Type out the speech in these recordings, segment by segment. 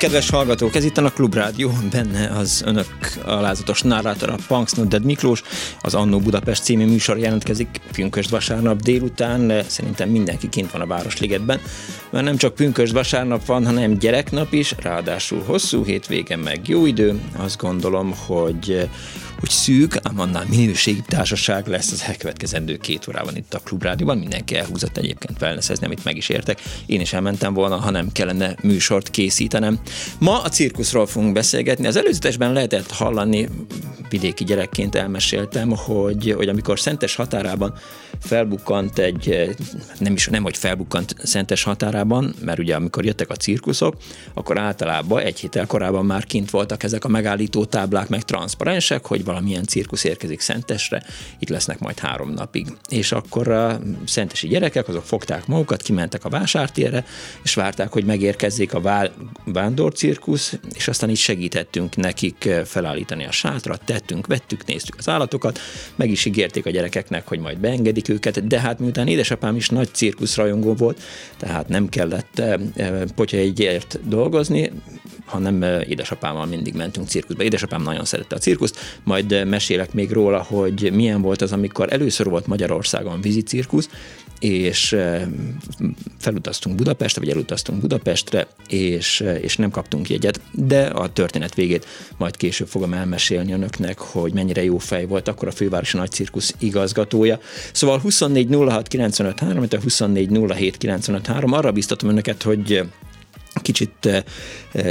Kedves hallgatók! Ez itt a Klubrádió, benne az önök alázatos narrátora Punks Dead Miklós, az Annó Budapest című műsor jelentkezik pünkösd vasárnap délután, szerintem mindenki kint van a Városligetben, mert nem csak pünkösd vasárnap van, hanem gyereknap is, ráadásul hosszú hétvégen meg jó idő, azt gondolom, hogy hogy szűk, ám annál minőségi társaság lesz az elkövetkezendő két órában itt a Klubrádióban. Mindenki elhúzott egyébként wellnessezni, amit meg is értek. Én is elmentem volna, ha nem kellene műsort készítenem. Ma a cirkuszról fogunk beszélgetni. Az előzetesben lehetett hallani, vidéki gyerekként elmeséltem, hogy, hogy amikor Szentes határában felbukkant egy, nem is, nem hogy felbukkant Szentes határában, mert ugye amikor jöttek a cirkuszok, akkor általában egy héttel korábban már kint voltak ezek a megállító táblák, meg transzparensek, hogy valamilyen cirkusz érkezik Szentesre, itt lesznek majd három napig. És akkor a szentesi gyerekek, azok fogták magukat, kimentek a vásártérre, és várták, hogy megérkezzék a vándorcirkusz, és aztán így segítettünk nekik felállítani a sátrat, tettünk, vettük, néztük az állatokat, meg is ígérték a gyerekeknek, hogy majd beengedik őket, de hát miután édesapám is nagy cirkuszrajongó volt, tehát nem kellett eh, eh, egyért dolgozni, hanem édesapámmal mindig mentünk cirkuszba. Édesapám nagyon szerette a cirkuszt, majd mesélek még róla, hogy milyen volt az, amikor először volt Magyarországon vízicirkusz, és felutaztunk Budapestre, vagy elutaztunk Budapestre, és, és nem kaptunk jegyet, de a történet végét majd később fogom elmesélni önöknek, hogy mennyire jó fej volt akkor a fővárosi nagy cirkusz igazgatója. Szóval 24 06 95 3, 24 07 95 3, arra biztatom önöket, hogy kicsit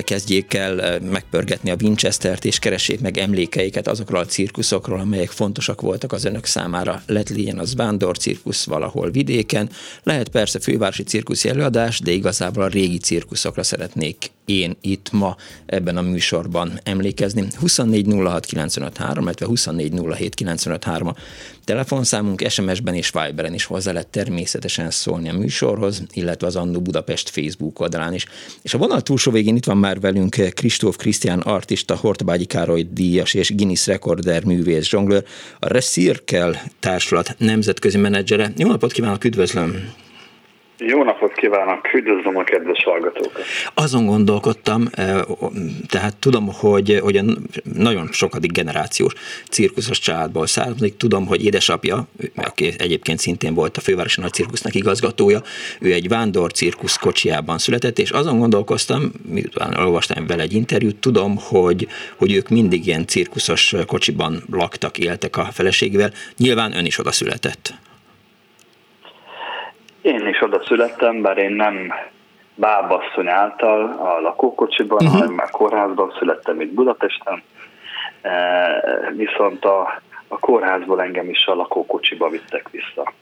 kezdjék el megpörgetni a Winchester-t, és keressék meg emlékeiket azokról a cirkuszokról, amelyek fontosak voltak az önök számára. Lett legyen az vándor cirkusz valahol vidéken, lehet persze fővárosi cirkuszi előadás, de igazából a régi cirkuszokra szeretnék én itt ma ebben a műsorban emlékezni. 2406953, illetve 2407953 a telefonszámunk, SMS-ben és Viberen is hozzá lehet természetesen szólni a műsorhoz, illetve az Annó Budapest Facebook oldalán is. És a vonal túlsó végén itt van már velünk Kristóf Krisztián artista, Hortbágyi Károly díjas és Guinness rekorder művész zsonglőr, a Recirkel társulat nemzetközi menedzsere. Jó napot kívánok, üdvözlöm! Jó napot kívánok, üdvözlöm a kedves hallgatókat. Azon gondolkodtam, eh, tehát tudom, hogy, hogy nagyon sokadik generációs cirkuszos családból származik, tudom, hogy édesapja, aki egyébként szintén volt a fővárosi nagy cirkusznak igazgatója, ő egy vándor cirkusz kocsiában született, és azon gondolkoztam, miután olvastam vele egy interjút, tudom, hogy, hogy ők mindig ilyen cirkuszos kocsiban laktak, éltek a feleségével. Nyilván ön is oda született. Én is oda születtem, bár én nem bábasszony által a lakókocsiban, uh-huh. hanem már kórházban születtem itt Budapesten, e, viszont a, a kórházból engem is a lakókocsiba vittek vissza.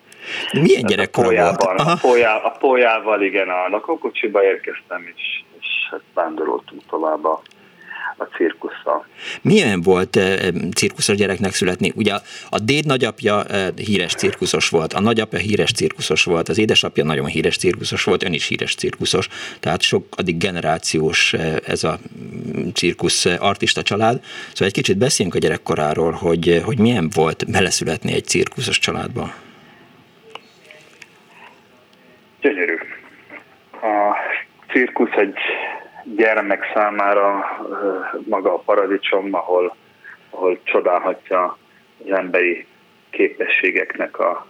Milyen gyerekkora volt? A, polyá, a polyával igen, a lakókocsiba érkeztem, és, és hát vándoroltunk tovább a a cirkusszal. Milyen volt e, cirkuszos gyereknek születni? Ugye a déd nagyapja e, híres cirkuszos volt, a nagyapja híres cirkuszos volt, az édesapja nagyon híres cirkuszos volt, ön is híres cirkuszos, tehát sok addig generációs ez a mm, cirkusz artista család. Szóval egy kicsit beszéljünk a gyerekkoráról, hogy, hogy milyen volt beleszületni egy cirkuszos családba. Gyönyörű. A cirkusz egy gyermek számára maga a paradicsom, ahol, ahol csodálhatja az emberi képességeknek a,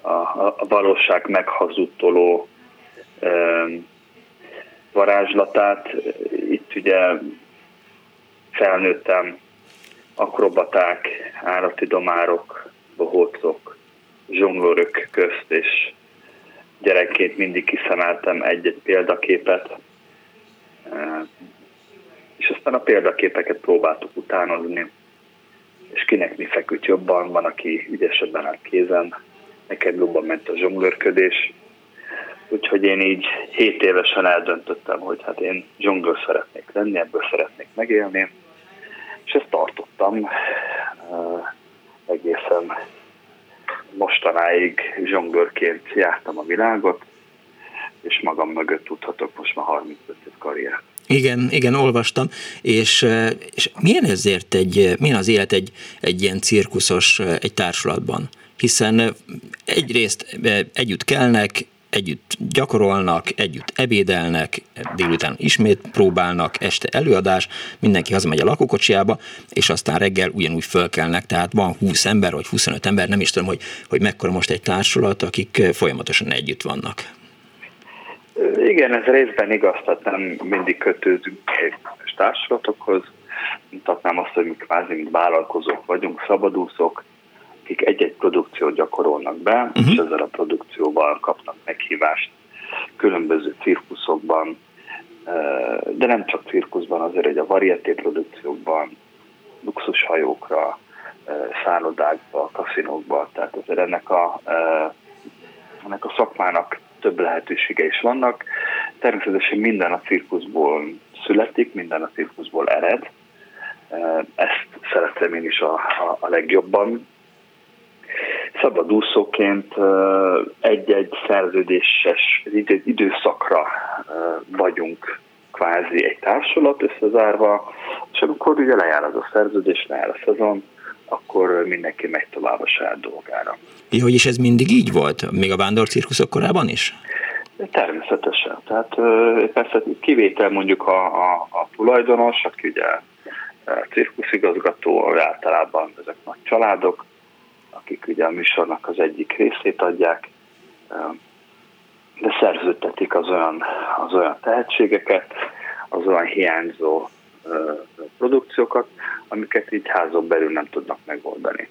a, a valóság meghazudtoló varázslatát. Itt ugye felnőttem akrobaták, állati domárok, bohócok, zsonglőrök közt, és gyerekként mindig kiszemeltem egy-egy példaképet, és aztán a példaképeket próbáltuk utánozni, és kinek mi feküdt jobban, van, aki ügyesebben állt kézen, nekem jobban ment a zsonglőrködés, úgyhogy én így 7 évesen eldöntöttem, hogy hát én zsonglőr szeretnék lenni, ebből szeretnék megélni, és ezt tartottam uh, egészen mostanáig zsonglőrként jártam a világot, és magam mögött tudhatok most már 35 év karrier. Igen, igen, olvastam, és, és milyen ezért egy, milyen az élet egy, egy ilyen cirkuszos, egy társulatban? Hiszen egyrészt együtt kelnek, együtt gyakorolnak, együtt ebédelnek, délután ismét próbálnak, este előadás, mindenki hazamegy a lakókocsiába, és aztán reggel ugyanúgy fölkelnek, tehát van 20 ember, vagy 25 ember, nem is tudom, hogy, hogy mekkora most egy társulat, akik folyamatosan együtt vannak. Igen, ez részben igaz, tehát nem mindig kötődünk társulatokhoz, mutatnám azt, hogy mi kvázi mint vállalkozók vagyunk, szabadúszók, akik egy-egy produkciót gyakorolnak be, uh-huh. és ezzel a produkcióval kapnak meghívást különböző cirkuszokban, de nem csak cirkuszban, azért egy a varieté produkciókban, luxushajókra, szállodákba, kaszinókba, tehát azért ennek a, ennek a szakmának több lehetősége is vannak. Természetesen minden a cirkuszból születik, minden a cirkuszból ered. Ezt szeretem én is a, a, a legjobban, szabadúszóként egy-egy szerződéses időszakra vagyunk kvázi egy társulat összezárva, és amikor ugye lejár az a szerződés, lejár a szezon, akkor mindenki megy tovább a saját dolgára. Ja, hogy is ez mindig így volt? Még a vándorcirkuszok korában is? Természetesen. Tehát persze kivétel mondjuk a, a, a tulajdonos, aki ugye cirkuszigazgató, általában ezek nagy családok, akik ugye a műsornak az egyik részét adják, de szerződtetik az olyan, az olyan tehetségeket, az olyan hiányzó produkciókat, amiket így házon belül nem tudnak megoldani.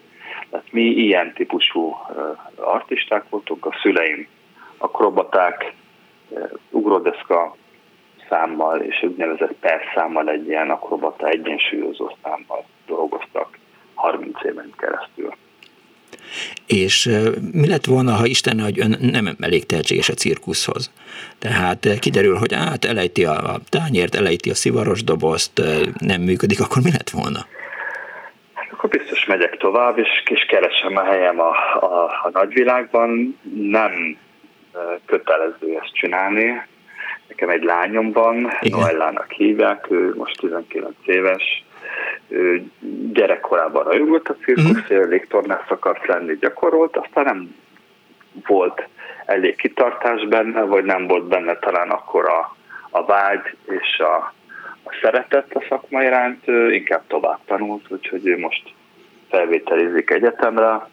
Tehát mi ilyen típusú artisták voltunk, a szüleim akrobaták, ugrodeszka számmal és úgynevezett per számmal egy ilyen akrobata egyensúlyozó számmal dolgoztak 30 éven keresztül. És mi lett volna, ha Isten, hogy ön nem elég tehetséges a cirkuszhoz? Tehát kiderül, hogy át elejti a, tányért, elejti a szivaros dobozt, nem működik, akkor mi lett volna? Hát akkor biztos megyek tovább, és, és keresem a helyem a, a, a nagyvilágban. Nem kötelező ezt csinálni. Nekem egy lányom van, Noellának hívják, ő most 19 éves, gyerekkorában rajongott a cirkusz, mm. légtornász akart lenni, gyakorolt, aztán nem volt elég kitartás benne, vagy nem volt benne talán akkor a, a vágy és a, a szeretet a szakma iránt, inkább tovább tanult, úgyhogy ő most felvételizik egyetemre,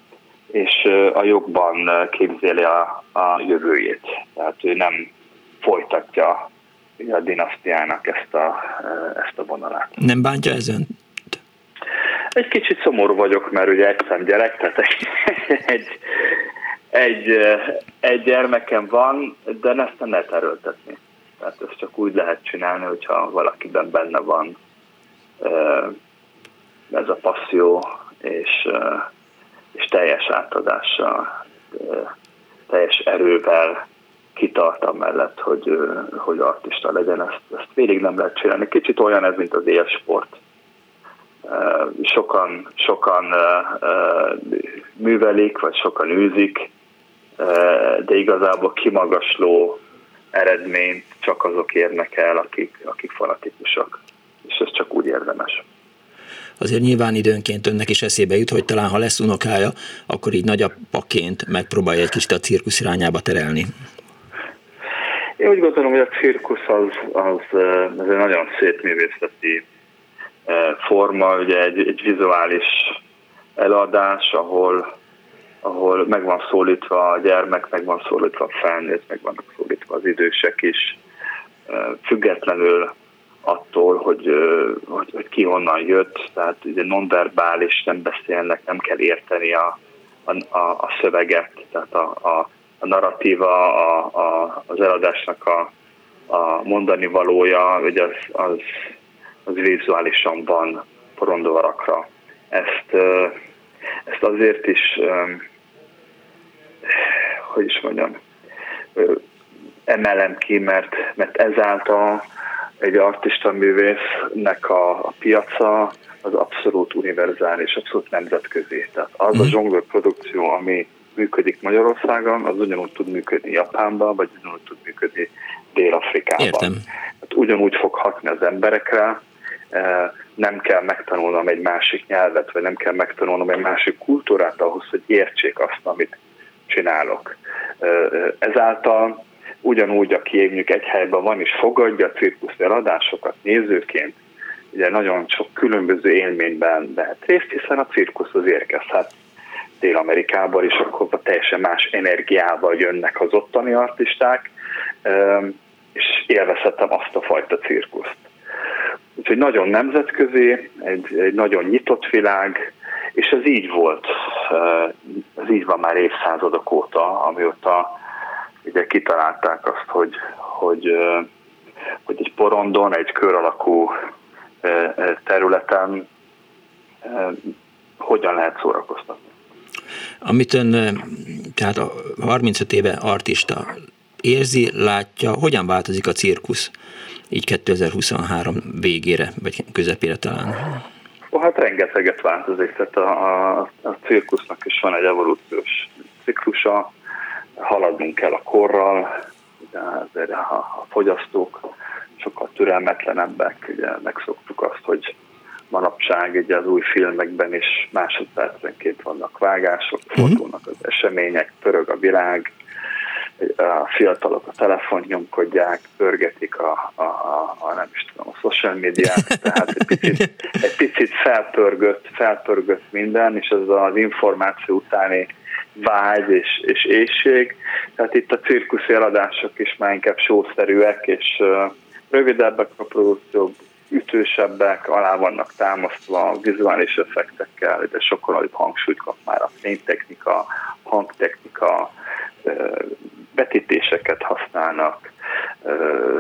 és a jogban képzeli a, a jövőjét. Tehát ő nem folytatja a dinasztiának ezt a, ezt a vonalát. Nem bántja ezen? Egy kicsit szomorú vagyok, mert ugye egyszem gyerek, tehát egy, egy, egy, egy gyermekem van, de ezt nem lehet erőltetni. Tehát ezt csak úgy lehet csinálni, hogyha valakiben benne van ez a passzió, és, és teljes átadással, teljes erővel kitart mellett, hogy, hogy artista legyen, ezt, ezt végig nem lehet csinálni. Kicsit olyan ez, mint az élsport sokan, sokan művelik, vagy sokan űzik, de igazából kimagasló eredményt csak azok érnek el, akik, akik fanatikusak. És ez csak úgy érdemes. Azért nyilván időnként önnek is eszébe jut, hogy talán ha lesz unokája, akkor így nagyapaként megpróbálja egy kicsit a cirkusz irányába terelni. Én úgy gondolom, hogy a cirkusz az, az, az egy nagyon szép művészeti forma, ugye egy, egy vizuális eladás, ahol, ahol meg van szólítva a gyermek, meg van szólítva a felnőtt, meg vannak szólítva az idősek is, függetlenül attól, hogy, hogy, hogy ki honnan jött, tehát ugye nonverbális, nem beszélnek, nem kell érteni a, a, a, a szöveget, tehát a, a, a narratíva, a, a, az eladásnak a, a mondani valója, hogy az, az, az vizuálisan van porondóvarakra. Ezt, ezt azért is, hogy is mondjam, emelem ki, mert, mert ezáltal egy artista művésznek a, a piaca az abszolút univerzális, abszolút nemzetközi. Tehát az a mhm. zsonglőr produkció, ami működik Magyarországon, az ugyanúgy tud működni Japánban, vagy ugyanúgy tud működni Dél-Afrikában. Értem. Tehát ugyanúgy fog hatni az emberekre, nem kell megtanulnom egy másik nyelvet, vagy nem kell megtanulnom egy másik kultúrát ahhoz, hogy értsék azt, amit csinálok. Ezáltal ugyanúgy, aki mondjuk egy helyben van és fogadja a cirkusz eladásokat nézőként, ugye nagyon sok különböző élményben lehet részt, hiszen a cirkusz az érkezhet Dél-Amerikából, és akkor teljesen más energiával jönnek az ottani artisták, és élvezhetem azt a fajta cirkuszt. Úgyhogy nagyon nemzetközi, egy, egy nagyon nyitott világ, és ez így volt, ez így van már évszázadok óta, amióta ugye kitalálták azt, hogy, hogy, hogy egy porondon, egy kör alakú területen hogyan lehet szórakoztatni. Amit ön, tehát a 35 éve artista érzi, látja, hogyan változik a cirkusz így 2023 végére, vagy közepére talán? Oh, hát rengeteget változik, tehát a, a, a cirkusznak is van egy evolúciós ciklusa, haladnunk kell a korral, de azért a, a fogyasztók sokkal türelmetlenebbek, ugye megszoktuk azt, hogy manapság ugye az új filmekben is másodpercenként vannak vágások, mhm. fordulnak az események, pörög a világ, a fiatalok a telefont nyomkodják, pörgetik a, a, a, a nem is tudom, a social médiát, tehát egy picit, egy picit felpörgött, felpörgött minden, és ez az információ utáni vágy és, és éjség. Tehát itt a cirkuszi eladások is már inkább sószerűek, és rövidebbek a produkciók, ütősebbek, alá vannak támasztva vizuális effektekkel, de sokkal nagyobb hangsúlyt kap már a fénytechnika, hangtechnika, betítéseket használnak.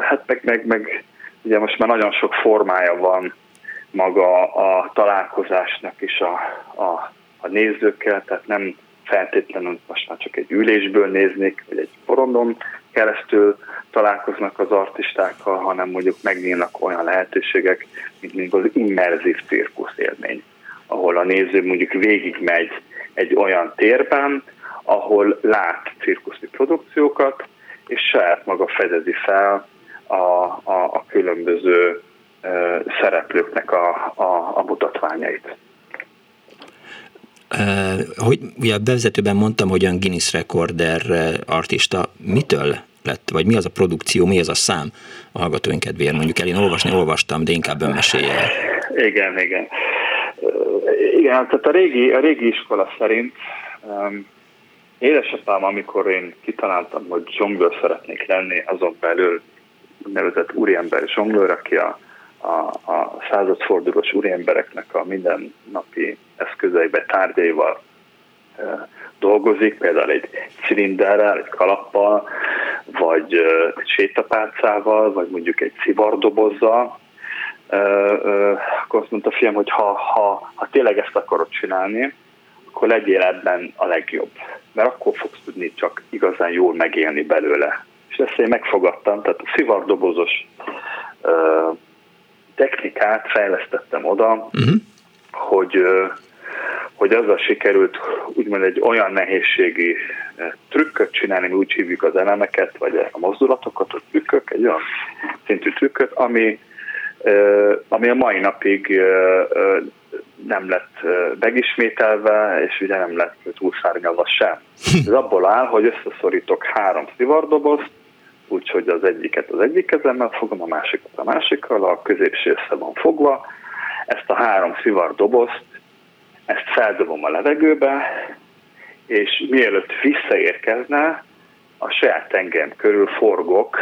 Hát meg, meg, meg ugye most már nagyon sok formája van maga a találkozásnak is a, a, a nézőkkel, tehát nem feltétlenül most már csak egy ülésből néznék, vagy egy porondon keresztül találkoznak az artistákkal, hanem mondjuk megnyílnak olyan lehetőségek, mint mondjuk az immerzív cirkusz élmény, ahol a néző mondjuk végigmegy egy olyan térben, ahol lát cirkuszi produkciókat, és saját maga fedezi fel a, a, a különböző uh, szereplőknek a, a, a mutatványait. Uh, hogy ugye a bevezetőben mondtam, hogy olyan Guinness recorder artista mitől lett, vagy mi az a produkció, mi az a szám a hallgatóink kedvéért mondjuk el. Én olvasni olvastam, de inkább önmesélje el. Igen, igen. Igen, tehát a régi, a régi iskola szerint um, édesapám, amikor én kitaláltam, hogy zsonglőr szeretnék lenni, azon belül nevezett úriember zsonglőr, aki a, a, a századfordulós úriembereknek a mindennapi eszközeibe, tárgyaival dolgozik, például egy cilinderrel, egy kalappal, vagy egy sétapálcával, vagy mondjuk egy szivardobozzal, akkor azt mondta a fiam, hogy ha, ha, ha tényleg ezt akarod csinálni, akkor legyél ebben a legjobb. Mert akkor fogsz tudni csak igazán jól megélni belőle. És ezt én megfogadtam, tehát a szivardobozos technikát fejlesztettem oda, uh-huh. hogy hogy azzal sikerült úgymond egy olyan nehézségi eh, trükköt csinálni, mi úgy hívjuk az elemeket, vagy a mozdulatokat, a trükkök, egy olyan szintű trükköt, ami, ami a mai napig nem lett megismételve, és ugye nem lett túlszárnyalva sem. Ez abból áll, hogy összeszorítok három szivardobozt, úgyhogy az egyiket az egyik kezemmel fogom, a másikat a másikkal, a középső össze van fogva. Ezt a három szivardobozt ezt feldobom a levegőbe, és mielőtt visszaérkezne, a saját tengem körül forgok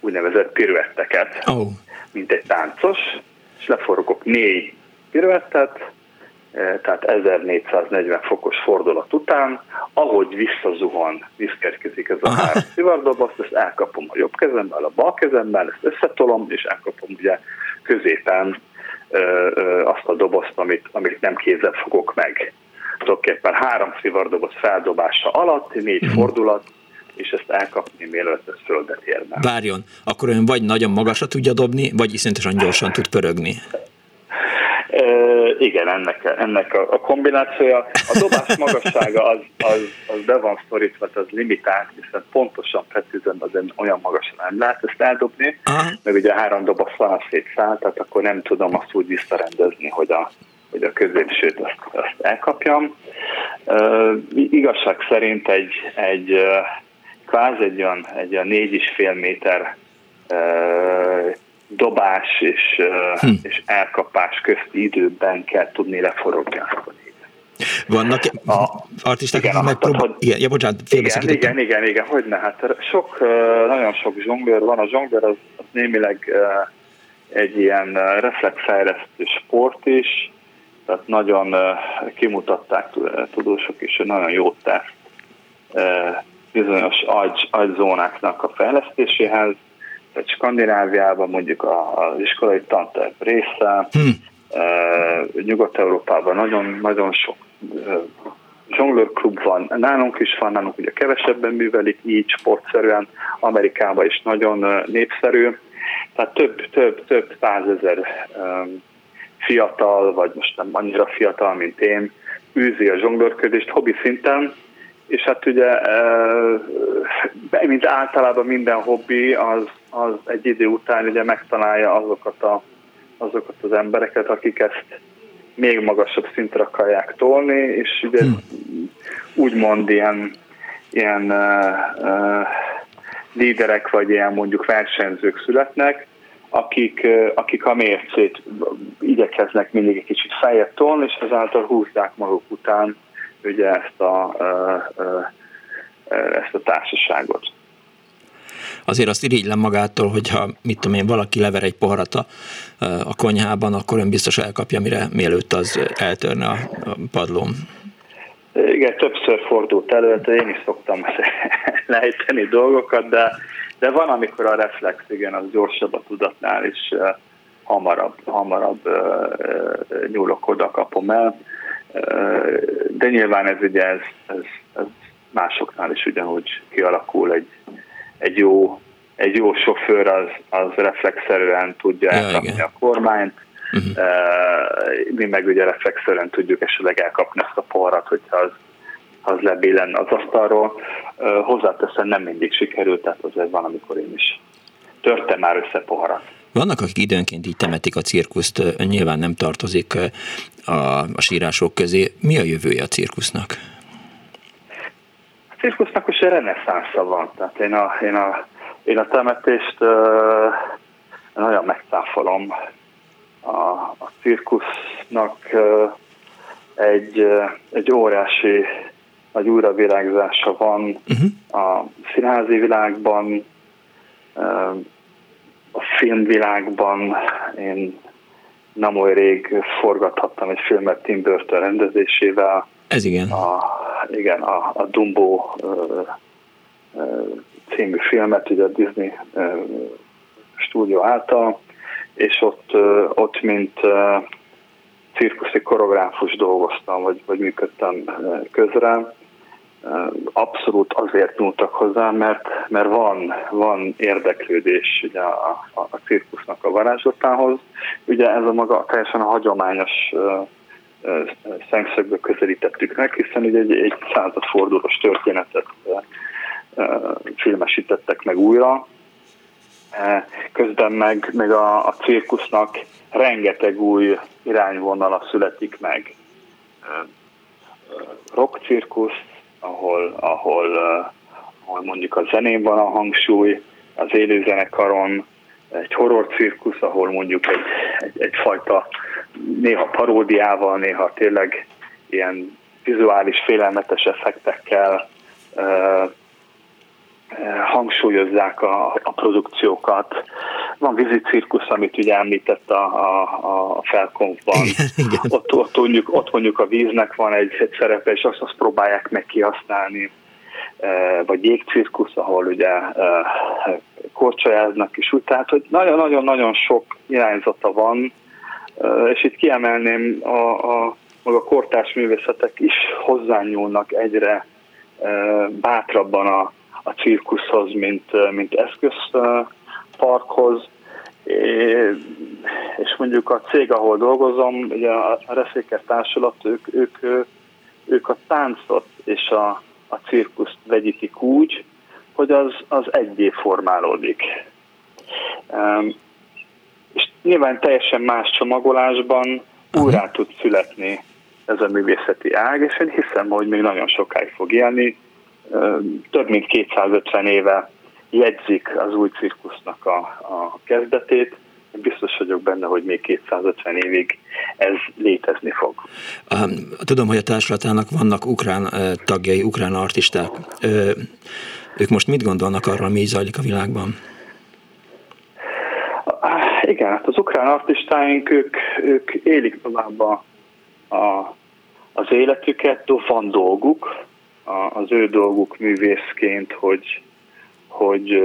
úgynevezett piruetteket, oh. mint egy táncos, és leforgok négy piruettet, tehát 1440 fokos fordulat után, ahogy visszazuhan, visszkerkezik ez a három szivardoboz, ezt elkapom a jobb kezemmel, a bal kezemmel, ezt összetolom, és elkapom ugye középen ö, ö, azt a dobozt, amit, amit nem kézzel fogok meg. Tulajdonképpen három szivardoboz feldobása alatt, négy mm. fordulat, és ezt elkapni, mielőtt ez földet érne. Várjon, akkor ön vagy nagyon magasra tudja dobni, vagy iszonyatosan gyorsan tud pörögni. E, igen, ennek, ennek a, a kombinációja. A dobás magassága az, az, az be van szorítva, az limitált, hiszen pontosan precízen az olyan magasan nem lehet ezt eldobni, Aha. meg ugye három van a szétszállt, tehát akkor nem tudom azt úgy visszarendezni, hogy a, hogy a középsőt azt, azt elkapjam. Uh, igazság szerint egy, egy kvázi egy olyan, egy olyan négy és fél méter dobás és, hm. és elkapás közti időben kell tudni leforogni a vannak a, artisták, igen, akik megpróbál... Igen, ja, bocsánat, igen, igen, igen, igen, hogy ne, hát sok, nagyon sok zsonglőr van, a zsonglőr az, az némileg egy ilyen reflexfejlesztő sport is, tehát nagyon kimutatták tudósok is, hogy nagyon jót tesz bizonyos agy, agyzónáknak a fejlesztéséhez, tehát Skandináviában mondjuk az iskolai tanterv része, hm. Nyugat-Európában nagyon, nagyon sok zsonglőrklub van, nálunk is van, nálunk ugye kevesebben művelik így sportszerűen, Amerikában is nagyon népszerű, tehát több, több, több százezer fiatal, vagy most nem annyira fiatal, mint én, űzi a zsonglőrködést hobbi szinten, és hát ugye, mint általában minden hobbi, az, az egy idő után ugye megtalálja azokat, a, azokat az embereket, akik ezt még magasabb szintre akarják tolni, és ugye hmm. úgymond ilyen, ilyen uh, uh, líderek, vagy ilyen mondjuk versenyzők születnek, akik, akik a mércét igyekeznek mindig egy kicsit feljebb tolni, és ezáltal húzzák maguk után ugye ezt a, ezt a társaságot. Azért azt irigylem magától, hogyha mit tudom én, valaki lever egy poharat a, a konyhában, akkor ön biztos elkapja, mire mielőtt az eltörne a, padlón. Igen, többször fordult elő, hát én is szoktam lejteni dolgokat, de, de van, amikor a reflex, igen, az gyorsabb a tudatnál, uh, hamarabb, hamarabb nyúlok oda, kapom el de nyilván ez ugye ez, ez, ez másoknál is ugyanúgy kialakul egy, egy jó egy jó sofőr az, az reflexzerűen tudja ja, elkapni igen. a kormányt, uh-huh. mi meg ugye reflexzerűen tudjuk esetleg elkapni ezt a poharat, hogyha az, az lebillen az asztalról. Hozzáteszem nem mindig sikerült, tehát azért van, amikor én is törtem már össze poharat. Vannak, akik időnként így temetik a cirkuszt, nyilván nem tartozik a, a sírások közé. Mi a jövője a cirkusznak? A cirkusznak most reneszánsza van. Tehát én a, én a, én a temetést uh, nagyon megcáfolom. A, a cirkusznak uh, egy, uh, egy óriási nagy újravirágzása van uh-huh. a színházi világban, a filmvilágban én nem oly rég forgathattam egy filmet Tim Burton rendezésével. Ez igen. A, igen, a, a Dumbo ö, ö, című filmet, ugye a Disney ö, stúdió által, és ott, ö, ott mint ö, cirkuszi koreográfus dolgoztam, vagy, vagy működtem közre, abszolút azért nyúltak hozzá, mert, mert van, van érdeklődés ugye a, a, a cirkusznak a varázslatához. Ugye ez a maga teljesen a hagyományos szemszögből közelítettük meg, hiszen ugye egy, egy századfordulós történetet filmesítettek meg újra. Közben meg, meg a, a cirkusznak rengeteg új irányvonala születik meg. Rock cirkusz, ahol, ahol, uh, ahol mondjuk a zenén van a hangsúly, az élőzenekaron, egy horror cirkusz, ahol mondjuk egy, egy, egyfajta néha paródiával, néha tényleg ilyen vizuális félelmetes effektekkel uh, hangsúlyozzák a, a produkciókat. van vízi cirkusz, amit ugye említett a, a, a felkonfban. Ott, ott, mondjuk, ott mondjuk a víznek van egy, egy szerepe, és azt, azt próbálják meg kihasználni. Vagy jégcirkusz, ahol ugye korcsolyáznak is úgy. Tehát, hogy nagyon-nagyon-nagyon sok irányzata van, és itt kiemelném a, a maga kortárs művészetek is hozzányúlnak egyre bátrabban a, a cirkuszhoz, mint, mint eszközparkhoz, és mondjuk a cég, ahol dolgozom, ugye a Reszéker Társulat, ők, ők, ők a táncot és a, a cirkuszt vegyítik úgy, hogy az, az egyé formálódik. És nyilván teljesen más csomagolásban újra tud születni ez a művészeti ág, és én hiszem, hogy még nagyon sokáig fog élni. Több mint 250 éve jegyzik az új cirkusznak a, a kezdetét, biztos vagyok benne, hogy még 250 évig ez létezni fog. Tudom, hogy a társulatának vannak ukrán tagjai, ukrán artisták. Ők most mit gondolnak arról, mi zajlik a világban? Igen, hát az ukrán artistáink, ők, ők élik tovább a, a, az életüket, van dolguk, az ő dolguk művészként, hogy, hogy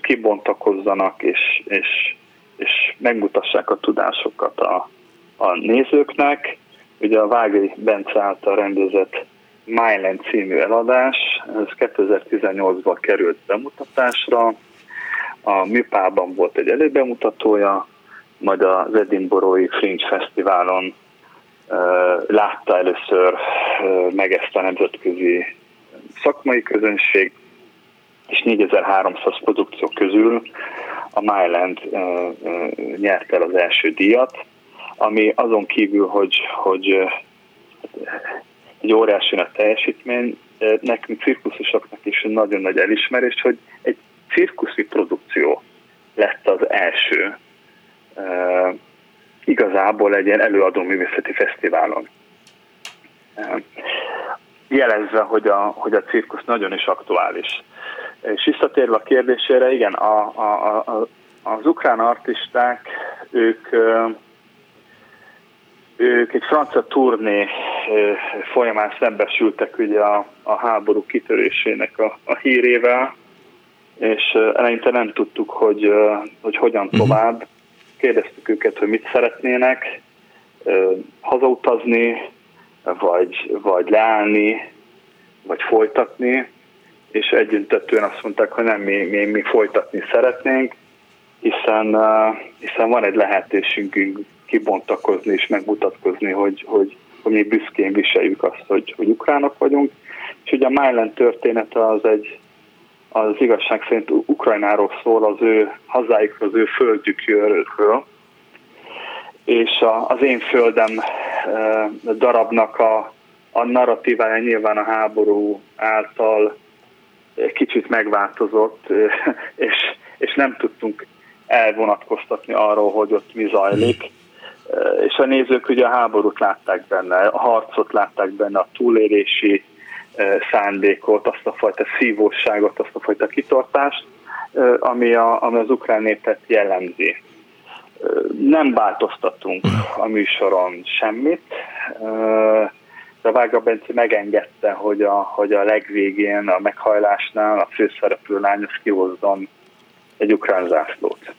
kibontakozzanak és, és, és megmutassák a tudásokat a, a nézőknek. Ugye a Vágai Bence által rendezett Myland című eladás, ez 2018-ban került bemutatásra, a Műpában volt egy előbemutatója, majd az Edinburghi Fringe Fesztiválon látta először meg ezt a nemzetközi szakmai közönség, és 4300 produkció közül a Myland nyert el az első díjat, ami azon kívül, hogy, hogy egy óriási nagy teljesítmény, nekünk cirkuszosoknak is nagyon nagy elismerés, hogy egy cirkuszi produkció lett az első igazából egy ilyen előadó művészeti fesztiválon. Jelezve, hogy a, hogy a cirkusz nagyon is aktuális. És visszatérve a kérdésére, igen, a, a, a, az ukrán artisták, ők, ők egy francia turné folyamán szembesültek ugye a, a háború kitörésének a, a hírével, és eleinte nem tudtuk, hogy, hogy hogyan mhm. tovább kérdeztük őket, hogy mit szeretnének, hazautazni, vagy, vagy leállni, vagy folytatni, és együntetően azt mondták, hogy nem, mi, mi, mi folytatni szeretnénk, hiszen, hiszen van egy lehetőségünk kibontakozni és megmutatkozni, hogy, hogy, hogy mi büszkén viseljük azt, hogy, hogy ukránok vagyunk. És ugye a Myland története az egy, az igazság szerint Ukrajnáról szól, az ő hazáikról, az ő földjükről, és a, az én földem darabnak a, a narratívája nyilván a háború által kicsit megváltozott, és, és nem tudtunk elvonatkoztatni arról, hogy ott mi zajlik. És a nézők ugye a háborút látták benne, a harcot látták benne, a túlélési szándékot, azt a fajta szívóságot, azt a fajta kitartást, ami, a, ami az ukrán népet jellemzi. Nem változtatunk a műsoron semmit, de Vága Bence megengedte, hogy a, hogy a legvégén, a meghajlásnál a főszereplő lány kihozzon egy ukrán zászlót.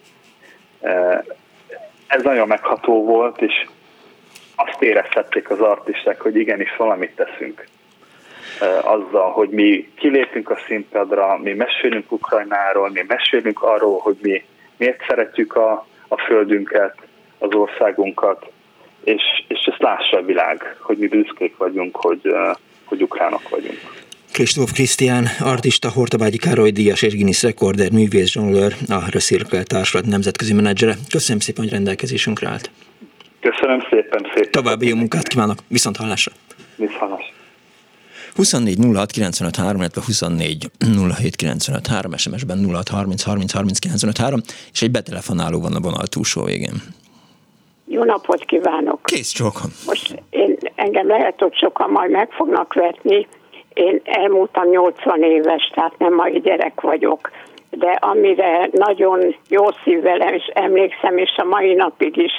Ez nagyon megható volt, és azt érezhették az artisták, hogy igenis valamit teszünk azzal, hogy mi kilépünk a színpadra, mi mesélünk Ukrajnáról, mi mesélünk arról, hogy mi miért szeretjük a, a földünket, az országunkat, és, és ezt lássa a világ, hogy mi büszkék vagyunk, hogy, hogy ukránok vagyunk. Kristóf Krisztián, artista, Hortabágyi Károly Díjas és Guinness rekorder, művész, zsonglőr, a Röszirkel Társulat nemzetközi menedzsere. Köszönöm szépen, hogy rendelkezésünkre állt. Köszönöm szépen, szépen. További jó munkát kívánok, viszont hallásra. Viszont hallásra. 24 06 95 3, illetve 24 07 95 3, SMS-ben 06 30 30 30 95 3, és egy betelefonáló van a vonal túlsó végén. Jó napot kívánok! Kész csókom! Most én, engem lehet, hogy sokan majd meg fognak vetni. én elmúltam 80 éves, tehát nem mai gyerek vagyok de amire nagyon jó szívvel is emlékszem, és a mai napig is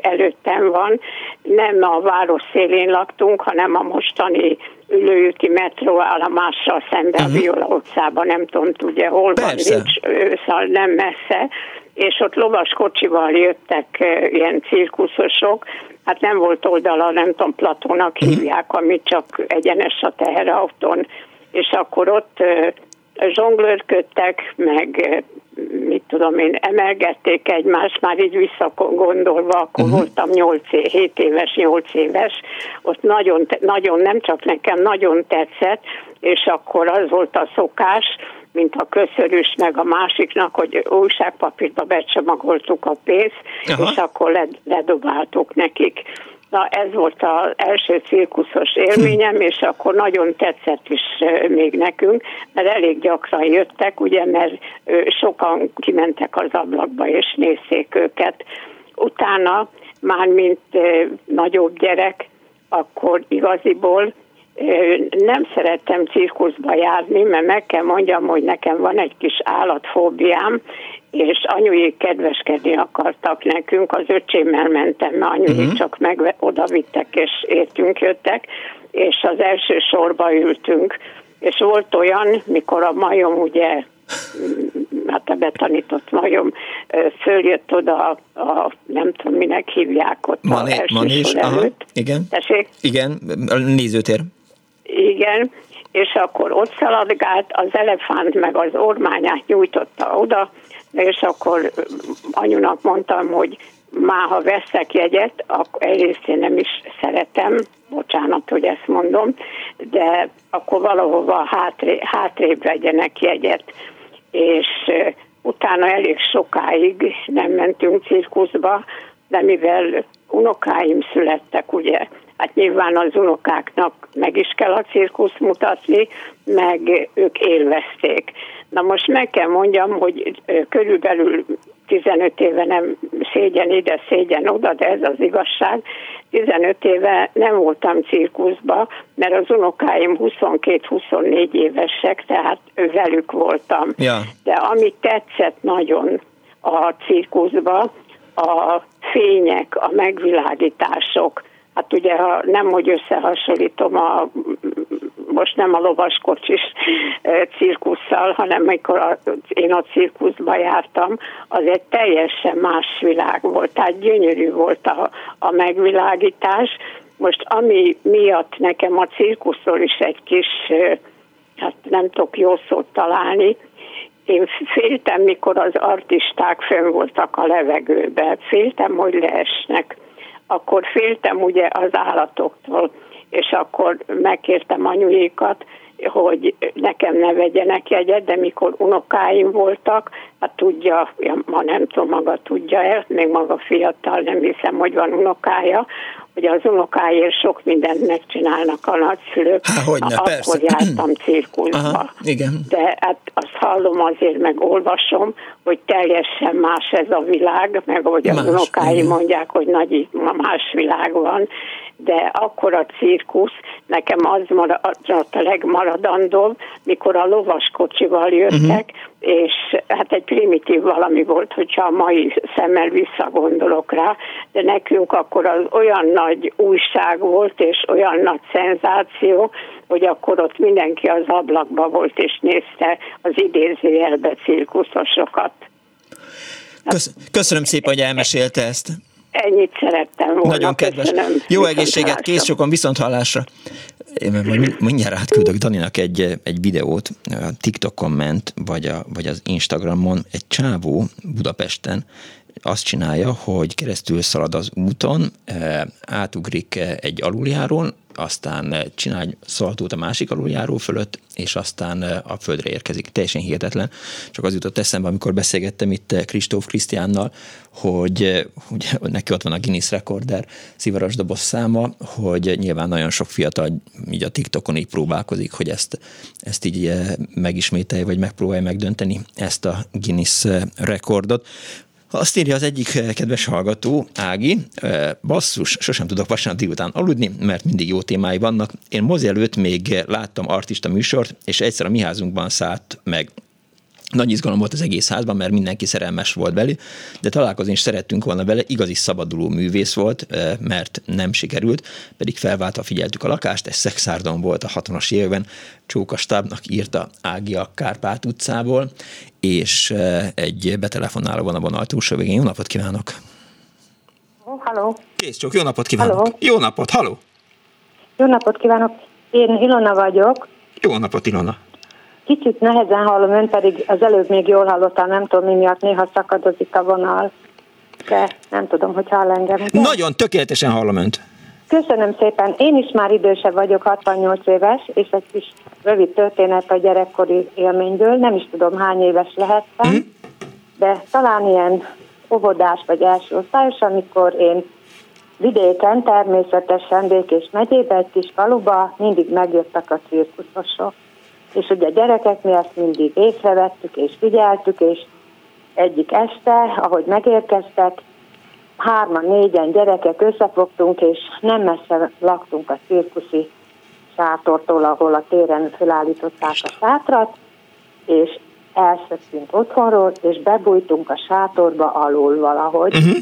előttem van, nem a város szélén laktunk, hanem a mostani ülőjúti metróállomással szemben uh-huh. a Viola utcában, nem tudom, tudja hol Persze. van, nincs, szóval nem messze, és ott lovas kocsival jöttek ilyen cirkuszosok, hát nem volt oldala, nem tudom, Platónak uh-huh. hívják, ami csak egyenes a teherautón, és akkor ott zsonglőrködtek, meg mit tudom én, emelgették egymást, már így visszagondolva, akkor uh-huh. voltam 8, 7 éves, 8 éves, ott nagyon, nagyon, nem csak nekem, nagyon tetszett, és akkor az volt a szokás, mint a köszörűs meg a másiknak, hogy újságpapírba becsomagoltuk a pénzt, Aha. és akkor ledobáltuk nekik. Na ez volt az első cirkuszos élményem, és akkor nagyon tetszett is még nekünk, mert elég gyakran jöttek, ugye, mert sokan kimentek az ablakba, és nézték őket. Utána már mint nagyobb gyerek, akkor igaziból nem szerettem cirkuszba járni, mert meg kell mondjam, hogy nekem van egy kis állatfóbiám, és anyuék kedveskedni akartak nekünk, az öcsémmel mentem, mert anyuék uh-huh. csak meg oda vittek, és értünk, jöttek, és az első sorba ültünk, és volt olyan, mikor a majom ugye hát a betanított majom följött oda, a, a, nem tudom minek hívják ott Mané, a manés, aha, igen. Tessék? Igen, a nézőtér. Igen, és akkor ott szaladgált, az elefánt meg az ormányát nyújtotta oda, és akkor anyunak mondtam, hogy már ha veszek jegyet, akkor egyrészt én nem is szeretem, bocsánat, hogy ezt mondom, de akkor valahova hátré, hátrébb vegyenek jegyet. És utána elég sokáig nem mentünk cirkuszba, de mivel unokáim születtek, ugye, hát nyilván az unokáknak meg is kell a cirkusz mutatni, meg ők élvezték. Na most meg kell mondjam, hogy körülbelül 15 éve nem szégyen ide, szégyen oda, de ez az igazság. 15 éve nem voltam cirkuszba, mert az unokáim 22-24 évesek, tehát velük voltam. Ja. De ami tetszett nagyon a cirkuszba, a fények, a megvilágítások, Hát ugye, ha nem, hogy összehasonlítom a, most nem a lovaskocsis cirkusszal, hanem amikor a, én a cirkuszba jártam, az egy teljesen más világ volt, tehát gyönyörű volt a, a megvilágítás. Most ami miatt nekem a cirkuszról is egy kis, hát nem tudok jó szót találni, én féltem, mikor az artisták fönn voltak a levegőbe, féltem, hogy leesnek. Akkor féltem ugye az állatoktól, és akkor megkértem anyuékat, hogy nekem ne vegyenek jegyet, de mikor unokáim voltak, hát tudja, ma nem tudom, maga tudja el, még maga fiatal, nem hiszem, hogy van unokája, hogy az unokáért sok mindent megcsinálnak a nagyszülők. Há, hogyne, Akkor persze. jártam cirkuszba. Aha, igen. De hát azt hallom azért, meg olvasom, hogy teljesen más ez a világ, meg ahogy az unokáim mondják, hogy nagy más világ van, de akkor a cirkusz, nekem az maradt a legmaradandóbb, mikor a lovaskocsival jöttek, uh-huh. és hát egy primitív valami volt, hogyha a mai szemmel visszagondolok rá, de nekünk akkor az olyan nagy újság volt, és olyan nagy szenzáció, hogy akkor ott mindenki az ablakba volt, és nézte az idézőjelbe cirkuszosokat. Köszönöm szépen, hogy elmesélte ezt. Ennyit szerettem volna. Nagyon kedves. Köszönöm. Jó egészséget, kész sokan, viszont hallásra. Majd mindjárt átküldök Daninak egy, egy videót, a TikTokon ment, vagy, a, vagy az Instagramon, egy csávó Budapesten azt csinálja, hogy keresztül szalad az úton, átugrik egy aluljárón, aztán csinál szaltót a másik aluljáró fölött, és aztán a földre érkezik. Teljesen hihetetlen. Csak az jutott eszembe, amikor beszélgettem itt Kristóf Krisztiánnal, hogy ugye, neki ott van a Guinness rekorder szivaras doboz száma, hogy nyilván nagyon sok fiatal így a TikTokon így próbálkozik, hogy ezt, ezt így megismételje, vagy megpróbálja megdönteni ezt a Guinness rekordot. Azt írja az egyik eh, kedves hallgató, Ági, eh, basszus, sosem tudok vasárnap délután aludni, mert mindig jó témái vannak. Én mozi előtt még láttam artista műsort, és egyszer a mi házunkban szállt meg nagy izgalom volt az egész házban, mert mindenki szerelmes volt belé, de találkozni is szerettünk volna vele, igazi szabaduló művész volt, mert nem sikerült, pedig felváltva figyeltük a lakást, ez szexárdon volt a 60-as években, Csóka stábnak írta Ági a Kárpát utcából, és egy betelefonáló van a vonal túlsó végén. Jó napot kívánok! Halló! Kész csak, jó napot kívánok! Halló. Jó napot, haló! Jó napot kívánok! Én Ilona vagyok. Jó napot, Ilona! Kicsit nehezen hallom, ön pedig az előbb még jól hallottam, nem tudom mi miatt néha szakadozik a vonal, de nem tudom, hogy hall engem. De Nagyon tökéletesen hallom önt. Köszönöm szépen. Én is már idősebb vagyok, 68 éves, és egy kis rövid történet a gyerekkori élményből. Nem is tudom, hány éves lehettem, Mhm. de talán ilyen óvodás vagy első osztályos, amikor én vidéken, természetesen Békés megyébe, egy kis faluba mindig megjöttek a cirkuszosok. És ugye a gyerekek mi ezt mindig észrevettük és figyeltük, és egyik este, ahogy megérkeztek, hárman, négyen gyerekek összefogtunk, és nem messze laktunk a cirkuszi sátortól, ahol a téren felállították a sátrat, és elszöktünk otthonról, és bebújtunk a sátorba alul valahogy. Uh-huh.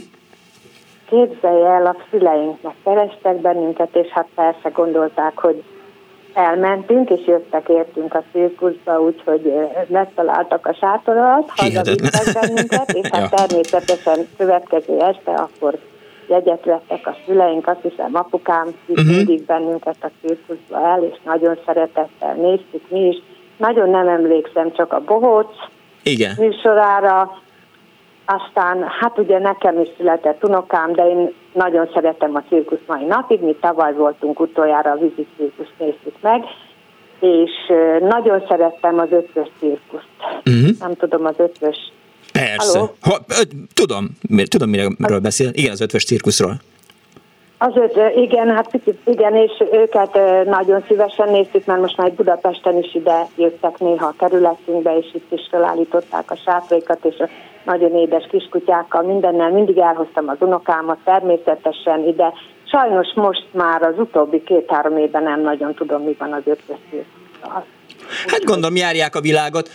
Képzelj el, a szüleinknek kerestek bennünket, és hát persze gondolták, hogy elmentünk, és jöttek értünk a cirkuszba, úgyhogy megtaláltak a sátor alatt, Hihetetlen. hazavittek bennünket, és hát Ja. természetesen következő este akkor jegyet vettek a szüleink, azt hiszem apukám vitt Mhm. mindig bennünket a cirkuszba el, és nagyon szeretettel néztük mi is. Nagyon nem emlékszem csak a bohóc Igen. műsorára, aztán hát ugye nekem is született unokám, de én nagyon szeretem a cirkusz mai napig, mi tavaly voltunk utoljára a vízi cirkuszt néztük meg, és nagyon szerettem az ötvös cirkuszt. Uh-huh. Nem tudom, az ötvös Persze. Halló? Ha, tudom, tudom, miről beszél. Igen, az ötvös cirkuszról. Az öt, igen, hát igen, és őket nagyon szívesen néztük, mert most már Budapesten is ide jöttek néha a kerületünkbe, és itt is felállították a sátraikat, és a nagyon édes kiskutyákkal, mindennel mindig elhoztam az unokámat természetesen ide. Sajnos most már az utóbbi két-három évben nem nagyon tudom, mi van az cirkusszal. Hát gondolom járják a világot.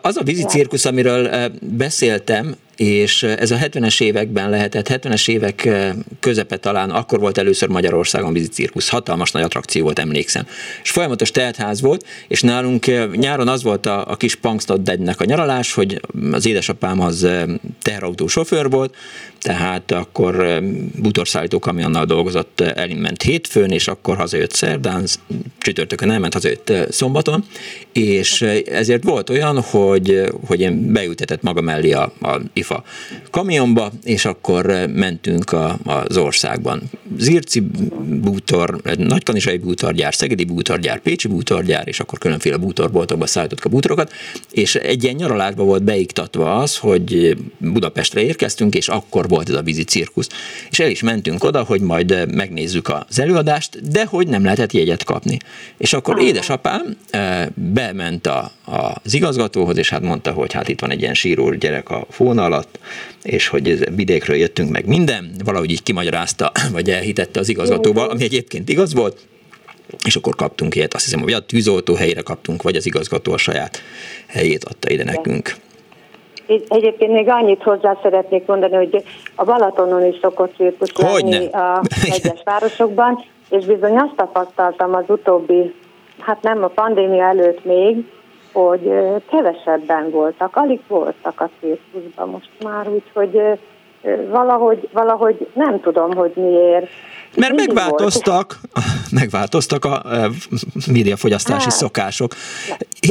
Az a vízi cirkusz, amiről beszéltem, és ez a 70-es években lehetett, 70-es évek közepe talán, akkor volt először Magyarországon vízi cirkusz, hatalmas nagy attrakció volt, emlékszem. És folyamatos teltház volt, és nálunk nyáron az volt a, a kis Punksnoddednek a nyaralás, hogy az édesapám az eh, teherautó sofőr volt, tehát akkor eh, bútorszállító kamionnal dolgozott, eh, elment hétfőn, és akkor hazajött szerdán, csütörtökön elment, hazajött eh, szombaton, és ezért volt olyan, hogy, hogy én beültetett maga mellé a, a IFA kamionba, és akkor mentünk a, az országban. Zirci bútor, Nagykanizsai bútorgyár, Szegedi bútorgyár, Pécsi bútorgyár, és akkor különféle bútorboltokba szállítottak a bútorokat, és egy ilyen nyaralásba volt beiktatva az, hogy Budapestre érkeztünk, és akkor volt ez a vízi cirkusz. És el is mentünk oda, hogy majd eh, megnézzük az előadást, de hogy nem lehetett jegyet kapni. És akkor édesapám eh, bement a, az igazgatóhoz, és hát mondta, hogy hát itt van egy ilyen síró gyerek a fóna alatt, és hogy vidékről jöttünk meg minden, valahogy így kimagyarázta, vagy elhitette az igazgatóval, ami egyébként igaz volt, és akkor kaptunk ilyet, azt hiszem, hogy a tűzoltó helyre kaptunk, vagy az igazgató a saját helyét adta ide nekünk. Egy- Egyébként még annyit hozzá szeretnék mondani, hogy a Balatonon is szokott cirkusz lenni a egyes városokban, és bizony azt tapasztaltam az utóbbi, hát nem a pandémia előtt még, hogy kevesebben voltak, alig voltak a cirkuszban most már, úgyhogy valahogy, valahogy nem tudom, hogy miért. Mert Mindig megváltoztak, megváltoztak a eh, médiafogyasztási Hát. szokások.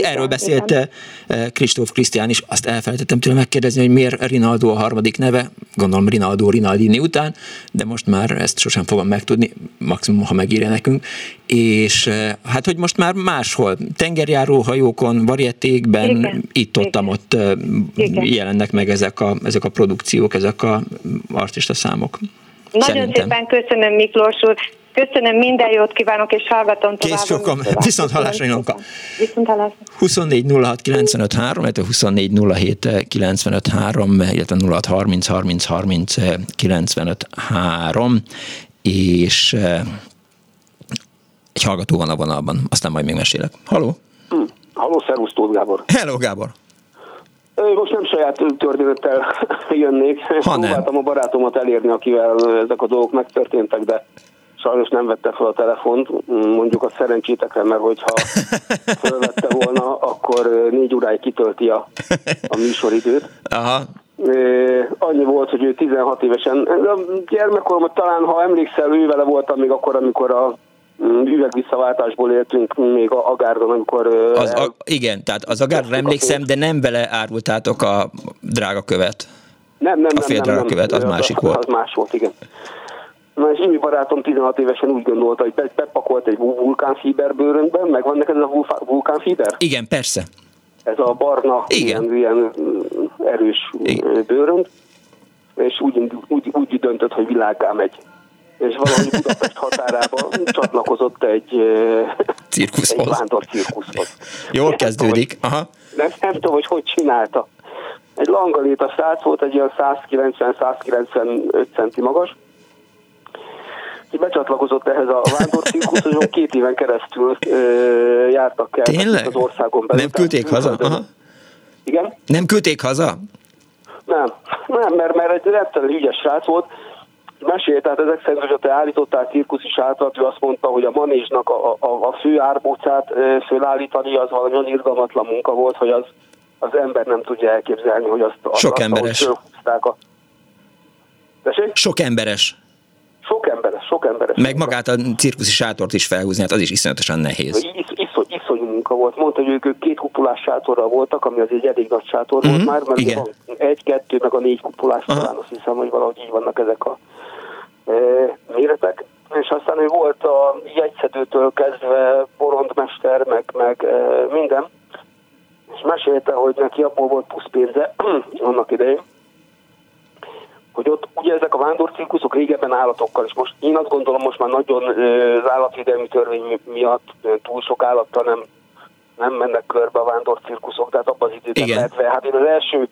Erről beszélt eh, Kristóf Krisztián is, azt elfelejtettem tőle megkérdezni, hogy miért Rinaldo a harmadik neve, gondolom Rinaldo Rinaldini után, de most már ezt sosem fogom megtudni, maximum, ha megírja nekünk. És eh, hát, hogy most már máshol, tengerjáró hajókon, varietékben, Igen, itt-ottam ott eh, Igen. jelennek meg ezek a, ezek a produkciók, ezek a artista számok. Nagyon Szerintem. szépen köszönöm, Miklós úr. Köszönöm, minden jót kívánok, és hallgatom tovább. Kész sokan. Viszont hallásra, Ilonka. Viszont hallásra. 24 06 95 3, illetve 24 07 95 3, illetve 06 30 30 30 95 3, és eh, egy hallgató van a vonalban, aztán majd még mesélek. Haló? Hm. Halló, szervusz, Tóth Gábor. Hello, Gábor. Most nem saját történettel jönnék. Ha Próbáltam a barátomat elérni, akivel ezek a dolgok megtörténtek, de sajnos nem vette fel a telefont, mondjuk a szerencsétekre, mert hogyha felvette volna, akkor négy óráig kitölti a, a műsoridőt. Aha. Annyi volt, hogy ő 16 évesen, a gyermekkoromban talán, ha emlékszel, ő vele voltam még akkor, amikor a üvegvisszaváltásból éltünk még a Agárdon, amikor... Az, a, igen, tehát az Agárdon emlékszem, de nem vele árultátok a drága követ. Nem, nem, a fél nem, nem, követ, az az, másik volt. Az más volt, igen. Na és Imi barátom 16 évesen úgy gondolta, hogy bepakolt egy vulkánfíber bőrönkben, meg van neked ez a vulkánfíber? Igen, persze. Ez a barna, Igen. ilyen, ilyen erős Igen. bőrönd, és úgy, úgy, úgy döntött, hogy világgá megy. És valahogy Budapest határába csatlakozott egy, Cirkuszhoz. egy vándor cirkuszhoz. Jól kezdődik. Aha. Nem, nem tudom, hogy hogy csinálta. Egy langaléta srác volt, egy ilyen 190-195 centi magas, becsatlakozott ehhez a vándorcirkuszhoz, és két éven keresztül ö, jártak el Tényleg? az országon belül. Nem küldték haza? Aha. Igen? Nem küldték haza? Nem, nem, mert, mert egy rettenül ügyes srác volt, mesélt, tehát ezek szerint, hogyha te állítottál cirkuszi sátrat, ő azt mondta, hogy a manézsnak a, a, a fő árbócát ö, fölállítani, az valami olyan irgalmatlan munka volt, hogy az, az ember nem tudja elképzelni, hogy azt... azt Sok azt, emberes. fölhúzták A... Sok emberes. Sok emberes, sok emberes. Meg magát a cirkuszi sátort is felhúzni, hát az is iszonyatosan nehéz. Isz, iszony, iszonyú munka volt. Mondta, hogy ők, ők két kupulás sátorral voltak, ami az egy elég nagy sátor Mhm, volt már, mert igen. egy, kettő, meg a négy kupulás Aha. talán azt hiszem, hogy valahogy így vannak ezek a méretek. És aztán ő volt a jegyszedőtől kezdve porondmester, meg, meg minden. És mesélte, hogy neki abból volt plusz pénze annak idején, hogy ott ugye ezek a vándorcirkuszok régebben állatokkal, és most én azt gondolom most már nagyon az állatvédelmi törvény miatt túl sok állattal nem, nem mennek körbe a vándorcirkuszok, tehát abban az időben Igen. medve. Hát én az első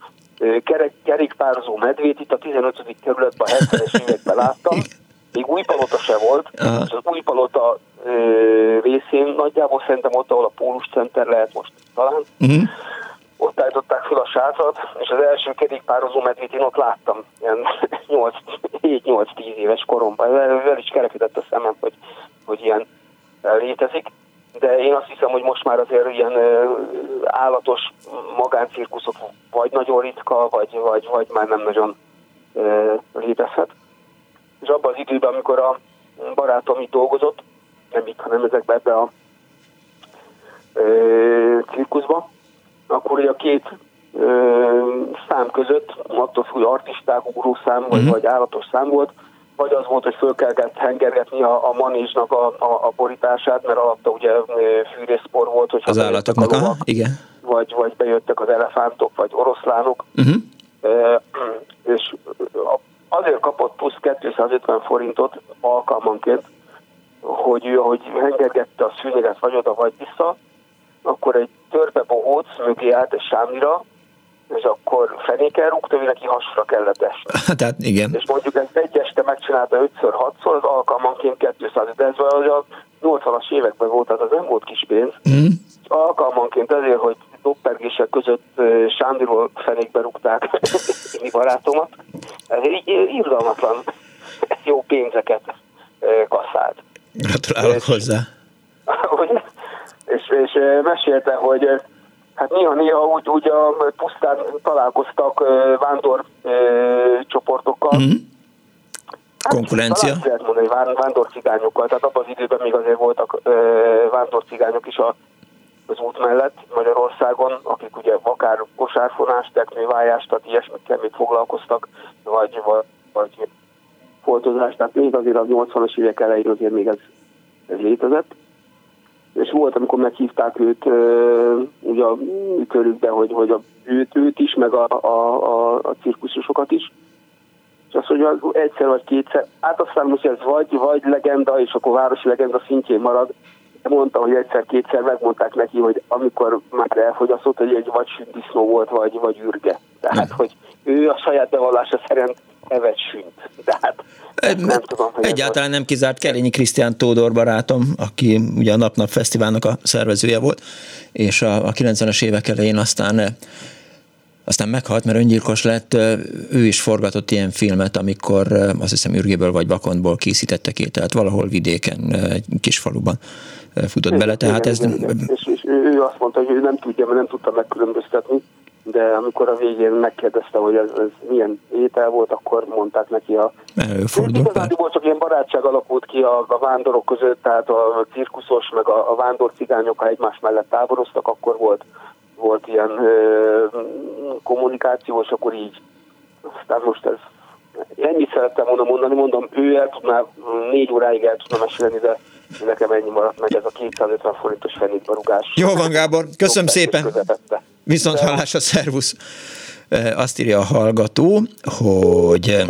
kerek, kerékpározó medvét itt a 15. kerületben, a 70-es években láttam, még új palota se volt, Aha. és az új palota ö, részén nagyjából szerintem ott, ahol a Pólus Center lehet most talán, Uh-huh. ott állították fel a sátrat, és az első kerékpározó medvét én ott láttam, ilyen 7-8-10 éves koromban. El is kerekedett a szemem, hogy, hogy ilyen létezik. De én azt hiszem, hogy most már azért ilyen állatos magáncirkuszok vagy nagyon ritka, vagy, vagy, vagy már nem nagyon létezhet. És abban az időben, amikor a barátom itt dolgozott, nem itt, hanem ezekben ebbe a ö, cirkuszba, akkor ugye a két ö, szám között, attól függ, artisták, ugrószám, vagy, Mhm. vagy állatos szám volt, vagy az volt, hogy föl kellett hengergetni a, a manésnak a, a, a borítását, mert alatta ugye fűrészpor volt, hogy Az állatoknak, aha, igen. vagy, vagy bejöttek az elefántok, vagy oroszlánok, Uh-huh. Ö, és azért kapott plusz 250 forintot alkalmanként, hogy ő, ahogy hengergette a szűnyeget vagy oda, vagy vissza, akkor egy törpe bohóc mögé állt egy sámira, és akkor fenéken rúgta, hogy neki hasra kellett esni. Tehát igen. És mondjuk ezt egy este megcsinálta 5-6-szor, az alkalmanként 200, de ez valahogy a 80-as években volt, tehát az nem volt kis pénz. Uh-huh. Alkalmanként ezért, hogy doppergések között ö, Sándiról fenékbe rúgták mi barátomat. Ez így irgalmatlan jó pénzeket kasszált. Gratulálok hozzá. Hogy- és, és mesélte, hogy hát néha-néha úgy, úgy a pusztán találkoztak ö, vándor ö, csoportokkal. Hát, Konkurencia. Talán lehet mondani ván- vándorcigányokkal, tehát abban az időben még azért voltak ö, vándorcigányok is a, az út mellett Magyarországon, akik ugye akár kosárfonás, teknővájást, tehát ilyesmikkel még foglalkoztak, vagy, vagy, vagy foltozás, tehát még azért a 80-as évek elején azért még ez, ez létezett. És volt, amikor meghívták őt ugye a körükbe, hogy, hogy a, őt, őt is, meg a, a, a, a cirkuszosokat is, és azt mondja, egyszer vagy kétszer, hát aztán most ez vagy, vagy legenda, és akkor városi legenda szintjén marad, mondta, hogy egyszer-kétszer megmondták neki, hogy amikor már elfogyasztott, hogy egy vagy disznó volt, vagy, vagy ürge. Tehát, nem. hogy ő a saját bevallása szerint evet sünt. Tehát nem tudom, hogy Egyáltalán nem kizárt Kelényi Krisztián Tódor barátom, aki ugye a Napnap Fesztiválnak a szervezője volt, és a, a 90-es évek elején aztán aztán meghalt, mert öngyilkos lett, ő is forgatott ilyen filmet, amikor azt hiszem Ürgéből vagy Vakontból készítettek tehát valahol vidéken, egy kis faluban futott bele, tehát ez... És, és ő azt mondta, hogy ő nem tudja, mert nem tudta megkülönböztetni, de amikor a végén megkérdezte, hogy ez, ez milyen étel volt, akkor mondták neki a... Előfordul. volt csak ilyen barátság alakult ki a, a vándorok között, tehát a cirkuszos meg a, a vándor cigányok, ha egymás mellett táboroztak, akkor volt, volt ilyen ö, kommunikáció, és akkor így. Aztán most ez ennyit szerettem volna mondani, mondom, ő el tudná, négy óráig el tudna mesélni, de nekem ennyi maradt meg ez a 250 forintos fenítbarugás. Jó van, Gábor, köszönöm szépen. Viszont hallás a szervusz. Azt írja a hallgató, hogy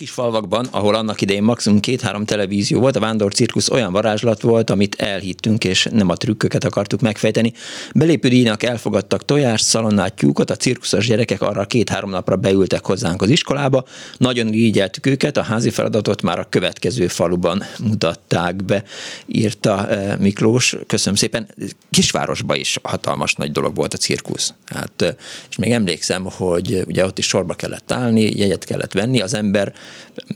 kis falvakban, ahol annak idején maximum két-három televízió volt, a Vándor Cirkusz olyan varázslat volt, amit elhittünk, és nem a trükköket akartuk megfejteni. Belépődíjnak elfogadtak tojást, szalonnát, tyúkot, a cirkuszos gyerekek arra két-három napra beültek hozzánk az iskolába. Nagyon irigyeltük őket, a házi feladatot már a következő faluban mutatták be, írta eh, Miklós. Köszönöm szépen. Kisvárosban is hatalmas nagy dolog volt a cirkusz. Hát, eh, és még emlékszem, hogy ugye ott is sorba kellett állni, jegyet kellett venni, az ember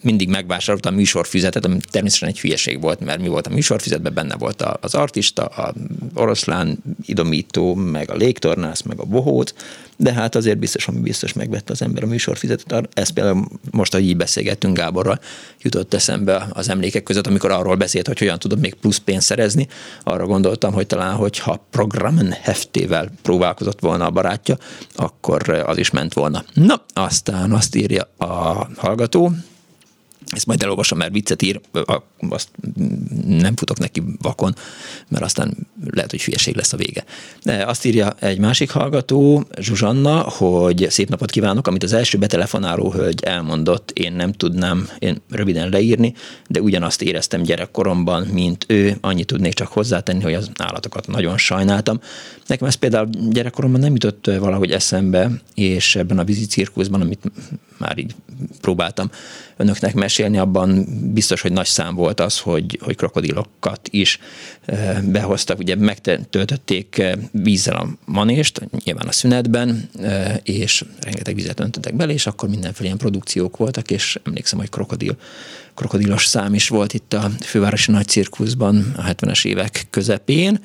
mindig megvásárolta a műsorfüzetet, ami természetesen egy hülyeség volt, mert mi volt a műsorfüzetben, benne volt az artista, a oroszlán idomító, meg a légtornász, meg a bohóc, de hát azért biztos, ami biztos megvette az ember a műsorfizetet. Ez például most, hogy így beszélgettünk Gáborral, jutott eszembe az emlékek között, amikor arról beszélt, hogy hogyan tudod még plusz pénzt szerezni. Arra gondoltam, hogy talán, hogyha programen heftével próbálkozott volna a barátja, akkor az is ment volna. Na, aztán azt írja a hallgató, ezt majd elolvasom, mert viccet ír, azt nem futok neki vakon, mert aztán lehet, hogy hülyeség lesz a vége. Azt írja egy másik hallgató, Zsuzsanna, hogy szép napot kívánok, amit az első betelefonáló hölgy elmondott, én nem tudnám én röviden leírni, de ugyanazt éreztem gyerekkoromban, mint ő, annyit tudnék csak hozzátenni, hogy az állatokat nagyon sajnáltam. Nekem ez például gyerekkoromban nem jutott valahogy eszembe, és ebben a vízi cirkuszban, amit már így próbáltam önöknek mesélni, abban biztos, hogy nagy szám volt az, hogy, hogy krokodilokat is eh, behoztak. Ugye megtöltötték eh, vízzel a manést, nyilván a szünetben, eh, és rengeteg vizet öntöttek bele, és akkor mindenféle ilyen produkciók voltak, és emlékszem, hogy krokodil, krokodilos szám is volt itt a fővárosi nagy cirkuszban a 70-es évek közepén,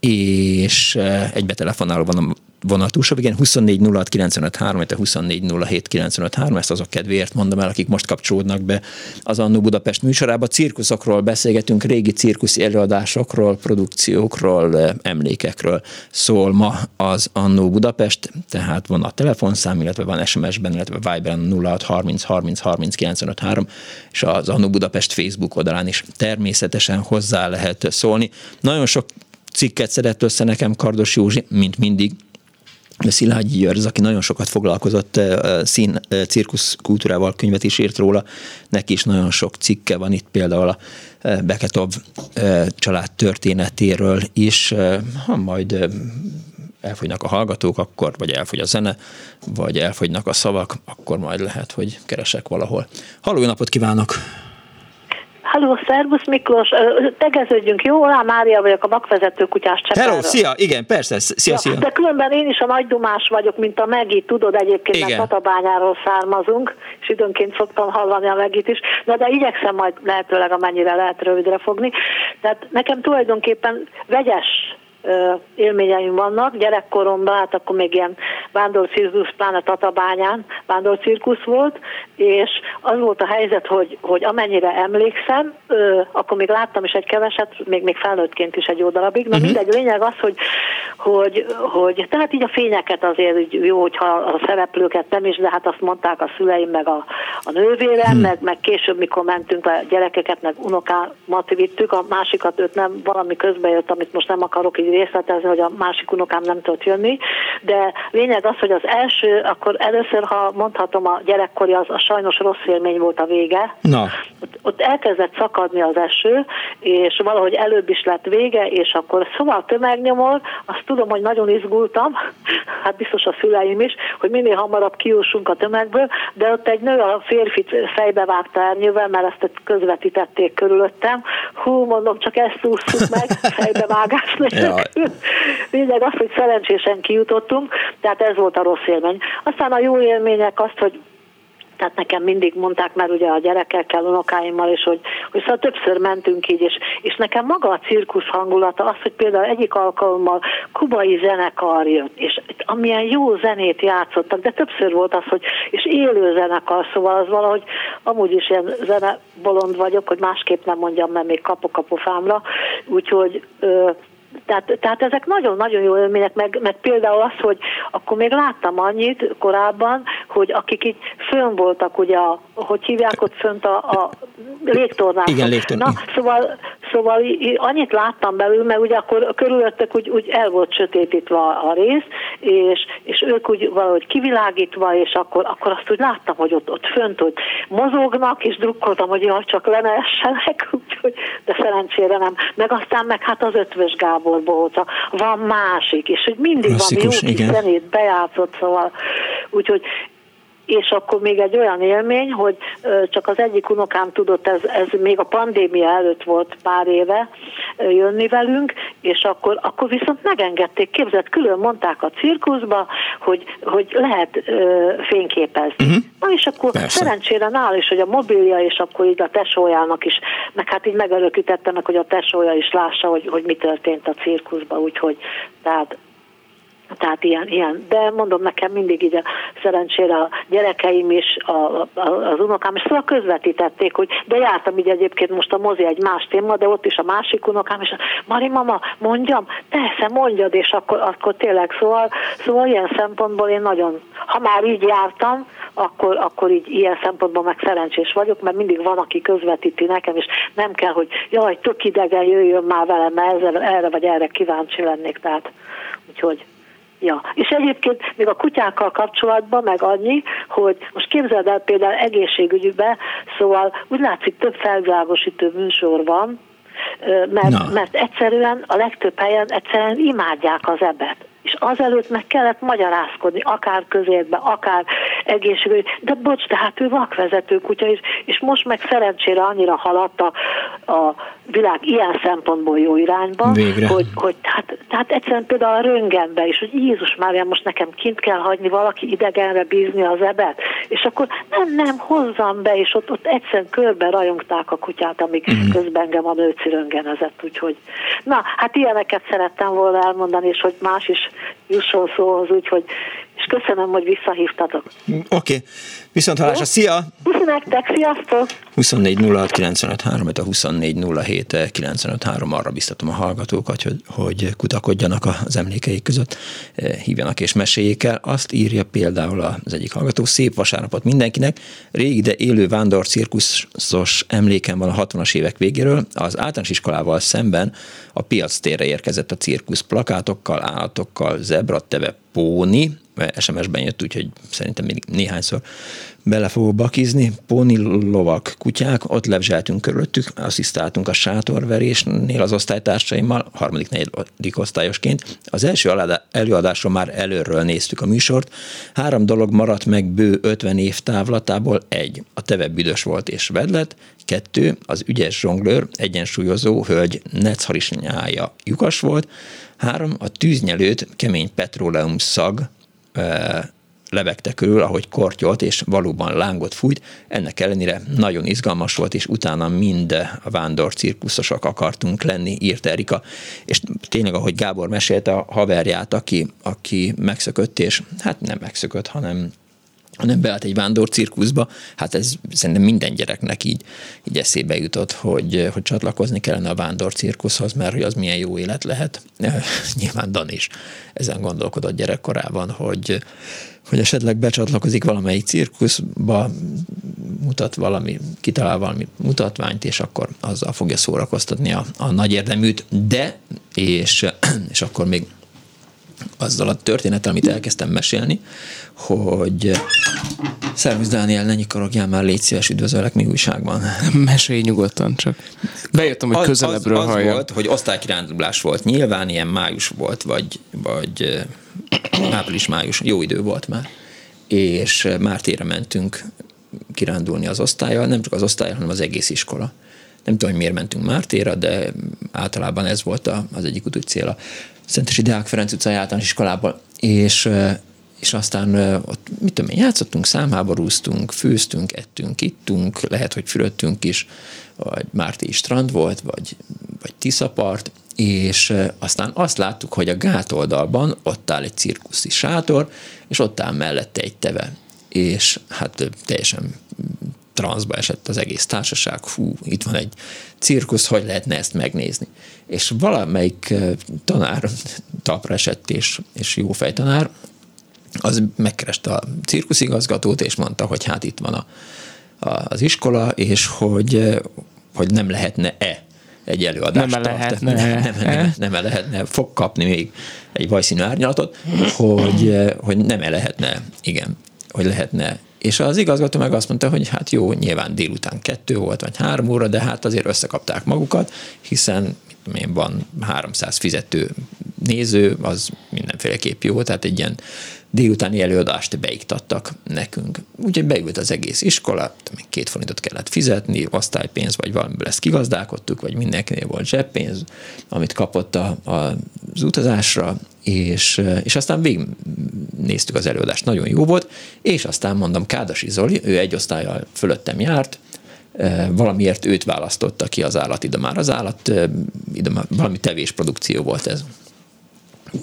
és egy betelefonáló van vonal túlsó igen, 24 06 95 3, 24 07 95 3, ezt azok kedvéért mondom el, akik most kapcsolódnak be az Annó Budapest műsorába. Cirkuszokról beszélgetünk, régi cirkuszi előadásokról, produkciókról, emlékekről szól ma az Annó Budapest, tehát van a telefonszám, illetve van SMS-ben, illetve Viberen 06 30 30 30 95 3, és az Annó Budapest Facebook oldalán is természetesen hozzá lehet szólni. Nagyon sok cikket szedett össze nekem Kardos Józsi, mint mindig, Szilágyi György, aki nagyon sokat foglalkozott eh, szín, eh, cirkusz kultúrával, könyvet is írt róla, neki is nagyon sok cikke van itt például a eh, Beketov család történetéről is, ha majd elfogynak a hallgatók, akkor, vagy elfogy a zene, vagy elfogynak a szavak, akkor majd lehet, hogy keresek valahol. Halló, napot kívánok! Halló, szervusz Miklós, tegeződjünk, jó? Olá Mária vagyok, a vakvezető kutyás cseperről. Hello, szia, igen, persze, szia, ja, szia. De különben én is a nagydumás vagyok, mint a Megi, tudod egyébként, igen. mert Tatabányáról származunk, és időnként szoktam hallani a Megit is, de, de igyekszem majd lehetőleg amennyire lehet rövidre fogni. Tehát nekem tulajdonképpen vegyes élményeim vannak. Gyerekkoromban, hát akkor még ilyen vándorcirkusz, pláne Tatabányán vándorcirkusz volt, és az volt a helyzet, hogy, hogy amennyire emlékszem, akkor még láttam is egy keveset, még, még felnőttként is egy jó darabig. Na uh-huh. mindegy, lényeg az, hogy, hogy, hogy tehát így a fényeket azért jó, hogyha a szereplőket nem is, de hát azt mondták a szüleim, meg a, a nővérem, uh-huh. meg, meg később, mikor mentünk a gyerekeket, meg unokámat vittük, a másikat őt nem valami közbe jött, amit most nem akarok így részletezni, hogy a másik unokám nem tudott jönni, de lényeg az, hogy az első, akkor először, ha mondhatom, a gyerekkori az a sajnos rossz élmény volt a vége. Na. Ott, ott elkezdett szakadni az eső, és valahogy előbb is lett vége, és akkor szóval tömegnyomor, azt tudom, hogy nagyon izgultam, hát biztos a szüleim is, hogy minél hamarabb kiússunk a tömegből, de ott egy nő a férfit fejbe vágta ernyővel, mert ezt közvetítették körülöttem. Hú, mondom, csak ezt ússzuk meg, fejbevágás nélkül. Lényeg az, hogy szerencsésen kijutottunk, tehát ez volt a rossz élmény. Aztán a jó élmények azt, hogy tehát nekem mindig mondták, mert ugye a gyerekekkel, unokáimmal, és hogy, hogy szóval többször mentünk így, és, és nekem maga a cirkusz hangulata, az, hogy például egyik alkalommal kubai zenekar jött, és amilyen jó zenét játszottak, de többször volt az, hogy és élő zenekar, szóval az valahogy amúgy is ilyen zenebolond vagyok, hogy másképp nem mondjam, mert még kapok a pofámra, úgyhogy ö, tehát, tehát ezek nagyon-nagyon jó élmények, meg, meg például az, hogy akkor még láttam annyit korábban, hogy akik így fönn voltak, ugye, a, hogy hívják ott fönt a, a légtornák. Igen, légtornák. Na, szóval, szóval annyit láttam belül, mert ugye akkor körülöttek úgy, úgy el volt sötétítve a rész, és, és ők úgy valahogy kivilágítva, és akkor, akkor azt úgy láttam, hogy ott, ott fönt hogy mozognak, és drukkoltam, hogy jaj, csak le ne essenek, úgyhogy, de szerencsére nem. Meg aztán meg hát az ötvös Gábor Gábor Bóca, van másik, és hogy mindig Klasszikus, van jó kis zenét bejátszott, szóval úgyhogy és akkor még egy olyan élmény, hogy csak az egyik unokám tudott, ez, ez még a pandémia előtt volt pár éve jönni velünk, és akkor, akkor viszont megengedték, képzett, külön mondták a cirkuszba, hogy, hogy lehet ö, fényképezni. Uh-huh. Na és akkor Persze. szerencsére nál is, hogy a mobilja, és akkor így a tesójának is, meg hát így megerőkítette meg, hogy a tesója is lássa, hogy, hogy mi történt a cirkuszba, úgyhogy tehát tehát ilyen, ilyen. De mondom nekem mindig így a szerencsére a gyerekeim is, a, a, az unokám is, szóval közvetítették, hogy de jártam így egyébként most a mozi egy más téma, de ott is a másik unokám, és Mari mama, mondjam, persze mondjad, és akkor, akkor tényleg, szóval, szóval ilyen szempontból én nagyon, ha már így jártam, akkor, akkor így ilyen szempontból meg szerencsés vagyok, mert mindig van, aki közvetíti nekem, és nem kell, hogy jaj, tök idegen jöjjön már velem, mert ezzel, erre vagy erre kíváncsi lennék, tehát úgyhogy Ja, és egyébként még a kutyákkal kapcsolatban meg annyi, hogy most képzeld el például egészségügyben, szóval úgy látszik több felvilágosító műsor van, mert, mert egyszerűen a legtöbb helyen egyszerűen imádják az ebet és azelőtt meg kellett magyarázkodni, akár közérbe, akár egészségügy, de bocs, de hát ő vakvezető kutya is, és most meg szerencsére annyira haladt a, a világ ilyen szempontból jó irányba, Végre. hogy, hogy tehát, tehát egyszerűen például a röngenbe is, hogy Jézus Mária, most nekem kint kell hagyni valaki idegenre bízni az ebet, és akkor nem, nem, hozzam be, és ott, ott egyszerűen körbe rajongták a kutyát, amíg mm. közben engem a nőci röngenezett, úgyhogy na, hát ilyeneket szerettem volna elmondani, és hogy más is jusson szóhoz, úgyhogy és köszönöm, hogy visszahívtatok. Oké, okay. viszont hallásra, szia! Puszi nektek, sziasztok! 24 06 95 3, a 24 07 95 3, arra biztatom a hallgatókat, hogy, hogy kutakodjanak az emlékeik között, hívjanak és meséljék el. Azt írja például az egyik hallgató, szép vasárnapot mindenkinek, régi, de élő vándor cirkuszos emlékem van a 60-as évek végéről, az általános iskolával szemben a piac térre érkezett a cirkusz plakátokkal, állatokkal, zebra, teve, póni, SMS-ben jött, úgyhogy szerintem még néhányszor bele fogok bakizni. Póni lovak, kutyák, ott levzseltünk körülöttük, asszisztáltunk a sátorverésnél az osztálytársaimmal, harmadik, negyedik osztályosként. Az első előadásról már előről néztük a műsort. Három dolog maradt meg bő 50 év távlatából. Egy, a teve büdös volt és vedlet. Kettő, az ügyes zsonglőr, egyensúlyozó hölgy necharisnyája lyukas volt. Három, a tűznyelőt kemény petróleum szag lebegte körül, ahogy kortyolt, és valóban lángot fújt. Ennek ellenére nagyon izgalmas volt, és utána mind a vándor cirkuszosok akartunk lenni, írt Erika. És tényleg, ahogy Gábor mesélte a haverját, aki, aki megszökött, és hát nem megszökött, hanem hanem beállt egy vándor cirkuszba, hát ez szerintem minden gyereknek így, így eszébe jutott, hogy, hogy csatlakozni kellene a vándor cirkuszhoz, mert hogy az milyen jó élet lehet. Nyilván Dan is ezen gondolkodott gyerekkorában, hogy, hogy esetleg becsatlakozik valamelyik cirkuszba, mutat valami, kitalál valami mutatványt, és akkor azzal fogja szórakoztatni a, a nagy érdeműt, de, és, és akkor még azzal a történettel, amit elkezdtem mesélni, hogy Szervusz Dániel, ne nyikorogjál már, légy szíves, üdvözöllek mi újságban. Mesélj nyugodtan csak. Bejöttem, hogy közelebbről az, az, az volt, hogy osztálykirándulás volt. Nyilván ilyen május volt, vagy, vagy április-május, jó idő volt már. És már tére mentünk kirándulni az osztályjal, nem csak az osztályjal, hanem az egész iskola. Nem tudom, hogy miért mentünk Mártéra, de általában ez volt az egyik úti cél a Szentesi Deák Ferenc utcai általános iskolából. És, és aztán ott, mit tudom én, játszottunk, számháborúztunk, főztünk, ettünk, ittunk, lehet, hogy fürödtünk is, vagy Márti strand volt, vagy, vagy Tiszapart, és aztán azt láttuk, hogy a gátoldalban ott áll egy cirkuszi sátor, és ott áll mellette egy teve. És hát teljesen transzba esett az egész társaság, hú, itt van egy cirkusz, hogy lehetne ezt megnézni. És valamelyik tanár talpra esett, és, és jó fejtanár, az megkereste a cirkuszigazgatót, és mondta, hogy hát itt van a, a, az iskola, és hogy, hogy nem lehetne-e egy előadást nem lehetne, nem, nem, nem, nem, lehetne, fog kapni még egy vajszínű árnyalatot, hogy, hogy nem -e lehetne, igen, hogy lehetne és az igazgató meg azt mondta, hogy hát jó, nyilván délután kettő volt, vagy három óra, de hát azért összekapták magukat, hiszen én van 300 fizető néző, az mindenféleképp jó, tehát egy ilyen délutáni előadást beiktattak nekünk. Úgyhogy beült az egész iskola, két forintot kellett fizetni, osztálypénz, vagy valamiből ezt kigazdálkodtuk, vagy mindenkinél volt zseppénz, amit kapott a, a, az utazásra, és, és aztán végignéztük az előadást, nagyon jó volt, és aztán mondom, Kádasi Zoli, ő egy osztályjal fölöttem járt, valamiért őt választotta ki az már Az állat, már valami tevésprodukció volt ez.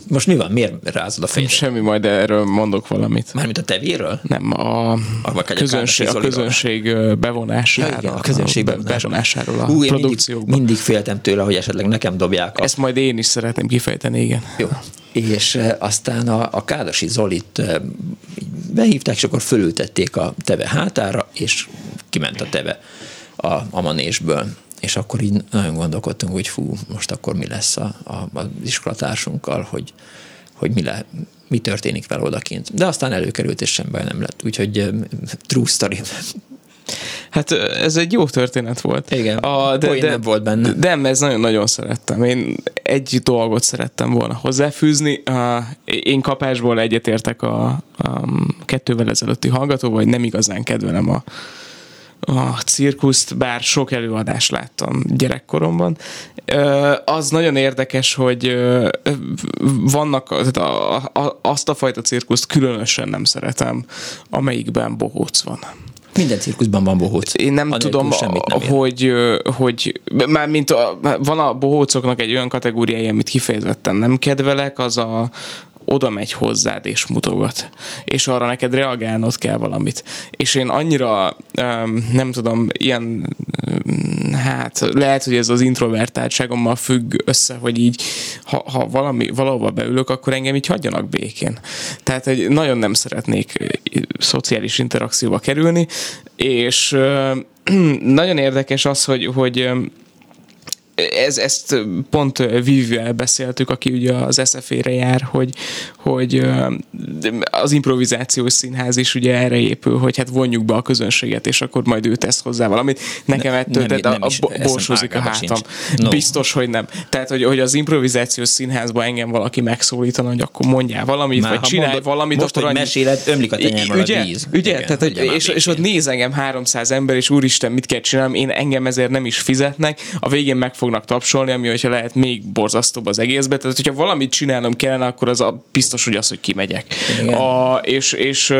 Most mi van? Miért rázod a fejed? Semmi, majd erről mondok valamit. Mármint a tevéről? Nem, a, a, közönség, a közönség bevonására. Ja, igen, a közönség bevonásáról a Hú, produkciókban. Mindig, mindig féltem tőle, hogy esetleg nekem dobják. A... Ezt majd én is szeretném kifejteni, igen. Jó. És aztán a, a Kádasi Zolit behívták, és akkor fölültették a teve hátára, és kiment a teve a, a manésből és akkor így nagyon gondolkodtunk, hogy fú, most akkor mi lesz a, a, az iskolatársunkkal, hogy, hogy mi, le, mi történik vele odakint. De aztán előkerült, és sem baj nem lett. Úgyhogy true story. Hát ez egy jó történet volt. Igen, a, de, de, nem volt benne. De nem, ez nagyon-nagyon szerettem. Én egy dolgot szerettem volna hozzáfűzni. Én kapásból egyetértek a, a kettővel ezelőtti hallgatóval, hogy nem igazán kedvelem a, a cirkuszt, bár sok előadást láttam gyerekkoromban. Az nagyon érdekes, hogy vannak, tehát a, a, azt a fajta cirkuszt különösen nem szeretem, amelyikben bohóc van. Minden cirkuszban van bohóc. Én nem Anélkül tudom, nem hogy, hogy már mint a, van a bohócoknak egy olyan kategóriája, amit kifejezetten nem kedvelek, az a, oda megy hozzád és mutogat, és arra neked reagálnod kell valamit. És én annyira, nem tudom, ilyen, hát lehet, hogy ez az introvertáltságommal függ össze, hogy így, ha, ha valami, valahova beülök, akkor engem így hagyjanak békén. Tehát, hogy nagyon nem szeretnék szociális interakcióba kerülni, és nagyon érdekes az, hogy, hogy ez, ezt pont Vivvel beszéltük, aki ugye az SFE-re jár, hogy, hogy az improvizációs színház is ugye erre épül, hogy hát vonjuk be a közönséget, és akkor majd ő tesz hozzá valamit. Nekem ne, ettől nem, nem, a, a borsózik a hátam. No. Biztos, hogy nem. Tehát, hogy, hogy az improvizációs színházban engem valaki megszólítana, hogy akkor mondjál valamit, Már, vagy csinálj mondod, valamit. Most, akkor hogy annyi... meséled, ömlik a tenyerben ugye, a víz. Ugye? Igen, Tehát, hogy, és, és ott néz engem 300 ember, és úristen, mit kell csinálnom, én engem ezért nem is fizetnek, a végén meg fognak tapsolni, ami hogyha lehet még borzasztóbb az egészbe. Tehát, hogyha valamit csinálnom kellene, akkor az a biztos, hogy az, hogy kimegyek. A, és, és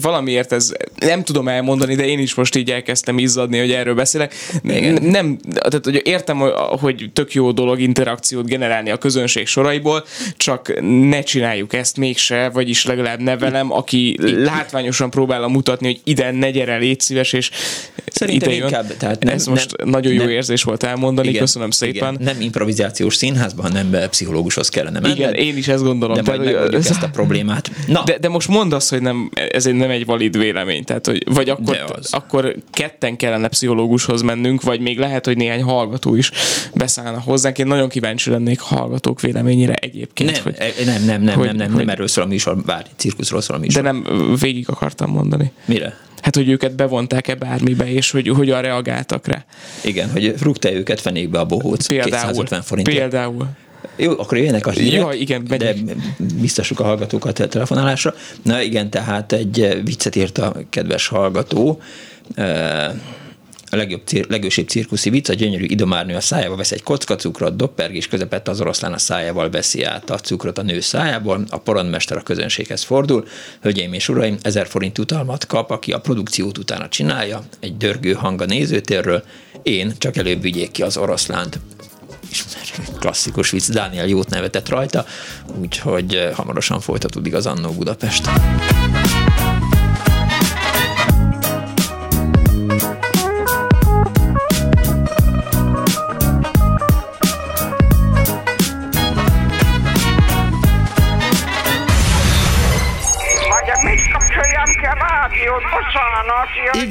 valamiért ez nem tudom elmondani, de én is most így elkezdtem izzadni, hogy erről beszélek. Igen. Nem, tehát hogy értem, hogy tök jó dolog interakciót generálni a közönség soraiból, csak ne csináljuk ezt mégse, vagyis legalább nevelem, aki látványosan próbálom mutatni, hogy ide ne gyere, légy szíves, és Szerintem ide jön. Inkább, tehát nem, Ez most nem, nagyon jó nem, érzés volt elmondani, igen, köszönöm szépen. Igen, nem improvizációs színházban, hanem pszichológushoz kellene menni. Igen, én is ezt gondolom. De majd megoldjuk ezt a problémát. Na. De, de most mondd azt, hogy nem, ez nem egy valid vélemény, tehát, hogy, vagy akkor, akkor ketten kellene pszichológushoz mennünk, vagy még lehet, hogy néhány hallgató is beszállna hozzánk. Én nagyon kíváncsi lennék hallgatók véleményére egyébként. Nem, hogy, nem, nem, nem, hogy, nem, nem, nem, nem erről szól a műsor, bár cirkuszról szól a műsor. De nem végig akartam mondani. Mire? Hát, hogy őket bevonták-e bármibe, és hogy hogyan reagáltak rá. Igen, hogy rúgta őket fenékbe a bohóc például, 250 forintért. Például. Jó, akkor jöjjenek a hírek, Jó, igen, de biztosuk a hallgatókat a telefonálásra. Na igen, tehát egy viccet írt a kedves hallgató, a legjobb, legősibb cirkuszi vicc, a gyönyörű idomárnő a szájába vesz egy kocka cukrot, doppergés közepette az oroszlán a szájával veszi át a cukrot a nő szájából, a porondmester a közönséghez fordul, hölgyeim és uraim, ezer forint utalmat kap, aki a produkciót utána csinálja, egy dörgő hang a nézőtérről, én csak előbb vigyék ki az oroszlánt. Klasszikus vicc, Dániel jót nevetett rajta, úgyhogy eh, hamarosan folytatódik az Annó Budapest.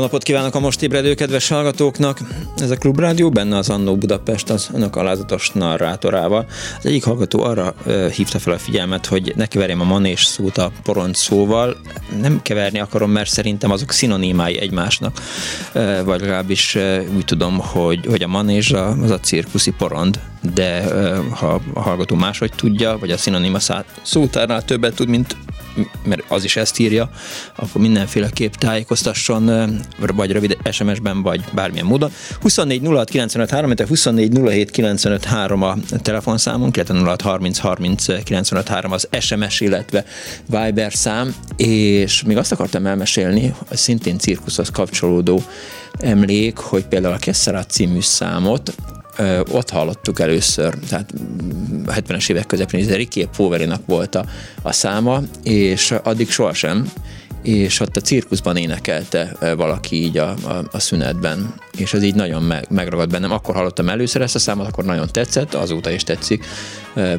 Napot kívánok a most ébredő kedves hallgatóknak! Ez a Klubrádió, benne az Annó Budapest az önök alázatos narrátorával. Az egyik hallgató arra hívta fel a figyelmet, hogy ne keverjem a manés szót a poront szóval. Nem keverni akarom, mert szerintem azok szinonimái egymásnak, vagy legalábbis úgy tudom, hogy, hogy a manés az a cirkuszi porond, de ha a hallgató máshogy tudja, vagy a szinonima szótárnál többet tud, mint mert az is ezt írja, akkor mindenféleképp tájékoztasson, vagy rövid SMS-ben, vagy bármilyen módon. 24 06 95 3, 24 07 95 3 a telefonszámunk, illetve 06 30 30 95 3 az SMS, illetve Viber szám, és még azt akartam elmesélni, szintén cirkuszhoz kapcsolódó emlék, hogy például a Kesserat című számot ott hallottuk először, tehát 70-es évek közepén, ez Ricky Poverinak volt a, a száma, és addig sohasem, és ott a cirkuszban énekelte valaki így a, a, a szünetben, és ez így nagyon meg, megragad bennem. Akkor hallottam először ezt a számot, akkor nagyon tetszett, azóta is tetszik,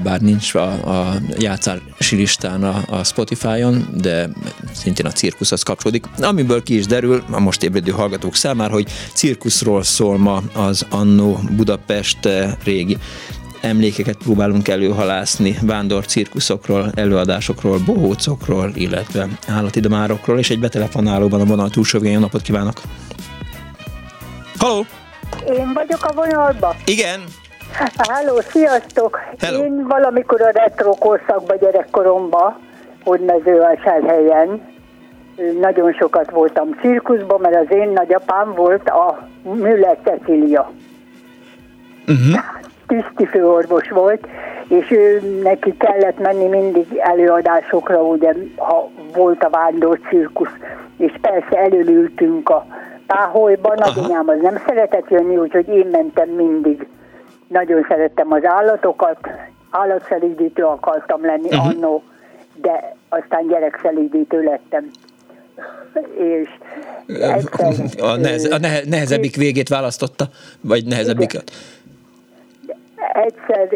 bár nincs a, a játszási listán a, a Spotify-on, de szintén a cirkuszhoz kapcsolódik. Amiből ki is derül a most ébredő hallgatók számára, hogy cirkuszról szól ma az Annó Budapest régi emlékeket próbálunk előhalászni, vándor cirkuszokról, előadásokról, bohócokról, illetve állatidomárokról, és egy betelefonálóban a vonal túlsó végén. Napot kívánok! Halló! Én vagyok a vonalban? Igen. Halló, sziasztok! Hello. Én valamikor a retro korszakban gyerekkoromban, hogy mezővásárhelyen, nagyon sokat voltam cirkuszban, mert az én nagyapám volt a Müller Cecilia. Uh-huh tisztifőorvos volt, és ő, neki kellett menni mindig előadásokra, ugye, ha volt a vándor cirkusz, és persze előültünk a páholyban, nagyanyám az nem szeretett jönni, úgyhogy én mentem mindig. Nagyon szerettem az állatokat, állatszelídítő akartam lenni uh-huh. annó, de aztán gyerekszelídítő lettem. És egyszer, a, nehez, a nehezebbik végét választotta, vagy nehezebbiket? Egyszer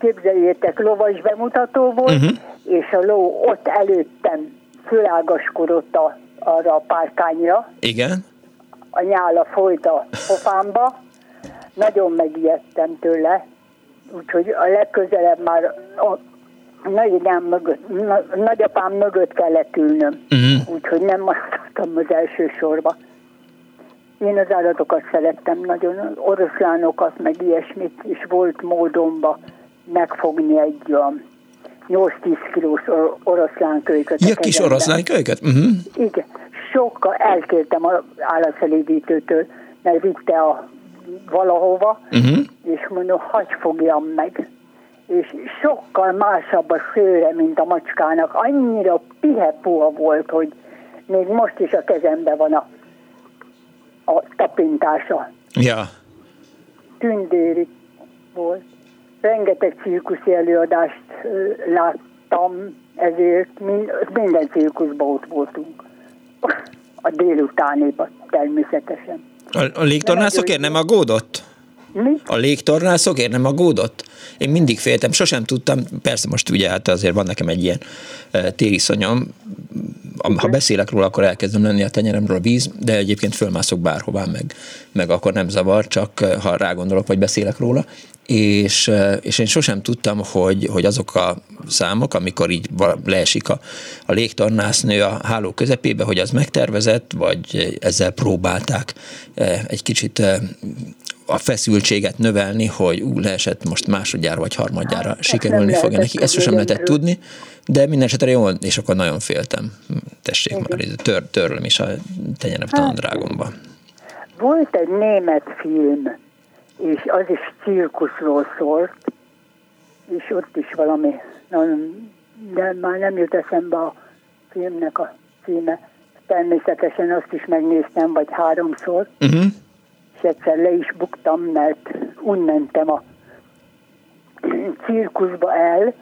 képzeljétek, lovas bemutató volt, uh-huh. és a ló ott előttem fölágaskodott a, arra a párkányra. Igen. A nyála folyt a pofámba. Nagyon megijedtem tőle, úgyhogy a legközelebb már a nagyanyám mögött, nagyapám mögött kellett ülnöm, uh-huh. úgyhogy nem azt az első sorba. Én az állatokat szerettem nagyon, oroszlánokat, meg ilyesmit, és volt módomba megfogni egy olyan 8-10 kilós oroszlánkölyköt. Ja, kis oroszlánkölyköt? Uh-huh. Igen. Sokkal elkértem az állatszelídítőtől, mert vitte a valahova, uh-huh. és mondom, hagy fogjam meg. És sokkal másabb a szőre, mint a macskának. Annyira pihepúha volt, hogy még most is a kezembe van a, a tapintása. Ja. Tündéri volt. Rengeteg cirkuszi előadást láttam, ezért minden cirkuszban ott voltunk. A délutánéban természetesen. A, a légtornászokért nem aggódott? Mi? A légtornászokért nem aggódott? Én mindig féltem, sosem tudtam, persze most ugye hát azért van nekem egy ilyen e, tériszonyom, ha beszélek róla, akkor elkezdem lenni a tenyeremről a víz, de egyébként fölmászok bárhová, meg, meg akkor nem zavar, csak ha rágondolok, vagy beszélek róla. És, és én sosem tudtam, hogy, hogy azok a számok, amikor így leesik a, a légtornásznő a háló közepébe, hogy az megtervezett, vagy ezzel próbálták egy kicsit a feszültséget növelni, hogy ú, leesett most másodjára vagy harmadjára hát, sikerülni fogja neki. Ezt sosem lehetett tudni, de minden esetre jó, és akkor nagyon féltem. Tessék Igen. már, tör, törlöm is a tenyerem hát, drágomba. Volt egy német film, és az is cirkuszról szólt, és ott is valami, nagyon, de már nem jut eszembe a filmnek a címe. Természetesen azt is megnéztem, vagy háromszor, uh-huh. Egyszer le is buktam, mert úgy mentem a cirkuszba el,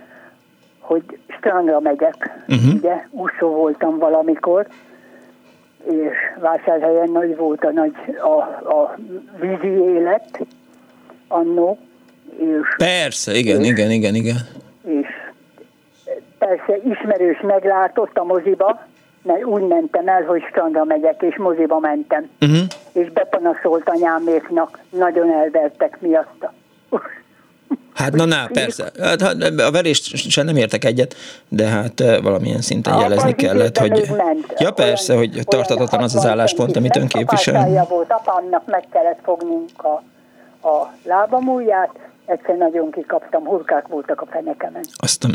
hogy strandra megyek. Uh-huh. Ugye, úszó voltam valamikor, és vásárhelyen nagy volt a, nagy, a, a vízi élet, annó. És, Persze, igen, és, igen, igen, igen. És persze ismerős meglátott a moziba, mert úgy mentem el, hogy strandra megyek, és moziba mentem. Uh-huh. És bepanaszolt anyáméknak, nagyon elvertek miatta. Hát na, na, persze. Hát, a verést sem nem értek egyet, de hát eh, valamilyen szinten jelezni kellett, hogy... Ja, persze, hogy tartatatlan az az álláspont, amit ön képvisel. volt, apámnak meg kellett fognunk a a lábamúját, egyszer nagyon kikaptam, hurkák voltak a fenekemen. Aztán...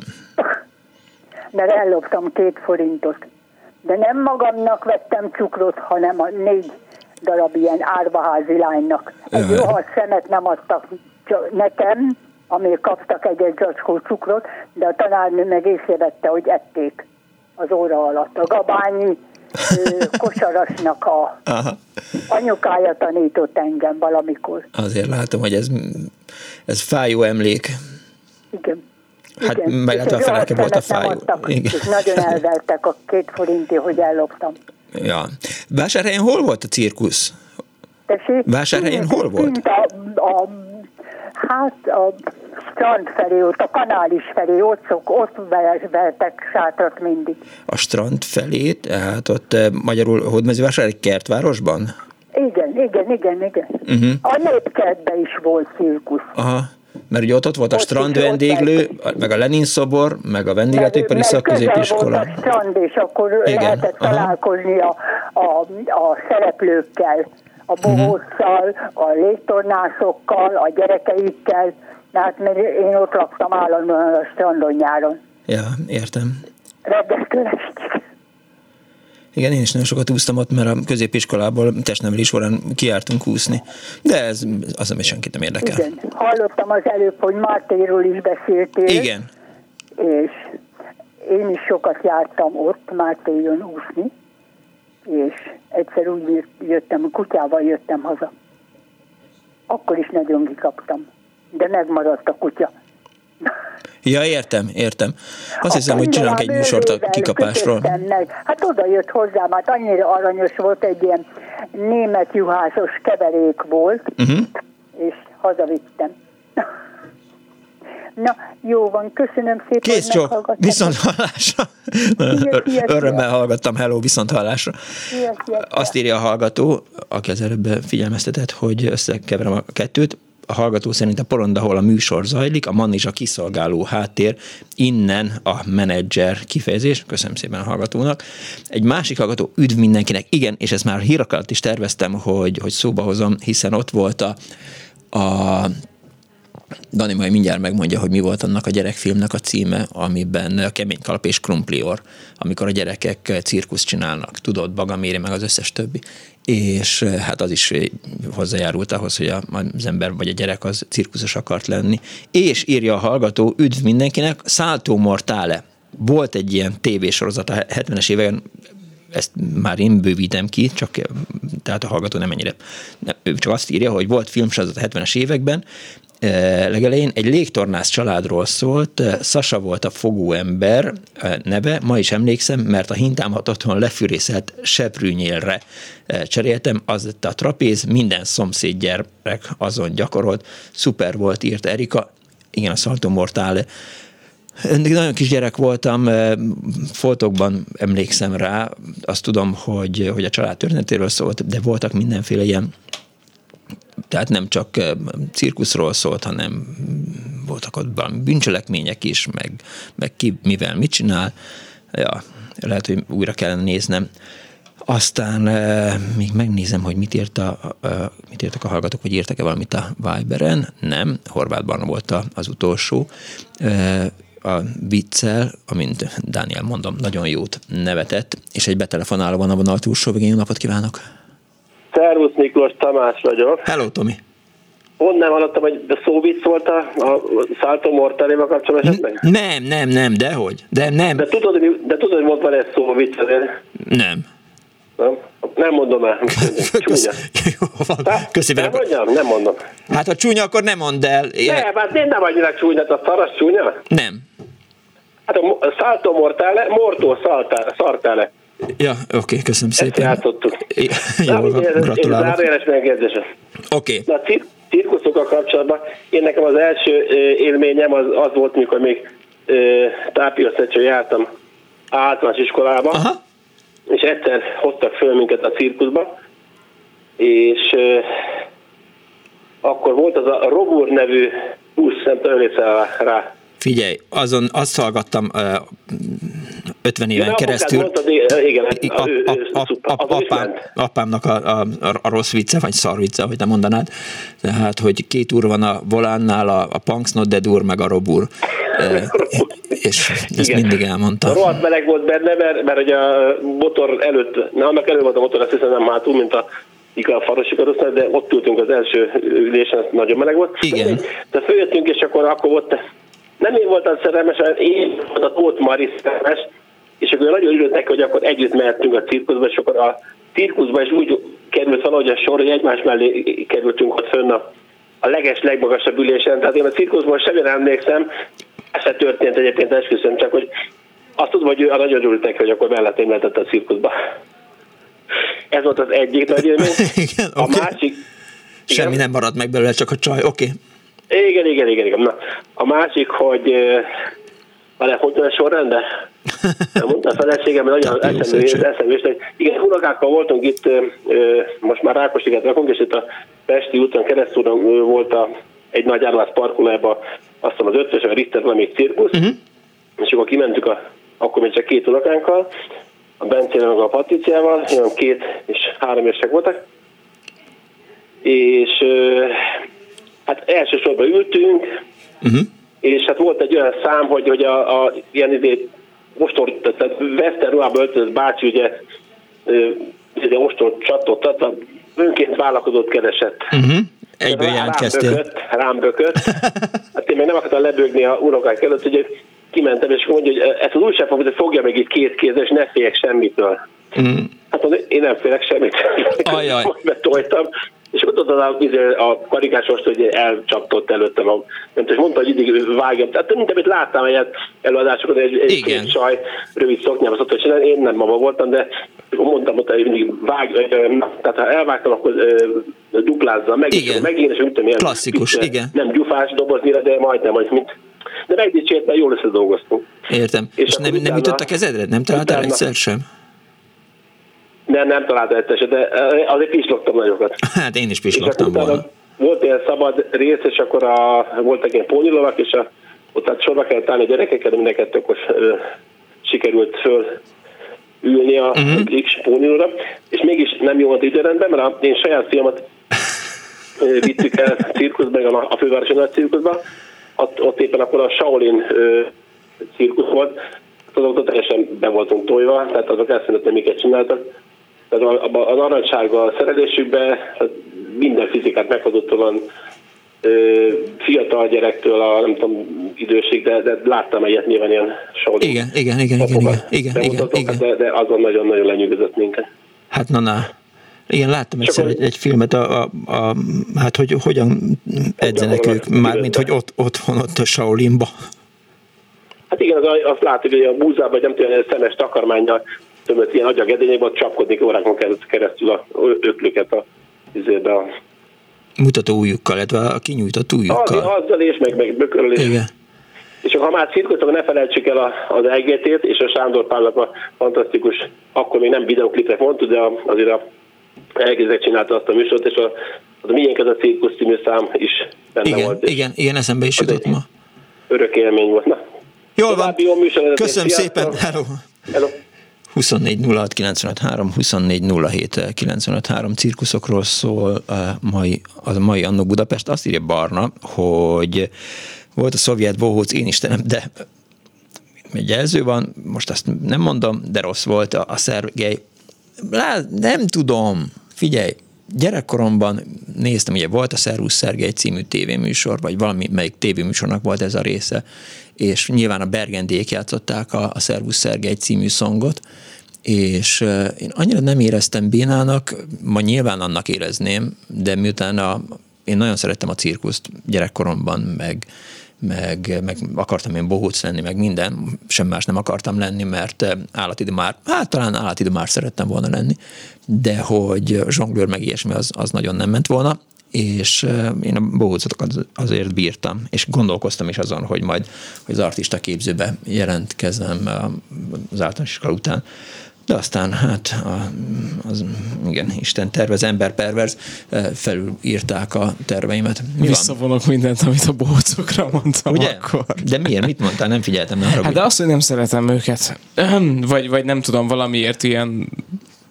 Mert elloptam két forintot. De nem magamnak vettem cukrot, hanem a négy darab ilyen árvaházi lánynak. Egy rohadt szemet nem adtak nekem, amíg kaptak egy-egy zacskó cukrot, de a tanárnő meg észrevette, hogy ették az óra alatt. A gabányi kosarasnak a Aha. anyukája tanított engem valamikor. Azért látom, hogy ez, ez fájó emlék. Igen. Hát Igen. meg hát a feleke volt a fájó. Igen. És nagyon elvertek a két forinti, hogy elloptam. Ja. Vásárhelyen hol volt a cirkusz? Tessék? Vásárhelyen hol volt? A, a, hát a strand felé, ott a kanális felé, ott, szok, ott vertek sátrat mindig. A strand felé, tehát ott eh, magyarul Hódmezővásár egy kertvárosban? Igen, igen, igen, igen. Uh-huh. A népkertben is volt cirkusz. Aha. Mert ugye ott, ott volt a strand vendéglő, meg a Lenin szobor, meg a vendéglátóipari szakközépiskola. Volt a strand, és akkor Igen, lehetett aha. találkozni a, a, a szereplőkkel, a mhm. bohóccal, a légtornászokkal, a gyerekeikkel. Tehát mert én ott laktam állandóan a strandon nyáron. Ja, értem. Estig. Igen, én is nagyon sokat úsztam ott, mert a középiskolából testnevelés során kiártunk úszni. De ez az, ami senkit nem érdekel. Igen, hallottam az előbb, hogy Mártéről is beszéltél. Igen. És én is sokat jártam ott Mártéjon úszni, és egyszer úgy jöttem, kutyával jöttem haza. Akkor is nagyon kikaptam de megmaradt a kutya. Ja, értem, értem. Azt a hiszem, hogy csinálunk egy műsort a kikapásról. Meg. Hát oda jött hozzám, hát annyira aranyos volt, egy ilyen német juhászos keverék volt, uh-huh. és hazavittem. Na, jó van, köszönöm szépen, Kész csók, viszont hallásra. Örömmel hallgattam, hello, viszont hallásra. Azt írja a hallgató, aki az előbb figyelmeztetett, hogy összekeverem a kettőt a hallgató szerint a porond, ahol a műsor zajlik, a man is a kiszolgáló háttér, innen a menedzser kifejezés. Köszönöm szépen a hallgatónak. Egy másik hallgató, üdv mindenkinek. Igen, és ezt már hírak alatt is terveztem, hogy, hogy szóba hozom, hiszen ott volt a, a Dani majd mindjárt megmondja, hogy mi volt annak a gyerekfilmnek a címe, amiben a kemény kalap és krumplior, amikor a gyerekek cirkusz csinálnak, tudod, Bagaméri, meg az összes többi. És eh, hát az is hozzájárult ahhoz, hogy az ember vagy a gyerek az cirkuszos akart lenni. És írja a hallgató, üdv mindenkinek, Salto Mortale. Volt egy ilyen tévésorozat a 70-es években, ezt már én bővítem ki, csak tehát a hallgató nem ennyire. Ő csak azt írja, hogy volt filmsorozat a 70-es években, legelején egy légtornász családról szólt, Sasa volt a fogóember neve, ma is emlékszem, mert a hintámat otthon lefűrészelt seprűnyélre cseréltem, az lett a trapéz, minden szomszéd gyerek azon gyakorolt, szuper volt, írt Erika, igen, a Salto Mortale, nagyon kis gyerek voltam, foltokban emlékszem rá, azt tudom, hogy, hogy a család történetéről szólt, de voltak mindenféle ilyen tehát nem csak cirkuszról szólt, hanem voltak ott valami bűncselekmények is, meg, meg ki mivel mit csinál. Ja, lehet, hogy újra kellene néznem. Aztán még megnézem, hogy mit, írt a, mit írtak a hallgatók, hogy írtak-e valamit a Viberen. Nem, Horvátban volt az utolsó. a viccel, amint Dániel mondom, nagyon jót nevetett, és egy betelefonáló van a vonal túlsó végén. Jó napot kívánok! Szervusz Miklós, Tamás vagyok. Hello, Tomi. Onnan hallottam, hogy de szó vicc volt a, a Salto Mortaléval kapcsolatban esetleg? Nem, nem, nem, dehogy. De nem. De tudod, de tudod hogy volt van egy szó vicc azért? Nem. Nem? Nem mondom el. Csúnya. Van. Köszönöm. Nem mondjam? Nem mondom. Hát ha csúnya, akkor nem mondd el. Nem, hát én nem annyira csúnya, a szaras csúnya? Nem. Hát a Salto Mortale, Mortó Sartale. Ja, oké, okay, köszönöm Ezt szépen. játszottuk. Jó, gratulálok. Zárójeles megjegyzésem. Oké. Okay. Na, cirkuszokkal kapcsolatban én nekem az első élményem az, az volt, mikor még tápiasztecső jártam általános iskolába, Aha. és egyszer hoztak föl minket a cirkuszba, és akkor volt az a Robur nevű busz, nem tudom, rá. Figyelj, azon azt hallgattam 50 éven keresztül. Mondtad, igen, a, a, a, a, a, apám, apámnak a, a, a rossz vicce, vagy szar vicce, hogy te mondanád. Tehát, hogy két úr van a volánnál, a, a Punks Not Dead úr, meg a Robur. és ezt igen. mindig elmondta. Rohadt meleg volt benne, mert, mert hogy a motor előtt, ne, annak előtt volt a motor, azt hiszem nem hátul, mint a a farosi karosszal, de ott ültünk az első ülésen, nagyon meleg volt. Igen. De följöttünk, és akkor, akkor volt nem én voltam szerelmes, hanem én voltam Tóth Mari szerelmes, és akkor nagyon neki, hogy akkor együtt mehetünk a cirkuszba, és akkor a cirkuszba is úgy került valahogy a sor, hogy egymás mellé kerültünk ott fönn a, a leges, legmagasabb ülésen. Tehát én a cirkuszból semmi nem emlékszem, ez se történt egyébként, esküszöm, csak hogy azt tudom, hogy ő nagyon örült neki, hogy akkor mellettem lehetett a cirkuszba. Ez volt az egyik nagy élmény. Igen, a okay. másik... Semmi igen. nem maradt meg belőle, csak a csaj, oké. Okay. Igen, igen, igen, igen. Na, a másik, hogy várjál, hogy a sorrende? Mondta a feleségem, nagyon eszembe hogy igen, unokákkal voltunk itt, most már Rákosiget rakunk, és itt a Pesti úton keresztúron volt a, egy nagy árvász parkolóba, azt hiszem az ötös, a Richter még cirkusz, uh-huh. és akkor kimentük, a, akkor még csak két unokánkkal, a Bencével meg a Patriciával, két és három évesek voltak, és hát elsősorban ültünk, uh-huh és hát volt egy olyan szám, hogy, hogy a, a ilyen izé, ostor, tehát Western ruhába öltözött bácsi ugye izé, ostor csatot, tehát önként vállalkozót keresett. Uh-huh. Egyből jelentkeztél. Rám bökött, rám bökött. Hát én még nem akartam lebögni a unokák előtt, hogy kimentem, és mondja, hogy ezt az újságfogót fogja meg itt két kézzel, és ne féljek semmitől. Mm. Hát az, én nem félek semmit. Ajaj. Betoltam, és ott az a, a karikásos, hogy elcsaptott előttem, a, nem tudom, mondta, hogy idig vágjam. Tehát mint amit láttam egy előadásokat, egy, egy két saj rövid szoknyában szokott csinálni, én nem mama voltam, de mondtam, hogy mindig vág, tehát ha elvágtam, akkor duplázza meg, igen. és megint, és mint ilyen Klasszikus, pitte, igen. Nem gyufás doboznira, de majdnem, hogy mint de megdicsért, mert jól összedolgoztunk. Értem. És, és nem, nem jutott a kezedre? Nem találtál egyszer sem? Nem, nem találta egyszer de azért pislogtam nagyokat. Hát én is pislogtam volna. volt ilyen szabad rész, és akkor a, voltak ilyen pónilovak, és a, ott hát sorba kellett állni a gyerekeket, mind a kettőkor sikerült föl ülni a uh-huh. X pónilóra, és mégis nem jó volt időrendben, mert a, én saját fiamat vittük el cirkuszba, a, a fővárosi nagy cirkuszba, ott, ott éppen akkor a Shaolin cirkusz volt, azok teljesen be voltunk tojva, tehát azok eszméletlen miket csináltak. Tehát az aranysárga szerelésükben minden fizikát meghozott fiatal gyerektől a nem tudom időség, de, de láttam egyet nyilván ilyen Shaolin. Igen, igen, igen, igen, igen, igen, igen, igen. De, de azon nagyon-nagyon lenyűgözött minket. Hát na, na. Igen, láttam egyszer egy, egy filmet, a, a, a, hát hogy hogyan edzenek ők, mármint hogy ott, otthon, ott a Shaolinba. Hát igen, az, azt látjuk, hogy a vagy nem tudom, hogy szemes takarmányjal tömött ilyen agyagedényekben csapkodni órákon keresztül a öklüket a, a, a mutató ujjukkal, illetve a kinyújtott ujjukkal. Az, azzal és meg, meg bököröl is. Igen. És ha már cirkuszok, ne felejtsük el az EGT-t, és a Sándor Pálnak a fantasztikus, akkor még nem videoklipet mondtuk, de azért a elkezdek csinálta azt a műsort, és a, a Miénk ez a cirkusz című szám is benne igen, volt. Igen, igen, eszembe is jutott ma. Örök élmény volt. Na. Jól van. Jó Köszönöm szépen. Hello. Hello. 24 06 953, 24 cirkuszokról szól a mai, a mai Annó Budapest. Azt írja Barna, hogy volt a szovjet bohóc, én Istenem, de egy jelző van, most azt nem mondom, de rossz volt a, a Szergej. Nem tudom, figyelj, gyerekkoromban néztem, ugye volt a Szervusz Szergej című tévéműsor, vagy valami melyik tévéműsornak volt ez a része, és nyilván a Bergendék játszották a, a Szervusz Szergej című szongot, és én annyira nem éreztem bénának, ma nyilván annak érezném, de miután a, én nagyon szerettem a cirkuszt gyerekkoromban, meg, meg, meg akartam én bohóc lenni, meg minden, sem más nem akartam lenni, mert állatidő már, hát talán állatidő már szerettem volna lenni, de hogy zsonglőr meg ilyesmi az, az nagyon nem ment volna, és én a bohócotokat azért bírtam, és gondolkoztam is azon, hogy majd hogy az artista képzőbe jelentkezem az általános iskola után. De aztán hát a, az, igen, Isten tervez, ember perverz, felülírták a terveimet. Mi Visszavonok van? mindent, amit a bohócokra mondtam Ugye? akkor. De miért? Mit mondtál? Nem figyeltem. Nem hát de azt, hogy nem szeretem őket. Vagy, vagy nem tudom, valamiért ilyen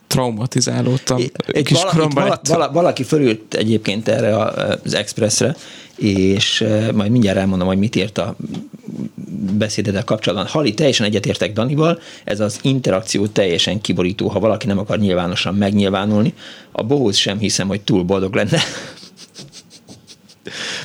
traumatizálódtam. Egy vala, vala, vala, valaki fölült egyébként erre az Expressre, és majd mindjárt elmondom, hogy mit írt a beszédeddel kapcsolatban. Hali, teljesen egyetértek Danival, ez az interakció teljesen kiborító, ha valaki nem akar nyilvánosan megnyilvánulni. A bohóc sem hiszem, hogy túl boldog lenne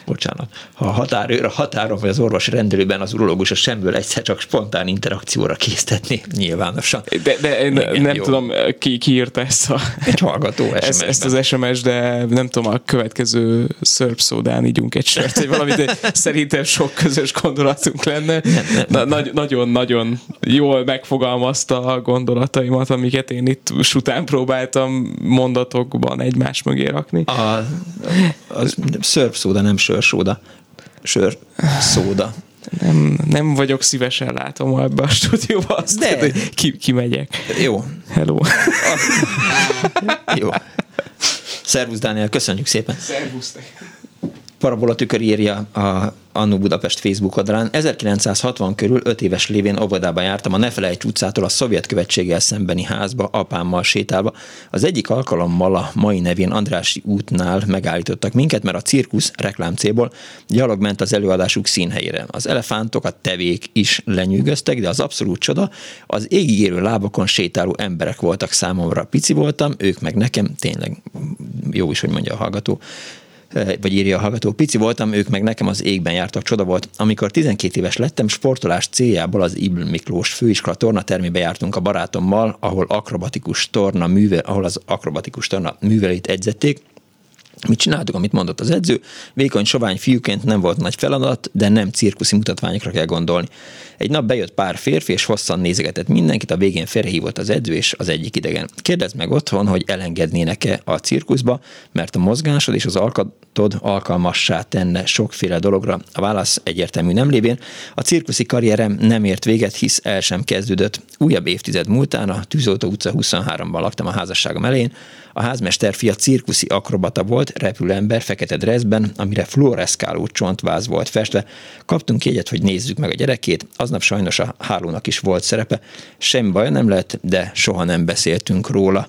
bocsánat, ha a határőr a határon vagy az orvos rendelőben az urológus a semből egyszer csak spontán interakcióra késztetni nyilvánosan. De, de Igen, nem jó. tudom, ki, ki írta ezt a... Egy hallgató sms ezt, ezt az SMS, de nem tudom, a következő szörp szódán ígyunk egy sört, vagy valamit, de szerintem sok közös gondolatunk lenne. Na, nagyon-nagyon jól megfogalmazta a gondolataimat, amiket én itt után próbáltam mondatokban egymás mögé rakni. A, szörp szóda, nem sörsóda. Sör szóda. Nem, nem vagyok szívesen látom ebbe a stúdióba, azt De. hogy ki, kimegyek. Jó. Hello. Jó. Szervusz Dániel, köszönjük szépen. Szervusz. Parabola tükör írja a Annu Budapest Facebook oldalán. 1960 körül 5 éves lévén óvodába jártam a Nefelejts utcától a szovjet követséggel szembeni házba, apámmal sétálva. Az egyik alkalommal a mai nevén Andrási útnál megállítottak minket, mert a cirkusz reklám célból gyalog ment az előadásuk színhelyére. Az elefántok, a tevék is lenyűgöztek, de az abszolút csoda, az égigérő lábakon sétáló emberek voltak számomra. Pici voltam, ők meg nekem, tényleg jó is, hogy mondja a hallgató, vagy írja a hallgató, pici voltam, ők meg nekem az égben jártak, csoda volt. Amikor 12 éves lettem, sportolás céljából az Ibl Miklós főiskola tornatermébe jártunk a barátommal, ahol akrobatikus torna műve, ahol az akrobatikus torna művelét edzették, Mit csináltuk, amit mondott az edző? Vékony, sovány fiúként nem volt nagy feladat, de nem cirkuszi mutatványokra kell gondolni. Egy nap bejött pár férfi, és hosszan nézegetett mindenkit, a végén félrehívott az edző és az egyik idegen. Kérdezd meg otthon, hogy elengednének-e a cirkuszba, mert a mozgásod és az alkatod alkalmassá tenne sokféle dologra. A válasz egyértelmű nem lévén. A cirkuszi karrierem nem ért véget, hisz el sem kezdődött. Újabb évtized múltán a Tűzoltó utca 23-ban laktam a házasságom elején. A házmester fia cirkuszi akrobata volt, repülőember fekete dressben, amire fluoreszkáló csontváz volt festve. Kaptunk jegyet, hogy nézzük meg a gyerekét, aznap sajnos a hálónak is volt szerepe. Semmi baj nem lett, de soha nem beszéltünk róla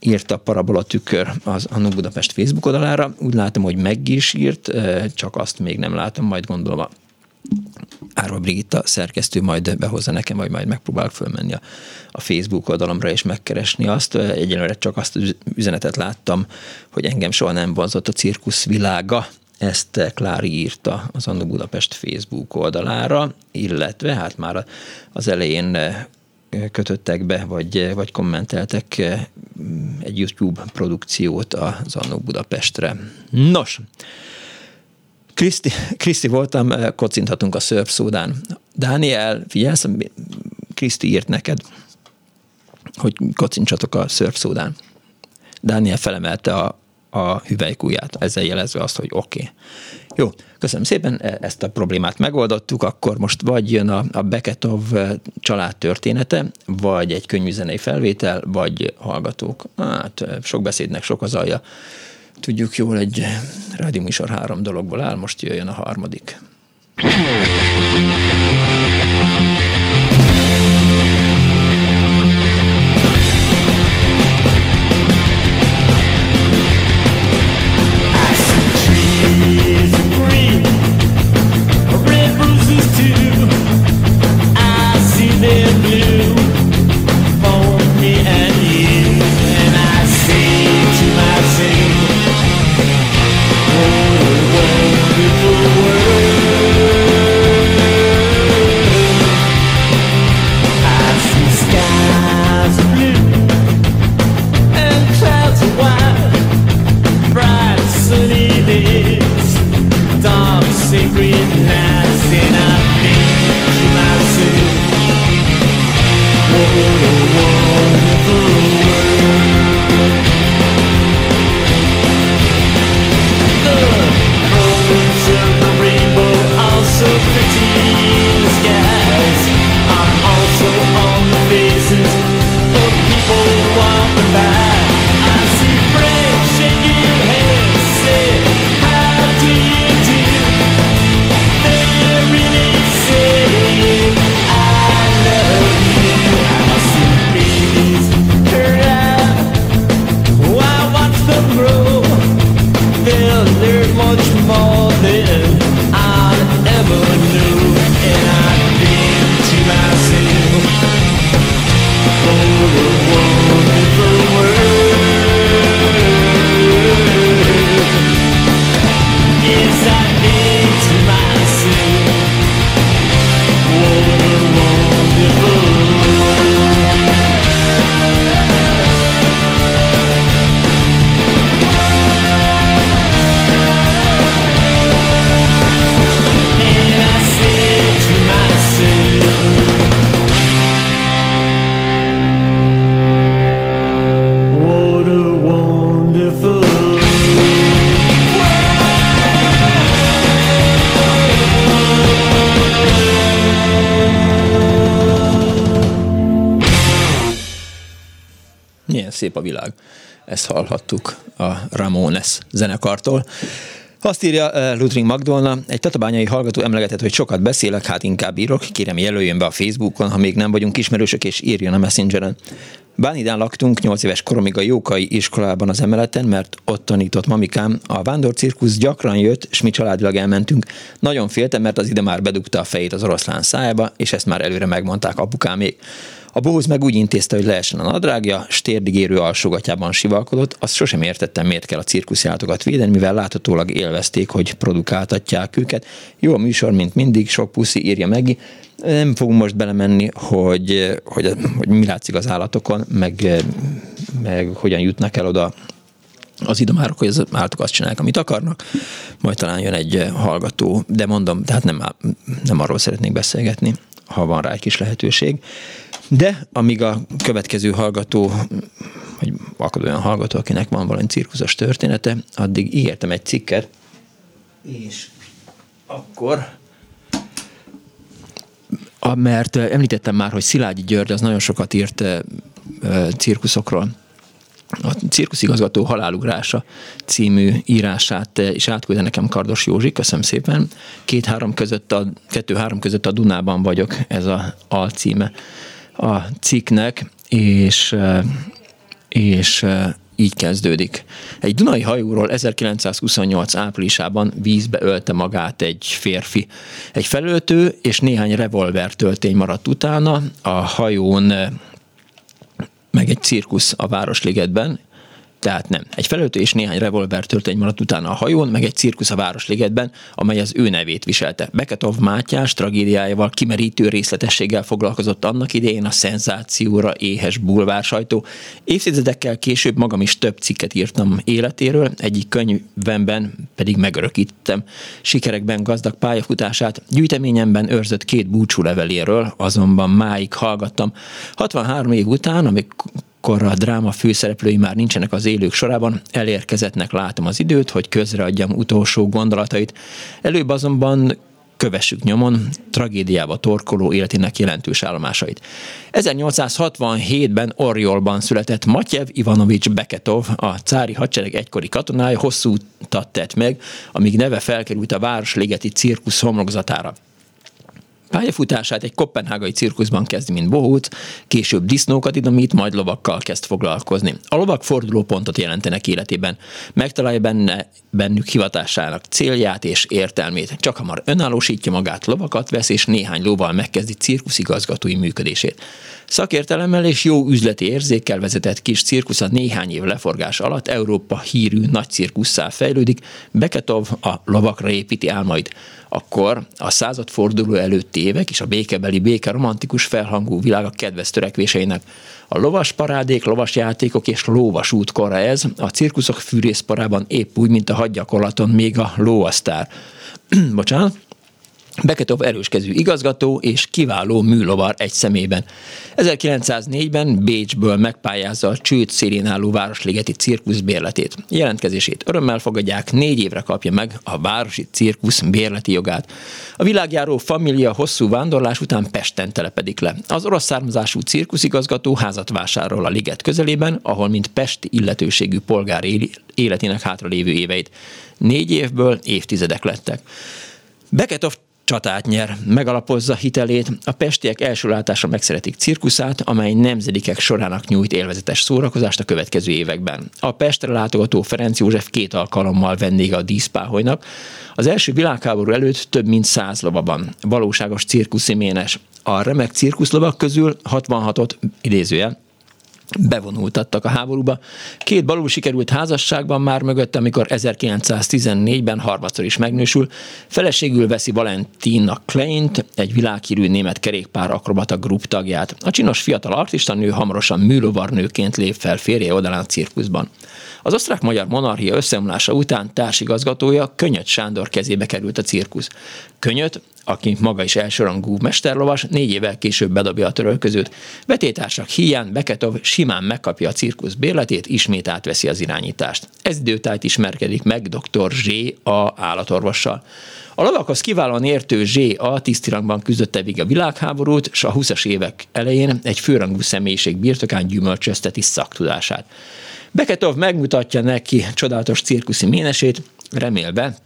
írta Parabola tükör az Annu Budapest Facebook oldalára. Úgy látom, hogy meg is írt, csak azt még nem látom, majd gondolom a Árva Brigitta szerkesztő majd behozza nekem, vagy majd megpróbálok fölmenni a, a Facebook oldalomra és megkeresni azt. Egyelőre csak azt az üzenetet láttam, hogy engem soha nem vonzott a cirkusz világa. Ezt Klári írta az Annu Budapest Facebook oldalára, illetve hát már az elején kötöttek be, vagy, vagy kommenteltek egy YouTube produkciót az Annó Budapestre. Nos, Kriszti, Kriszti voltam, kocinthatunk a szörf szódán. Dániel, figyelsz, Kriszti írt neked, hogy kocincsatok a szörf szódán. Dániel felemelte a, a hüvelykúját, ezzel jelezve azt, hogy oké. Okay. Jó, köszönöm szépen, e, ezt a problémát megoldottuk, akkor most vagy jön a, a Beketov e, család története, vagy egy könyvzenei felvétel, vagy hallgatók. Hát e, sok beszédnek sok az alja. Tudjuk jól, egy rádióműsor három dologból áll, most jöjjön a harmadik. Zenekartól. Azt írja uh, Ludwig Magdolna, egy tatabányai hallgató emlegetett, hogy sokat beszélek, hát inkább írok, kérem jelöljön be a Facebookon, ha még nem vagyunk ismerősök, és írjon a Messengeren. Bánidán laktunk 8 éves koromig a Jókai iskolában az emeleten, mert ott tanított mamikám. A vándorcirkusz gyakran jött, és mi családilag elmentünk. Nagyon féltem, mert az ide már bedugta a fejét az oroszlán szájába, és ezt már előre megmondták apukámék. A bohóz meg úgy intézte, hogy leessen a nadrágja, stérdigérő alsógatjában sivalkodott, azt sosem értettem, miért kell a cirkuszjátokat védeni, mivel láthatólag élvezték, hogy produkáltatják őket. Jó a műsor, mint mindig, sok puszi írja meg. Nem fogunk most belemenni, hogy, hogy, hogy mi látszik az állatokon, meg, meg hogyan jutnak el oda az idomárok, hogy az állatok azt csinálják, amit akarnak, majd talán jön egy hallgató, de mondom, tehát nem, nem arról szeretnék beszélgetni, ha van rá egy kis lehetőség. De amíg a következő hallgató, vagy akad olyan hallgató, akinek van valami cirkuszos története, addig ígértem egy cikket, és akkor? Mert említettem már, hogy Szilágyi György az nagyon sokat írt cirkuszokról, a cirkuszigazgató halálugrása című írását is átküldte nekem Kardos Józsi, köszönöm szépen. Két-három között a, kettő-három között a Dunában vagyok, ez a alcíme a cikknek, és, és így kezdődik. Egy Dunai hajóról 1928 áprilisában vízbe ölte magát egy férfi. Egy felöltő és néhány revolver töltény maradt utána. A hajón meg egy cirkusz a Városligetben, tehát nem. Egy felöltő és néhány revolver történt maradt utána a hajón, meg egy cirkusz a Városligetben, amely az ő nevét viselte. Beketov Mátyás tragédiájával kimerítő részletességgel foglalkozott annak idején a szenzációra éhes bulvár sajtó. Évtizedekkel később magam is több cikket írtam életéről, egyik könyvemben pedig megörökítettem sikerekben gazdag pályafutását, gyűjteményemben őrzött két búcsú leveléről, azonban máig hallgattam. 63 év után, amikor akkor a dráma főszereplői már nincsenek az élők sorában, elérkezettnek látom az időt, hogy közreadjam utolsó gondolatait. Előbb azonban kövessük nyomon tragédiába torkoló életének jelentős állomásait. 1867-ben Orjolban született Matyev Ivanovics Beketov, a cári hadsereg egykori katonája hosszú utat tett meg, amíg neve felkerült a Városligeti cirkusz homlokzatára. Pályafutását egy kopenhágai cirkuszban kezdi, mint bohóc, később disznókat idomít, majd lovakkal kezd foglalkozni. A lovak fordulópontot jelentenek életében. Megtalálja benne, bennük hivatásának célját és értelmét. Csak hamar önállósítja magát, lovakat vesz, és néhány lóval megkezdi cirkuszigazgatói működését. Szakértelemmel és jó üzleti érzékkel vezetett kis cirkusza néhány év leforgás alatt Európa hírű nagy cirkusszá fejlődik, Beketov a lovakra építi álmait. Akkor a századforduló előtti évek és a békebeli béke romantikus felhangú világ a kedves törekvéseinek. A lovas parádék, lovas játékok és lóvas útkora ez, a cirkuszok fűrészparában épp úgy, mint a hadgyakorlaton még a lóasztár. Bocsánat. Beketov erőskezű igazgató és kiváló műlovar egy szemében. 1904-ben Bécsből megpályázza a csőd szélén álló Városligeti cirkusz bérletét. Jelentkezését örömmel fogadják, négy évre kapja meg a Városi Cirkusz bérleti jogát. A világjáró família hosszú vándorlás után Pesten telepedik le. Az orosz származású cirkuszigazgató házat vásárol a liget közelében, ahol mint pesti illetőségű polgár életének hátralévő éveit. Négy évből évtizedek lettek. Beketov csatát nyer, megalapozza hitelét, a pestiek első látásra megszeretik cirkuszát, amely nemzedikek sorának nyújt élvezetes szórakozást a következő években. A Pestre látogató Ferenc József két alkalommal vendége a díszpáholynak. Az első világháború előtt több mint száz lovaban. Valóságos cirkusziménes. A remek cirkuszlovak közül 66-ot idézőjel bevonultattak a háborúba. Két balul sikerült házasságban már mögött, amikor 1914-ben harmadszor is megnősül. Feleségül veszi Valentina Kleint, egy világhírű német kerékpár akrobata grup tagját. A csinos fiatal artista nő hamarosan műlovarnőként lép fel férje oldalán a cirkuszban. Az osztrák-magyar monarchia összeomlása után társigazgatója Könyöt Sándor kezébe került a cirkusz. Könyöt, aki maga is elsőrangú mesterlovas, négy évvel később bedobja a törölközőt. Betétársak hiány Beketov simán megkapja a cirkusz bérletét, ismét átveszi az irányítást. Ez időtájt ismerkedik meg dr. Z. a állatorvossal. A lovakhoz kiválóan értő Z. a tisztirangban küzdötte végig a világháborút, és a 20-as évek elején egy főrangú személyiség birtokán gyümölcsözteti szaktudását. Beketov megmutatja neki csodálatos cirkuszi ménesét, remélve,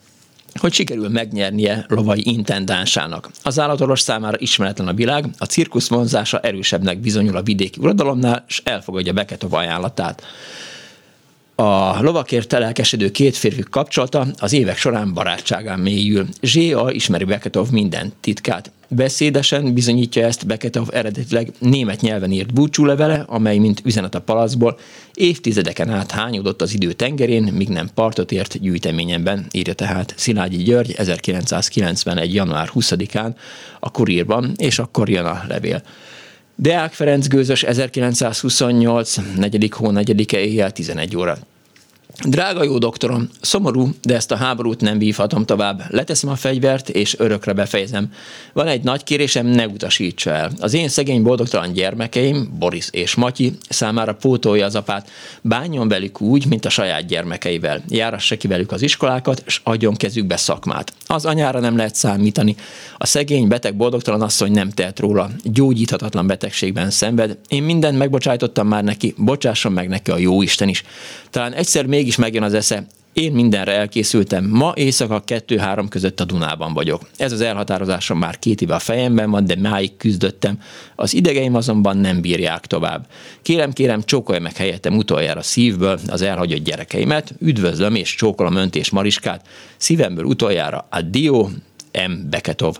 hogy sikerül megnyernie lovai intendánsának. Az állatorvos számára ismeretlen a világ, a cirkusz vonzása erősebbnek bizonyul a vidéki uradalomnál, és elfogadja Beketov ajánlatát. A lovakért telelkesedő két férfi kapcsolata az évek során barátságán mélyül. Zséa ismeri Beketov minden titkát. Beszédesen bizonyítja ezt Beketov eredetileg német nyelven írt búcsúlevele, amely mint üzenet a palaszból évtizedeken át hányódott az idő tengerén, míg nem partot ért gyűjteményemben, írja tehát Szilágyi György 1991. január 20-án a Kurírban, és akkor jön a levél. Deák Ferenc Gőzös 1928. 4. hó 4 -e éjjel 11 óra. Drága jó doktorom, szomorú, de ezt a háborút nem vívhatom tovább. Leteszem a fegyvert, és örökre befejezem. Van egy nagy kérésem, ne utasítsa el. Az én szegény boldogtalan gyermekeim, Boris és Matyi, számára pótolja az apát. Bánjon velük úgy, mint a saját gyermekeivel. Járassa ki velük az iskolákat, és adjon kezükbe szakmát. Az anyára nem lehet számítani. A szegény, beteg, boldogtalan asszony nem tehet róla. Gyógyíthatatlan betegségben szenved. Én mindent megbocsájtottam már neki, bocsásson meg neki a jó Isten is. Talán egyszer mégis megjön az esze, én mindenre elkészültem. Ma éjszaka 2-3 között a Dunában vagyok. Ez az elhatározásom már két éve a fejemben van, de máig küzdöttem. Az idegeim azonban nem bírják tovább. Kérem, kérem, csókolja meg helyettem utoljára szívből az elhagyott gyerekeimet. Üdvözlöm és csókolom önt és Mariskát. Szívemből utoljára addio, M. Beketov.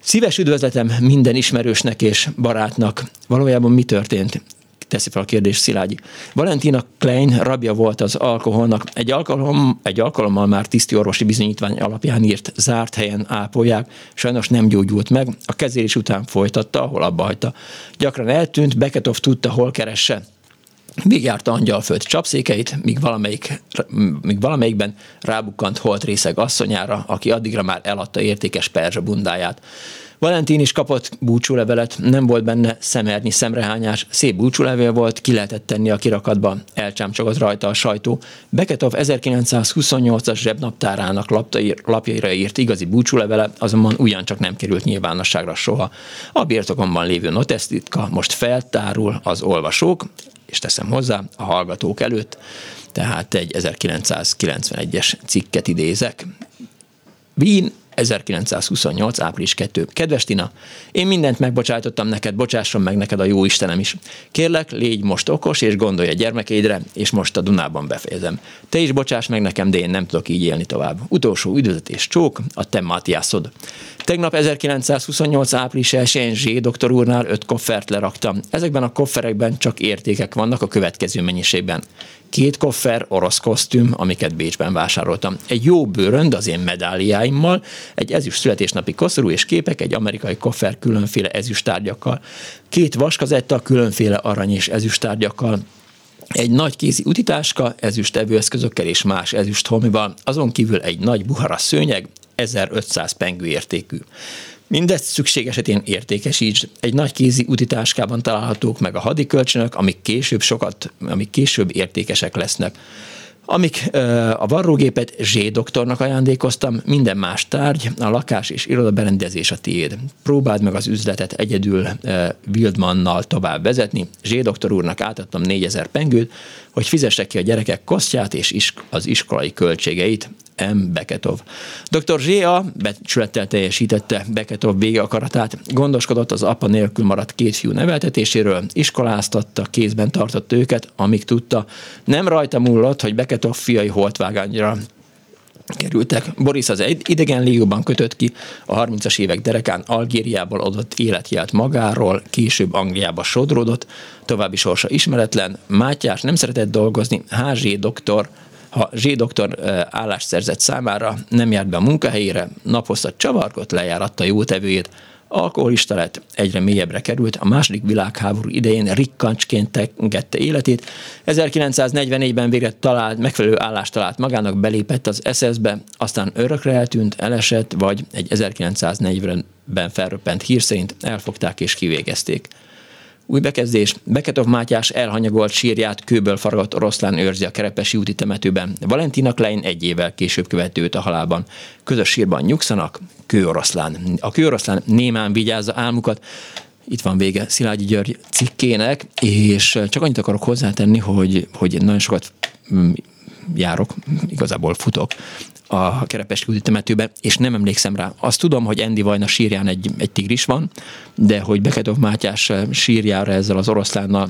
Szíves üdvözletem minden ismerősnek és barátnak. Valójában mi történt? Teszi fel a kérdést Szilágyi. Valentina Klein rabja volt az alkoholnak. Egy, alkalom, egy alkalommal már tiszti orvosi bizonyítvány alapján írt, zárt helyen ápolják, sajnos nem gyógyult meg, a kezelés után folytatta, ahol abba hagyta. Gyakran eltűnt, Beketov tudta, hol keresse. Végigjárta angyalföld csapszékeit, míg, valamelyik, míg valamelyikben rábukkant holt részeg asszonyára, aki addigra már eladta értékes perzsa bundáját. Valentin is kapott búcsúlevelet, nem volt benne szemernyi szemrehányás, szép búcsúlevél volt, ki lehetett tenni a kirakatba, elcsámcsogott rajta a sajtó. Beketov 1928-as zsebnaptárának lapjaira írt igazi búcsúlevele, azonban ugyancsak nem került nyilvánosságra soha. A birtokomban lévő notesztitka most feltárul az olvasók, és teszem hozzá, a hallgatók előtt, tehát egy 1991-es cikket idézek. Wien 1928. április 2. Kedves Tina, én mindent megbocsájtottam neked, bocsásson meg neked a jó Istenem is. Kérlek, légy most okos, és gondolj a gyermekeidre, és most a Dunában befejezem. Te is bocsáss meg nekem, de én nem tudok így élni tovább. Utolsó üdvözletés csók, a te Mátiászod. Tegnap 1928. április 1-én Zsé doktor úrnál öt koffert leraktam. Ezekben a kofferekben csak értékek vannak a következő mennyiségben két koffer orosz kosztüm, amiket Bécsben vásároltam. Egy jó bőrönd az én medáliáimmal, egy ezüst születésnapi koszorú és képek, egy amerikai koffer különféle ezüsttárgyakkal, két vaskazetta különféle arany és ezüsttárgyakkal, egy nagy kézi utitáska, ezüst evőeszközökkel és más ezüst homival, azon kívül egy nagy buhara szőnyeg, 1500 pengő értékű. Mindezt szükség esetén értékesíts. Egy nagy kézi utitáskában találhatók meg a hadikölcsönök, amik később sokat, amik később értékesek lesznek. Amik a varrógépet Z doktornak ajándékoztam, minden más tárgy, a lakás és iroda berendezés a tiéd. Próbáld meg az üzletet egyedül Wildmannal tovább vezetni. Z doktor úrnak átadtam 4000 pengőt, hogy fizesse ki a gyerekek kosztját és az iskolai költségeit. M. Beketov. Dr. Zséa becsülettel teljesítette Beketov vége akaratát, gondoskodott az apa nélkül maradt két fiú neveltetéséről, iskoláztatta, kézben tartott őket, amíg tudta. Nem rajta múlott, hogy Beketov fiai holtvágányra kerültek. Boris az idegen légióban kötött ki, a 30-as évek derekán Algériából adott életjelt magáról, később Angliába sodródott, további sorsa ismeretlen, Mátyás nem szeretett dolgozni, Házsé doktor, ha Z doktor állást szerzett számára, nem járt be a munkahelyére, napozta csavargott, lejáratta jótevőjét, alkoholista lett, egyre mélyebbre került, a második világháború idején rikkancsként tengette életét. 1944-ben végre talált, megfelelő állást talált magának, belépett az SS-be, aztán örökre eltűnt, elesett, vagy egy 1940-ben felröppent hír szerint elfogták és kivégezték. Új bekezdés. Beketov Mátyás elhanyagolt sírját kőből faragott oroszlán őrzi a Kerepesi úti temetőben. Valentina Klein egy évvel később követő őt a halálban. Közös sírban nyugszanak, kőoroszlán. A kőoroszlán némán vigyázza álmukat. Itt van vége Szilágyi György cikkének, és csak annyit akarok hozzátenni, hogy, hogy nagyon sokat mm, járok, igazából futok a Kerepesi úti temetőbe, és nem emlékszem rá. Azt tudom, hogy Endi Vajna sírján egy, egy tigris van, de hogy Beketov Mátyás sírjára ezzel az oroszlánnal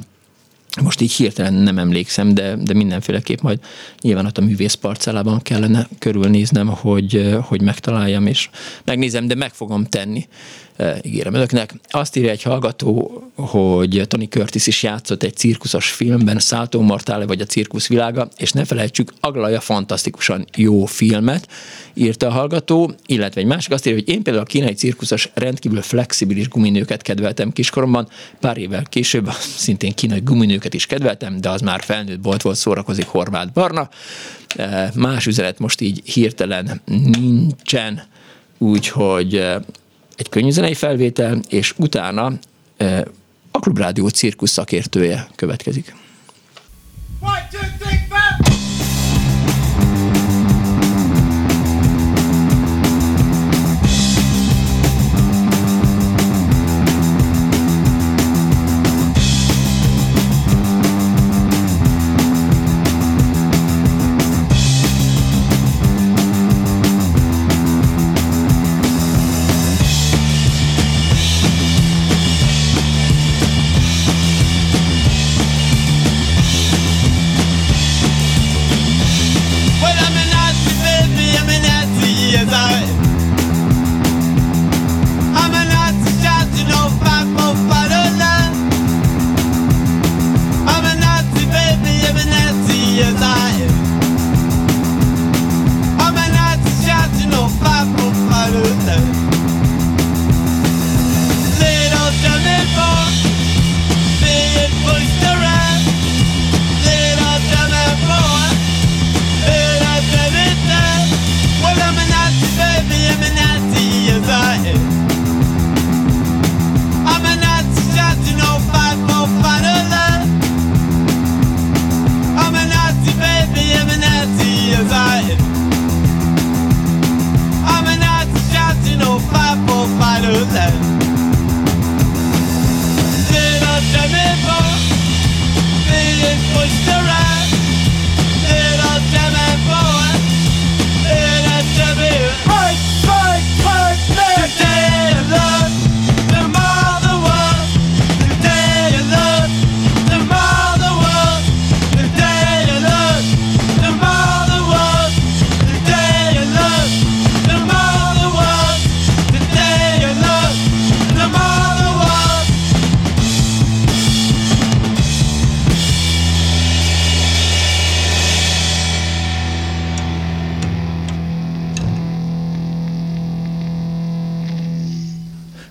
most így hirtelen nem emlékszem, de, de mindenféleképp majd nyilván ott a művész parcellában kellene körülnéznem, hogy, hogy megtaláljam, és megnézem, de meg fogom tenni. Ígérem önöknek. Azt írja egy hallgató, hogy Tony Curtis is játszott egy cirkuszos filmben, Salto Mortale vagy a cirkusz világa, és ne felejtsük, Aglaja fantasztikusan jó filmet, írta a hallgató, illetve egy másik azt írja, hogy én például a kínai cirkuszos rendkívül flexibilis guminőket kedveltem kiskoromban, pár évvel később szintén kínai guminőket is kedveltem, de az már felnőtt bolt volt, szórakozik Horváth Barna. Más üzenet most így hirtelen nincsen, úgyhogy egy könnyűzenei felvétel, és utána a Klubrádió cirkusz szakértője következik. One, two, three,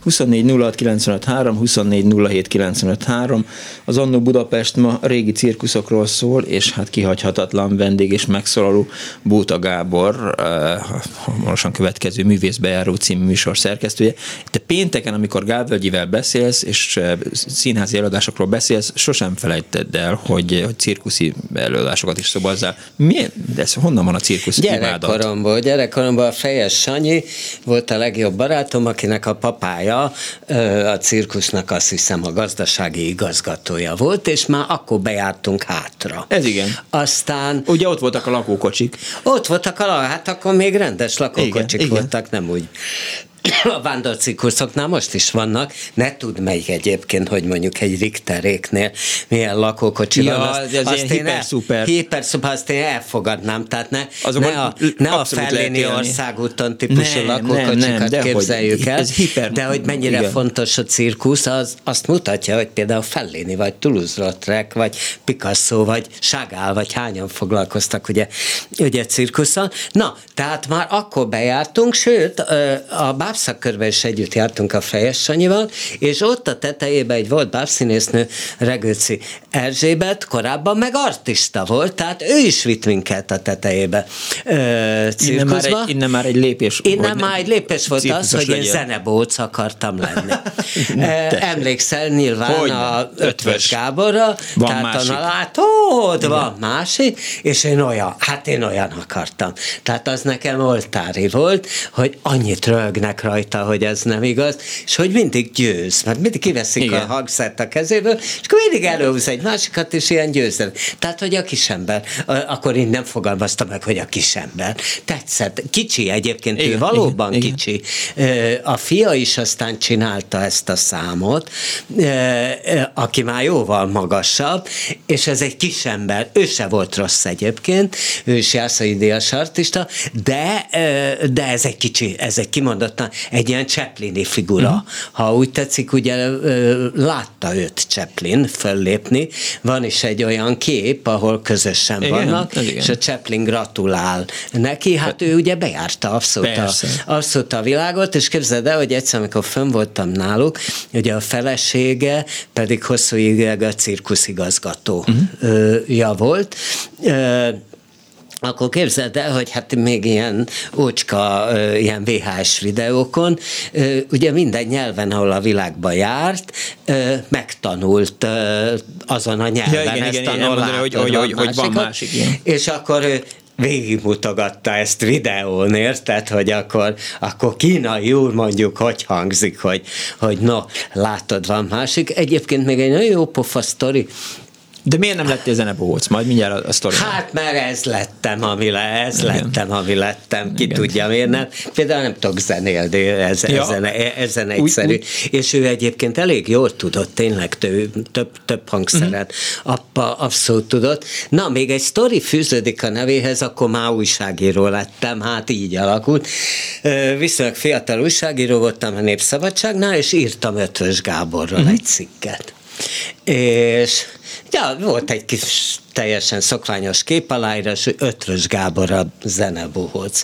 four.24 Az Annó Budapest ma régi cirkuszokról szól, és hát kihagyhatatlan vendég és megszólaló Bóta Gábor, eh, hamarosan következő művészbejáró című műsor szerkesztője. Te pénteken, amikor Gávölgyivel beszélsz, és eh, színházi előadásokról beszélsz, sosem felejted el, hogy, hogy cirkuszi előadásokat is szobazzál. Milyen, de ez honnan van a cirkusz Gyerekkoromból, gyerekkoromból a Fejes Sanyi volt a legjobb barátom, akinek a papája a cirkusznak azt hiszem a gazdasági igazgatója volt, és már akkor bejártunk hátra. Ez igen. Aztán... Ugye ott voltak a lakókocsik. Ott voltak a hát akkor még rendes lakókocsik igen, voltak, igen. nem úgy a vándorcirkuszoknál most is vannak, ne tud melyik egyébként, hogy mondjuk egy Richteréknél milyen lakókocsi ja, van. Azt, az azt hiper, szuper. Hiper szuper, azt én elfogadnám, tehát ne, ne a, ne a Felléni országúton típusú nem, lakókocsikat nem, nem, képzeljük hogy, el, ez hiper, de hogy mennyire igen. fontos a cirkusz, az azt mutatja, hogy például Felléni, vagy Toulouse-Lautrec, vagy Picasso, vagy Chagall, vagy hányan foglalkoztak ugye, ugye cirkusszal. Na, tehát már akkor bejártunk, sőt, a bábszakkörben is együtt jártunk a Fejes Sanyival, és ott a tetejében egy volt bábszínésznő, Regőci Erzsébet, korábban meg artista volt, tehát ő is vitt minket a tetejébe ö, innen, már egy, innen már egy lépés Innen már egy lépés volt az, hogy legyen. én zenebóc akartam lenni. Emlékszel nyilván hogy a Ötvös Gáborra, van tehát másik. a látod, van másik, és én olyan, hát én olyan akartam. Tehát az nekem oltári volt, hogy annyit rögnek rajta, hogy ez nem igaz, és hogy mindig győz, mert mindig kiveszik Igen. a hangszert a kezéből, és akkor mindig előhúz egy másikat, és ilyen győzem. Tehát, hogy a kisember, akkor én nem fogalmaztam meg, hogy a kisember. Tetszett. Kicsi egyébként, Igen. ő valóban Igen. kicsi. A fia is aztán csinálta ezt a számot, aki már jóval magasabb, és ez egy kisember, ő se volt rossz egyébként, ő is Jászai Díjas artista, de, de ez egy kicsi, ez egy kimondottan egy ilyen Chaplini figura. Uh-huh. Ha úgy tetszik, ugye látta őt Chaplin föllépni, van is egy olyan kép, ahol közösen igen, vannak, igen. és a Chaplin gratulál neki, hát ő ugye bejárta abszolút, a, abszolút a világot, és képzeld el, hogy egyszer, amikor fönn voltam náluk, ugye a felesége pedig hosszú évig a cirkuszigazgatója uh-huh. volt, akkor képzeld el, hogy hát még ilyen ócska, ilyen VHS videókon, ugye minden nyelven, ahol a világban járt, megtanult azon a nyelven ja, igen, ezt igen, a igen, hogy, hogy, hogy, hogy van másik. Igen. És akkor ő végigmutogatta ezt videón, érted, hogy akkor, akkor kínai úr mondjuk hogy hangzik, hogy, hogy no, látod, van másik. Egyébként még egy nagyon jó pofa sztori, de miért nem lettél zenebohóc? Majd mindjárt a, a sztori. Hát mert ez lettem, ami le, ez Igen. lettem, ami lettem. Ki Igen. tudja, miért nem. Például nem tudok zenélni, ez, ja. ezen, ezen egyszerű. Úgy, úgy. És ő egyébként elég jól tudott, tényleg tő, több, több hangszeret. Uh-huh. Appa abszolút tudott. Na, még egy sztori fűződik a nevéhez, akkor már újságíró lettem, hát így alakult. Viszonylag fiatal újságíró voltam a Népszabadságnál, és írtam Ötvös Gáborral uh-huh. egy cikket. És ja, volt egy kis teljesen szokványos képaláírás, hogy Ötvös Gábor a zenebohóc.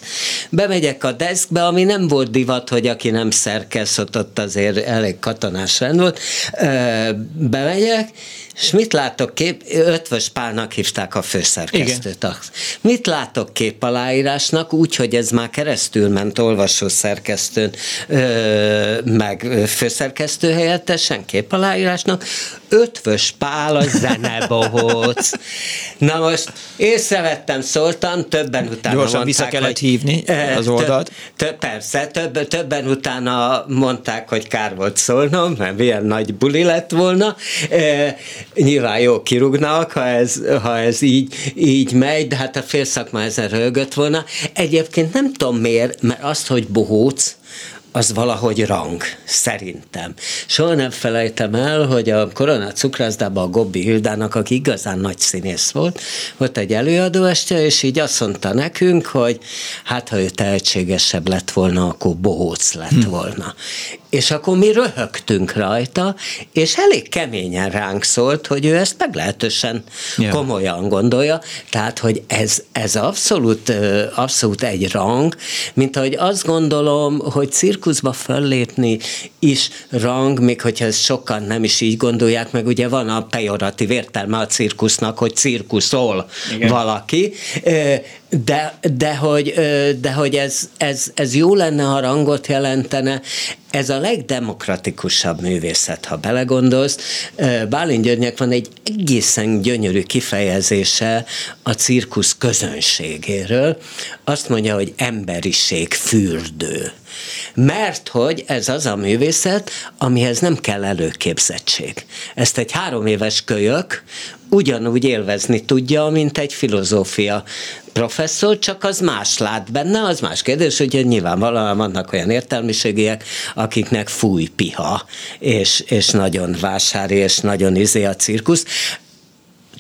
Bemegyek a deskbe, ami nem volt divat, hogy aki nem szerkesz, ott, ott azért elég katonás rend volt. Bemegyek, és mit látok kép? Ötvös Pálnak hívták a főszerkesztőt. Igen. Mit látok képaláírásnak? Úgy, hogy ez már keresztül ment olvasó szerkesztőn, meg főszerkesztő helyettesen képaláírásnak. Ötvös Pál a zenebohóc. Na most észrevettem, szóltam, többen utána Gyorsan mondták, vissza kellett hogy, hívni az oldalt. Több, több, persze, több, többen utána mondták, hogy kár volt szólnom, mert milyen nagy buli lett volna. E, nyilván jó kirúgnak, ha ez, ha ez így, így megy, de hát a félszakma ezen rögött volna. Egyébként nem tudom miért, mert azt, hogy bohóc, az valahogy rang, szerintem. Soha nem felejtem el, hogy a Korona cukrászdában a Gobbi Hildának, aki igazán nagy színész volt, volt egy előadóeste, és így azt mondta nekünk, hogy hát ha ő tehetségesebb lett volna, akkor bohóc lett hm. És akkor mi röhögtünk rajta, és elég keményen ránk szólt, hogy ő ezt meglehetősen ja. komolyan gondolja, tehát, hogy ez, ez abszolút, abszolút egy rang, mint ahogy azt gondolom, hogy cirkuszba föllépni is rang, még hogyha ezt sokan nem is így gondolják, meg ugye van a pejoratív értelme a cirkusznak, hogy cirkuszol Igen. valaki, de, de hogy, de hogy ez, ez, ez jó lenne, ha rangot jelentene, ez a legdemokratikusabb művészet, ha belegondolsz. Bálint Györgynek van egy egészen gyönyörű kifejezése a cirkusz közönségéről. Azt mondja, hogy emberiség fürdő. Mert hogy ez az a művészet, amihez nem kell előképzettség. Ezt egy három éves kölyök ugyanúgy élvezni tudja, mint egy filozófia professzor, csak az más lát benne, az más kérdés, hogy nyilvánvalóan vannak olyan értelmiségiek, akiknek fúj piha, és, és nagyon vásári, és nagyon izé a cirkusz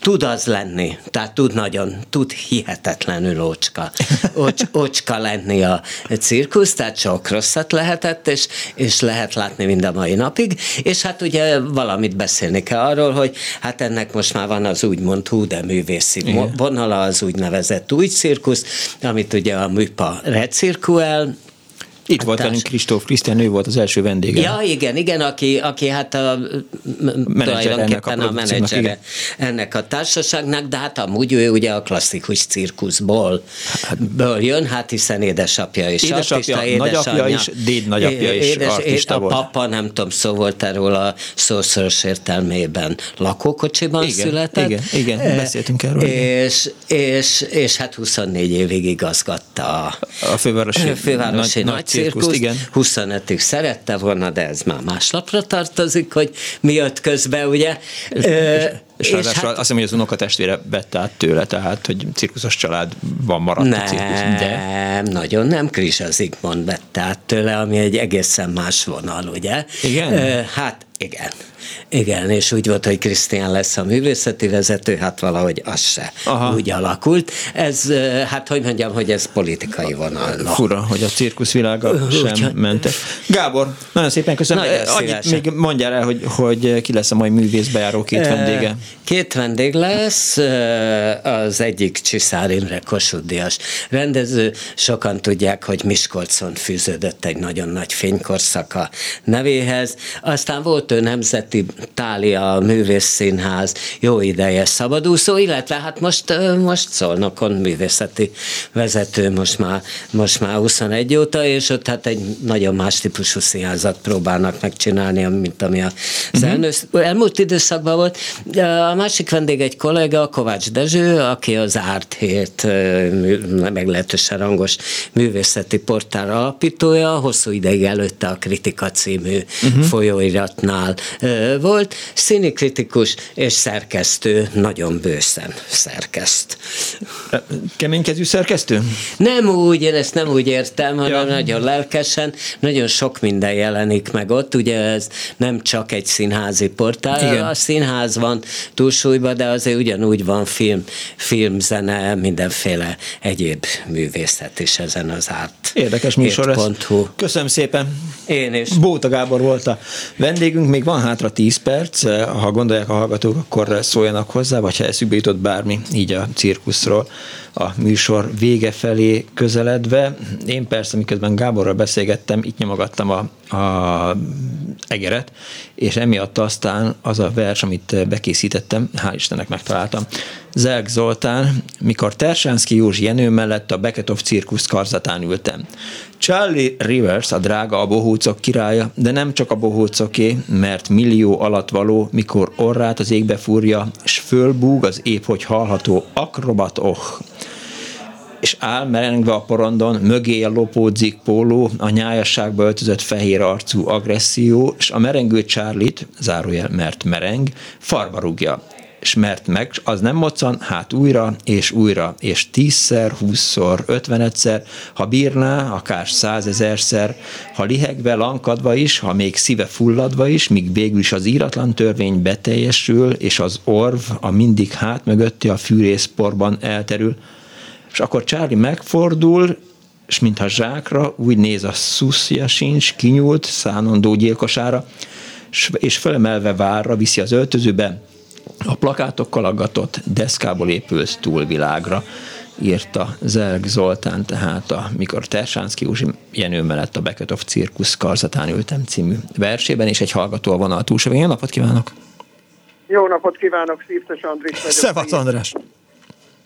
tud az lenni, tehát tud nagyon, tud hihetetlenül ócska, Ocs, ócska lenni a cirkusz, tehát sok rosszat lehetett, és, és lehet látni mind a mai napig, és hát ugye valamit beszélni kell arról, hogy hát ennek most már van az úgymond hú, de művészi Igen. vonala, az úgynevezett új cirkusz, amit ugye a műpa recirkuel, itt volt velünk Kristóf Krisztián, ő volt az első vendége. Ja, igen, igen, aki, aki hát a, ennek a, a menedzsere ennek a társaságnak, de hát amúgy ő ugye a klasszikus cirkuszból hát, ből jön, hát hiszen édesapja is édesapja, artista, édesanyja. Nagyapja is, déd nagyapja is édes, artista a volt. A papa, nem tudom, szó volt erről a szószoros értelmében lakókocsiban igen, született. Igen, igen, beszéltünk erről. És, és, és hát 24 évig igazgatta a, a fővárosi, fővárosi nagy, nagy cirkuszt, igen. 25-ig szerette volna, de ez már más lapra tartozik, hogy mi jött közbe, ugye? És, és hát... azt hiszem, hogy az unokatestvére vette át tőle, tehát, hogy cirkuszos családban maradt nem, a cirkusz. De... nagyon nem, Krisa Zigmond vette át tőle, ami egy egészen más vonal, ugye? Igen? Hát igen. Igen, és úgy volt, hogy Krisztián lesz a művészeti vezető, hát valahogy az se Aha. úgy alakult. Ez, hát hogy mondjam, hogy ez politikai vonal. Fura, hogy a cirkuszvilága sem Ugyan... ment. Gábor, nagyon szépen köszönöm. Nagyon Annyit még mondjál el, hogy, hogy ki lesz a mai művészbejáró két vendége. Két vendég lesz, az egyik Csiszár Imre Kossuth rendező. Sokan tudják, hogy Miskolcon fűződött egy nagyon nagy fénykorszaka nevéhez. Aztán volt ő Nemzeti Tália Művészszínház jó ideje szabadúszó, illetve hát most, most Szolnokon művészeti vezető most már, most már 21 óta, és ott hát egy nagyon más típusú színházat próbálnak megcsinálni, mint ami az uh-huh. elmúlt időszakban volt. A másik vendég egy kollega, Kovács Dezső, aki az Árt Hét meglehetősen rangos művészeti portál alapítója, hosszú ideig előtte a Kritika című uh-huh. folyóiratnál volt, színikritikus és szerkesztő, nagyon bőszen szerkeszt. Keménykezű szerkesztő? Nem úgy, én ezt nem úgy értem, hanem ja. nagyon lelkesen, nagyon sok minden jelenik meg ott, ugye ez nem csak egy színházi portál, Igen. a színház van túlsúlyban, de azért ugyanúgy van film, filmzene, mindenféle egyéb művészet is ezen az árt. Érdekes műsor ez. Köszönöm szépen. Én is. Bóta Gábor volt a vendégünk, még van hátra 10 perc, ha gondolják a hallgatók, akkor szóljanak hozzá, vagy ha eszükbe jutott bármi így a cirkuszról a műsor vége felé közeledve. Én persze, miközben Gáborral beszélgettem, itt nyomogattam a, a egeret, és emiatt aztán az a vers, amit bekészítettem, hál' Istennek megtaláltam. Zelk Zoltán, mikor Tersánszki Józsi Jenő mellett a Beketov cirkusz karzatán ültem. Charlie Rivers a drága a bohócok királya, de nem csak a bohócoké, mert millió alatt való, mikor orrát az égbe fúrja, és fölbúg az épp, hogy hallható akrobat oh. És áll merengve a porondon, mögé lopódzik póló, a nyájasságba öltözött fehér arcú agresszió, és a merengő Charlie-t, zárójel mert mereng, farba rúgja mert meg, az nem moccan, hát újra és újra, és tízszer, húszszor, ötvenedszer, ha bírná, akár százezerszer, ha lihegve, lankadva is, ha még szíve fulladva is, míg végül is az íratlan törvény beteljesül, és az orv a mindig hát mögötti a fűrészporban elterül, és akkor Charlie megfordul, és mintha zsákra úgy néz a szuszja sincs, kinyúlt szánondó gyilkosára, és fölemelve várra viszi az öltözőbe, a plakátokkal aggatott deszkából épült túlvilágra írta Zelg Zoltán, tehát a Mikor Tersánszki Józsi Jenő mellett a Beketov Cirkusz Karzatán ültem című versében, és egy hallgató a vonal túlsó. Jó napot kívánok! Jó napot kívánok, Szívtes Andris vagyok. Szevasz András!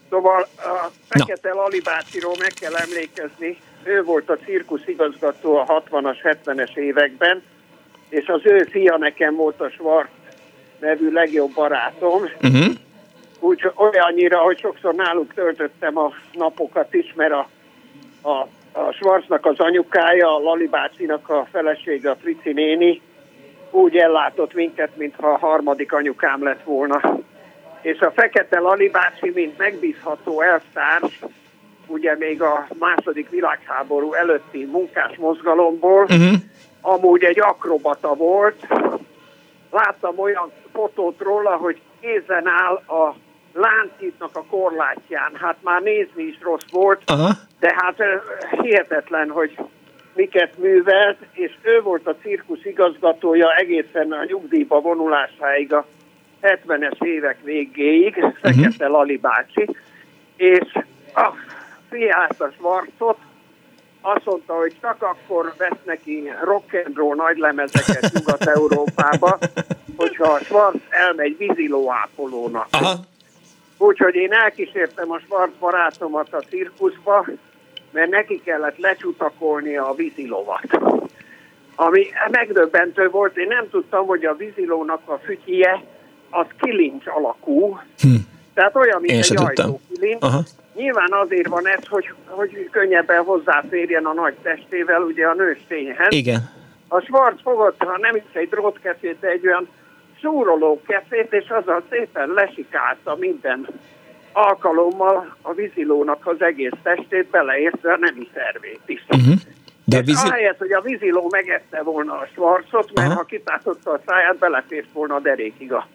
Szóval a Fekete no. Meg kell emlékezni. Ő volt a cirkusz igazgató a 60-as, 70-es években, és az ő fia nekem volt a Schwarz nevű legjobb barátom. Uh-huh. Úgy olyannyira, hogy sokszor náluk töltöttem a napokat is, mert a, a, a Schwarznak az anyukája, a Lali bácsinak a felesége, a Frici néni úgy ellátott minket, mintha a harmadik anyukám lett volna és a Fekete Lali bácsi, mint megbízható elvtárs, ugye még a második világháború előtti munkás mozgalomból, uh-huh. amúgy egy akrobata volt. Láttam olyan fotót róla, hogy kézen áll a láncítnak a korlátján. Hát már nézni is rossz volt, uh-huh. de hát hihetetlen, hogy miket művelt, és ő volt a cirkusz igazgatója egészen a nyugdíjba vonulásáig a 70-es évek végéig, mhm. Fekete uh-huh. Lali bácsi, és a fiát, a Schwarzot, azt mondta, hogy csak akkor vesz neki rock and roll nagy lemezeket Nyugat-Európába, hogyha a Schwarz elmegy vízilóápolónak. Úgyhogy én elkísértem a Schwarz barátomat a cirkuszba, mert neki kellett lecsutakolni a vízilovat. Ami megdöbbentő volt, én nem tudtam, hogy a vízilónak a fütyje az kilincs alakú, hm. Tehát olyan, mint Én egy ajtókilincs. Nyilván azért van ez, hogy, hogy könnyebben hozzáférjen a nagy testével, ugye a nőstényhez. Igen. A Schwarz fogott, ha nem is egy drótkeszét, de egy olyan súroló kefét, és azzal szépen lesikálta minden alkalommal a vízilónak az egész testét, beleértve a nemi szervét is. Uh-huh. De vízi... Ahelyett, hogy a víziló megette volna a svarcot, mert Aha. ha kitátotta a száját, belefért volna a derékig a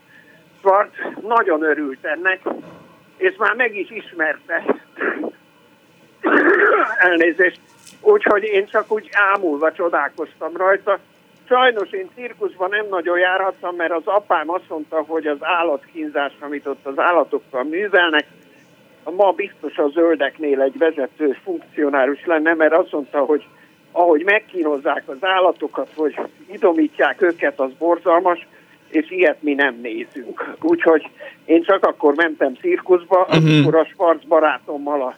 svarc. Nagyon örült ennek, és már meg is ismerte. Elnézést. Úgyhogy én csak úgy ámulva csodálkoztam rajta. Sajnos én cirkuszban nem nagyon járhattam, mert az apám azt mondta, hogy az állatkínzás, amit ott az állatokkal művelnek, ma biztos a zöldeknél egy vezető funkcionáris lenne, mert azt mondta, hogy ahogy megkínozzák az állatokat, hogy idomítják őket, az borzalmas, és ilyet mi nem nézünk. Úgyhogy én csak akkor mentem cirkuszba, uh-huh. amikor a Sparc barátommal a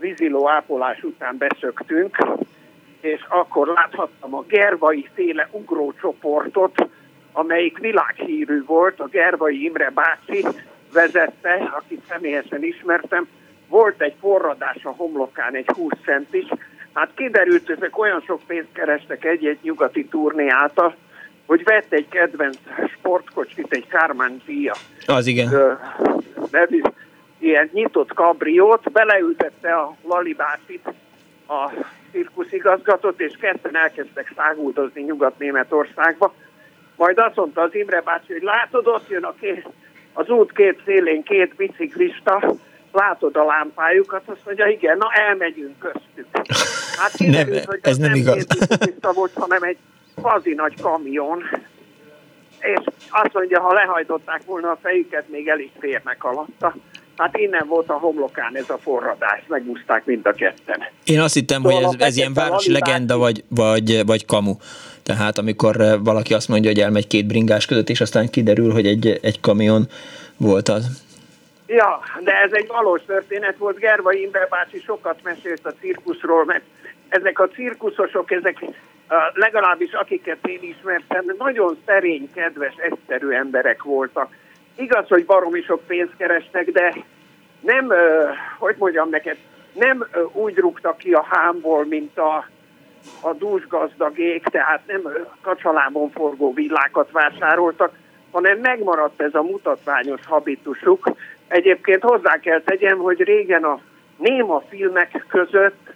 víziló ápolás után beszöktünk, és akkor láthattam a Gervai féle ugrócsoportot, amelyik világhírű volt, a Gervai Imre bácsi vezette, akit személyesen ismertem, volt egy forradás a homlokán, egy 20 centis, hát kiderült, hogy ezek olyan sok pénzt kerestek egy-egy nyugati turné által, hogy vett egy kedvenc sportkocsit, egy Kármán Zia. Az igen. nevű, ilyen nyitott kabriót, beleültette a Lalibácit, a cirkuszigazgatót, és ketten elkezdtek száguldozni Nyugat-Németországba. Majd azt mondta az Imre bácsi, hogy látod, ott jön a két, az út két szélén két biciklista, látod a lámpájukat, azt mondja, igen, na elmegyünk köztük. Hát kiderült, nem, hogy ez nem, nem igaz. Két volt, hanem egy fazi nagy kamion, és azt mondja, ha lehajtották volna a fejüket, még el is férnek alatta. Hát innen volt a homlokán ez a forradás, megúzták mind a ketten. Én azt hittem, szóval hogy ez, ez ilyen városi legenda, vagy, vagy, vagy kamu. Tehát amikor eh, valaki azt mondja, hogy elmegy két bringás között, és aztán kiderül, hogy egy, egy kamion volt az. Ja, de ez egy valós történet volt. Gerva Imre bácsi sokat mesélt a cirkuszról, mert ezek a cirkuszosok, ezek legalábbis akiket én ismertem, nagyon szerény, kedves, egyszerű emberek voltak. Igaz, hogy baromi sok pénzt kerestek, de nem, hogy mondjam neked, nem úgy rúgtak ki a hámból, mint a, a dúsgazdagék, tehát nem kacsalábon forgó villákat vásároltak, hanem megmaradt ez a mutatványos habitusuk. Egyébként hozzá kell tegyem, hogy régen a néma filmek között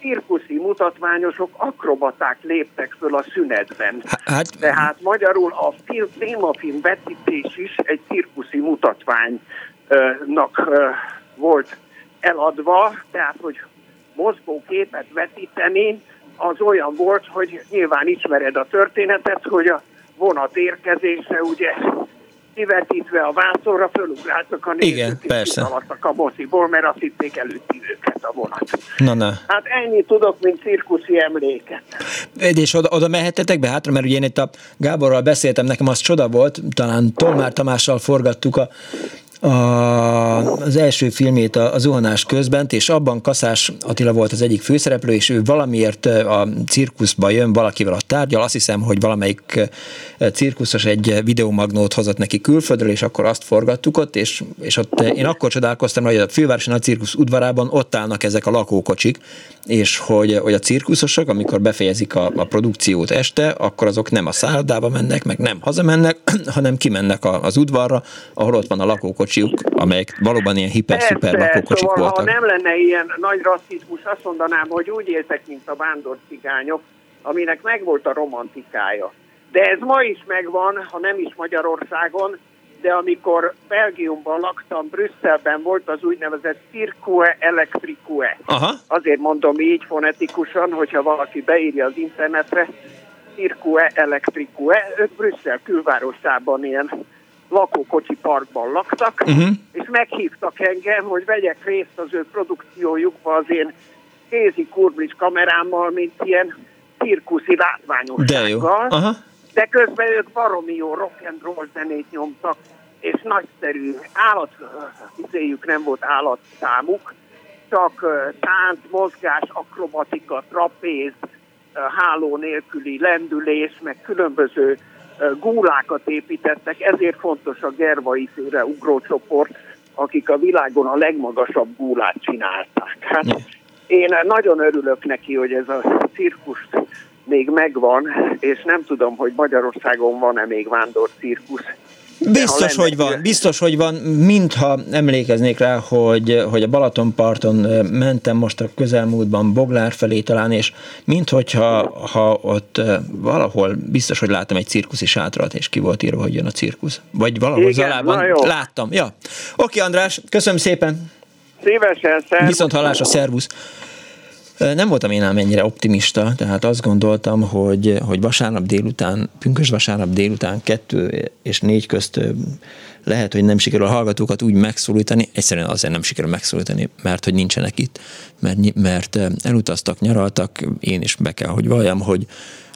cirkuszi mutatványosok, akrobaták léptek föl a szünetben. Hát, Tehát magyarul a film, témafilm vetítés is egy cirkuszi mutatványnak volt eladva, tehát hogy mozgó képet vetíteni, az olyan volt, hogy nyilván ismered a történetet, hogy a vonat érkezése ugye kivetítve a vászorra, fölugráltak a nézők, Igen, persze. a moziból, mert azt hitték előtti őket a vonat. Na, na. Hát ennyi tudok, mint cirkuszi emléket. És oda, oda mehetetek be hátra, mert ugye én itt a Gáborral beszéltem, nekem az csoda volt, talán Tolmár Tamással forgattuk a a, az első filmét a, a zuhanás közben, és abban Kaszás Attila volt az egyik főszereplő, és ő valamiért a cirkuszba jön valakivel a tárgyal, azt hiszem, hogy valamelyik cirkuszos egy videomagnót hozott neki külföldről, és akkor azt forgattuk ott, és, és ott én akkor csodálkoztam, hogy a fővárosi nagy cirkusz udvarában ott állnak ezek a lakókocsik, és hogy, hogy a cirkuszosok, amikor befejezik a, a produkciót este, akkor azok nem a szállodába mennek, meg nem hazamennek, hanem kimennek az udvarra, ahol ott van a lakókocs lakókocsiuk, amelyek valóban ilyen hiper-szuper lakókocsik szóval, voltak. Ha nem lenne ilyen nagy rasszizmus, azt mondanám, hogy úgy éltek, mint a vándor cigányok, aminek megvolt a romantikája. De ez ma is megvan, ha nem is Magyarországon, de amikor Belgiumban laktam, Brüsszelben volt az úgynevezett Cirque Electrique. Aha. Azért mondom így fonetikusan, hogyha valaki beírja az internetre, Cirque Electrique. Ők Brüsszel külvárosában ilyen lakókocsi parkban laktak, uh-huh. és meghívtak engem, hogy vegyek részt az ő produkciójukba az én kézi kurblis kamerámmal, mint ilyen cirkuszi látványossággal. De, uh-huh. De közben ők baromi jó rock and roll zenét nyomtak, és nagyszerű állat, izéjük nem volt állatszámuk, csak tánc, mozgás, akrobatika, trapéz, háló nélküli lendülés, meg különböző gúlákat építettek, ezért fontos a gervai féle ugrócsoport, akik a világon a legmagasabb gúlát csinálták. Hát én nagyon örülök neki, hogy ez a cirkusz még megvan, és nem tudom, hogy Magyarországon van-e még vándor cirkusz, Biztos, hogy van, biztos, hogy van, mintha emlékeznék rá, hogy, hogy a Balatonparton mentem most a közelmúltban Boglár felé talán, és minthogyha ha ott valahol biztos, hogy láttam egy cirkuszi sátrat, és ki volt írva, hogy jön a cirkusz. Vagy valahol Igen, Zalában láttam. Ja. Oké, András, köszönöm szépen. Szívesen, szervusz. Viszont hallásra, szervusz. Nem voltam én ám ennyire optimista, tehát azt gondoltam, hogy, hogy vasárnap délután, pünkös vasárnap délután kettő és négy közt lehet, hogy nem sikerül a hallgatókat úgy megszólítani, egyszerűen azért nem sikerül megszólítani, mert hogy nincsenek itt, mert, mert elutaztak, nyaraltak, én is be kell, hogy valljam, hogy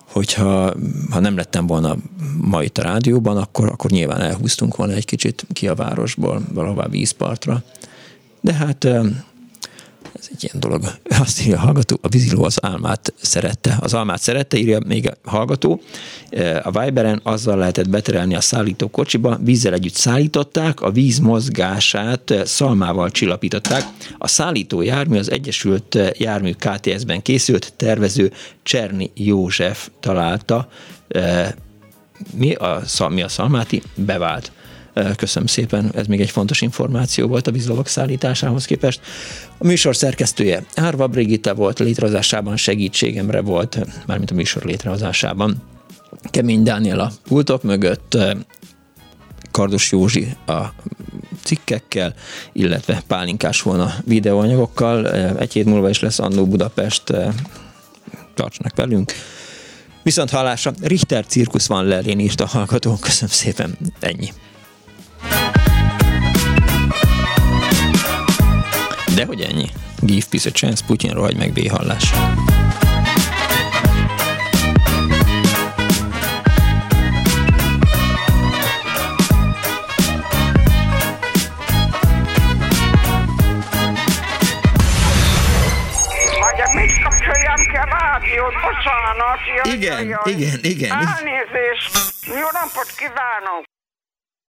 hogyha ha nem lettem volna ma itt a rádióban, akkor, akkor nyilván elhúztunk volna egy kicsit ki a városból, valahová vízpartra. De hát egy ilyen dolog. Azt írja a hallgató, a víziló az álmát szerette. Az almát szerette, írja még a hallgató. A Viberen azzal lehetett beterelni a szállító kocsiba, vízzel együtt szállították, a víz mozgását szalmával csillapították. A szállító jármű az Egyesült Jármű KTS-ben készült, tervező Cserni József találta. Mi a, mi a szalmáti? Bevált. Köszönöm szépen, ez még egy fontos információ volt a vízlovak szállításához képest. A műsor szerkesztője Árva Brigitta volt, létrehozásában segítségemre volt, mármint a műsor létrehozásában. Kemény Dániel a pultok mögött, Kardos Józsi a cikkekkel, illetve pálinkás volna videóanyagokkal. Egy hét múlva is lesz Annó Budapest, tartsanak velünk. Viszont hallásra, Richter cirkusz van lelén írt a hallgató. Köszönöm szépen, ennyi. De hogy ennyi? Give peace a chance, Putyin rohagy meg B-hallás. bocsánat. igen, igen, igen. Elnézést. Jó napot kívánok.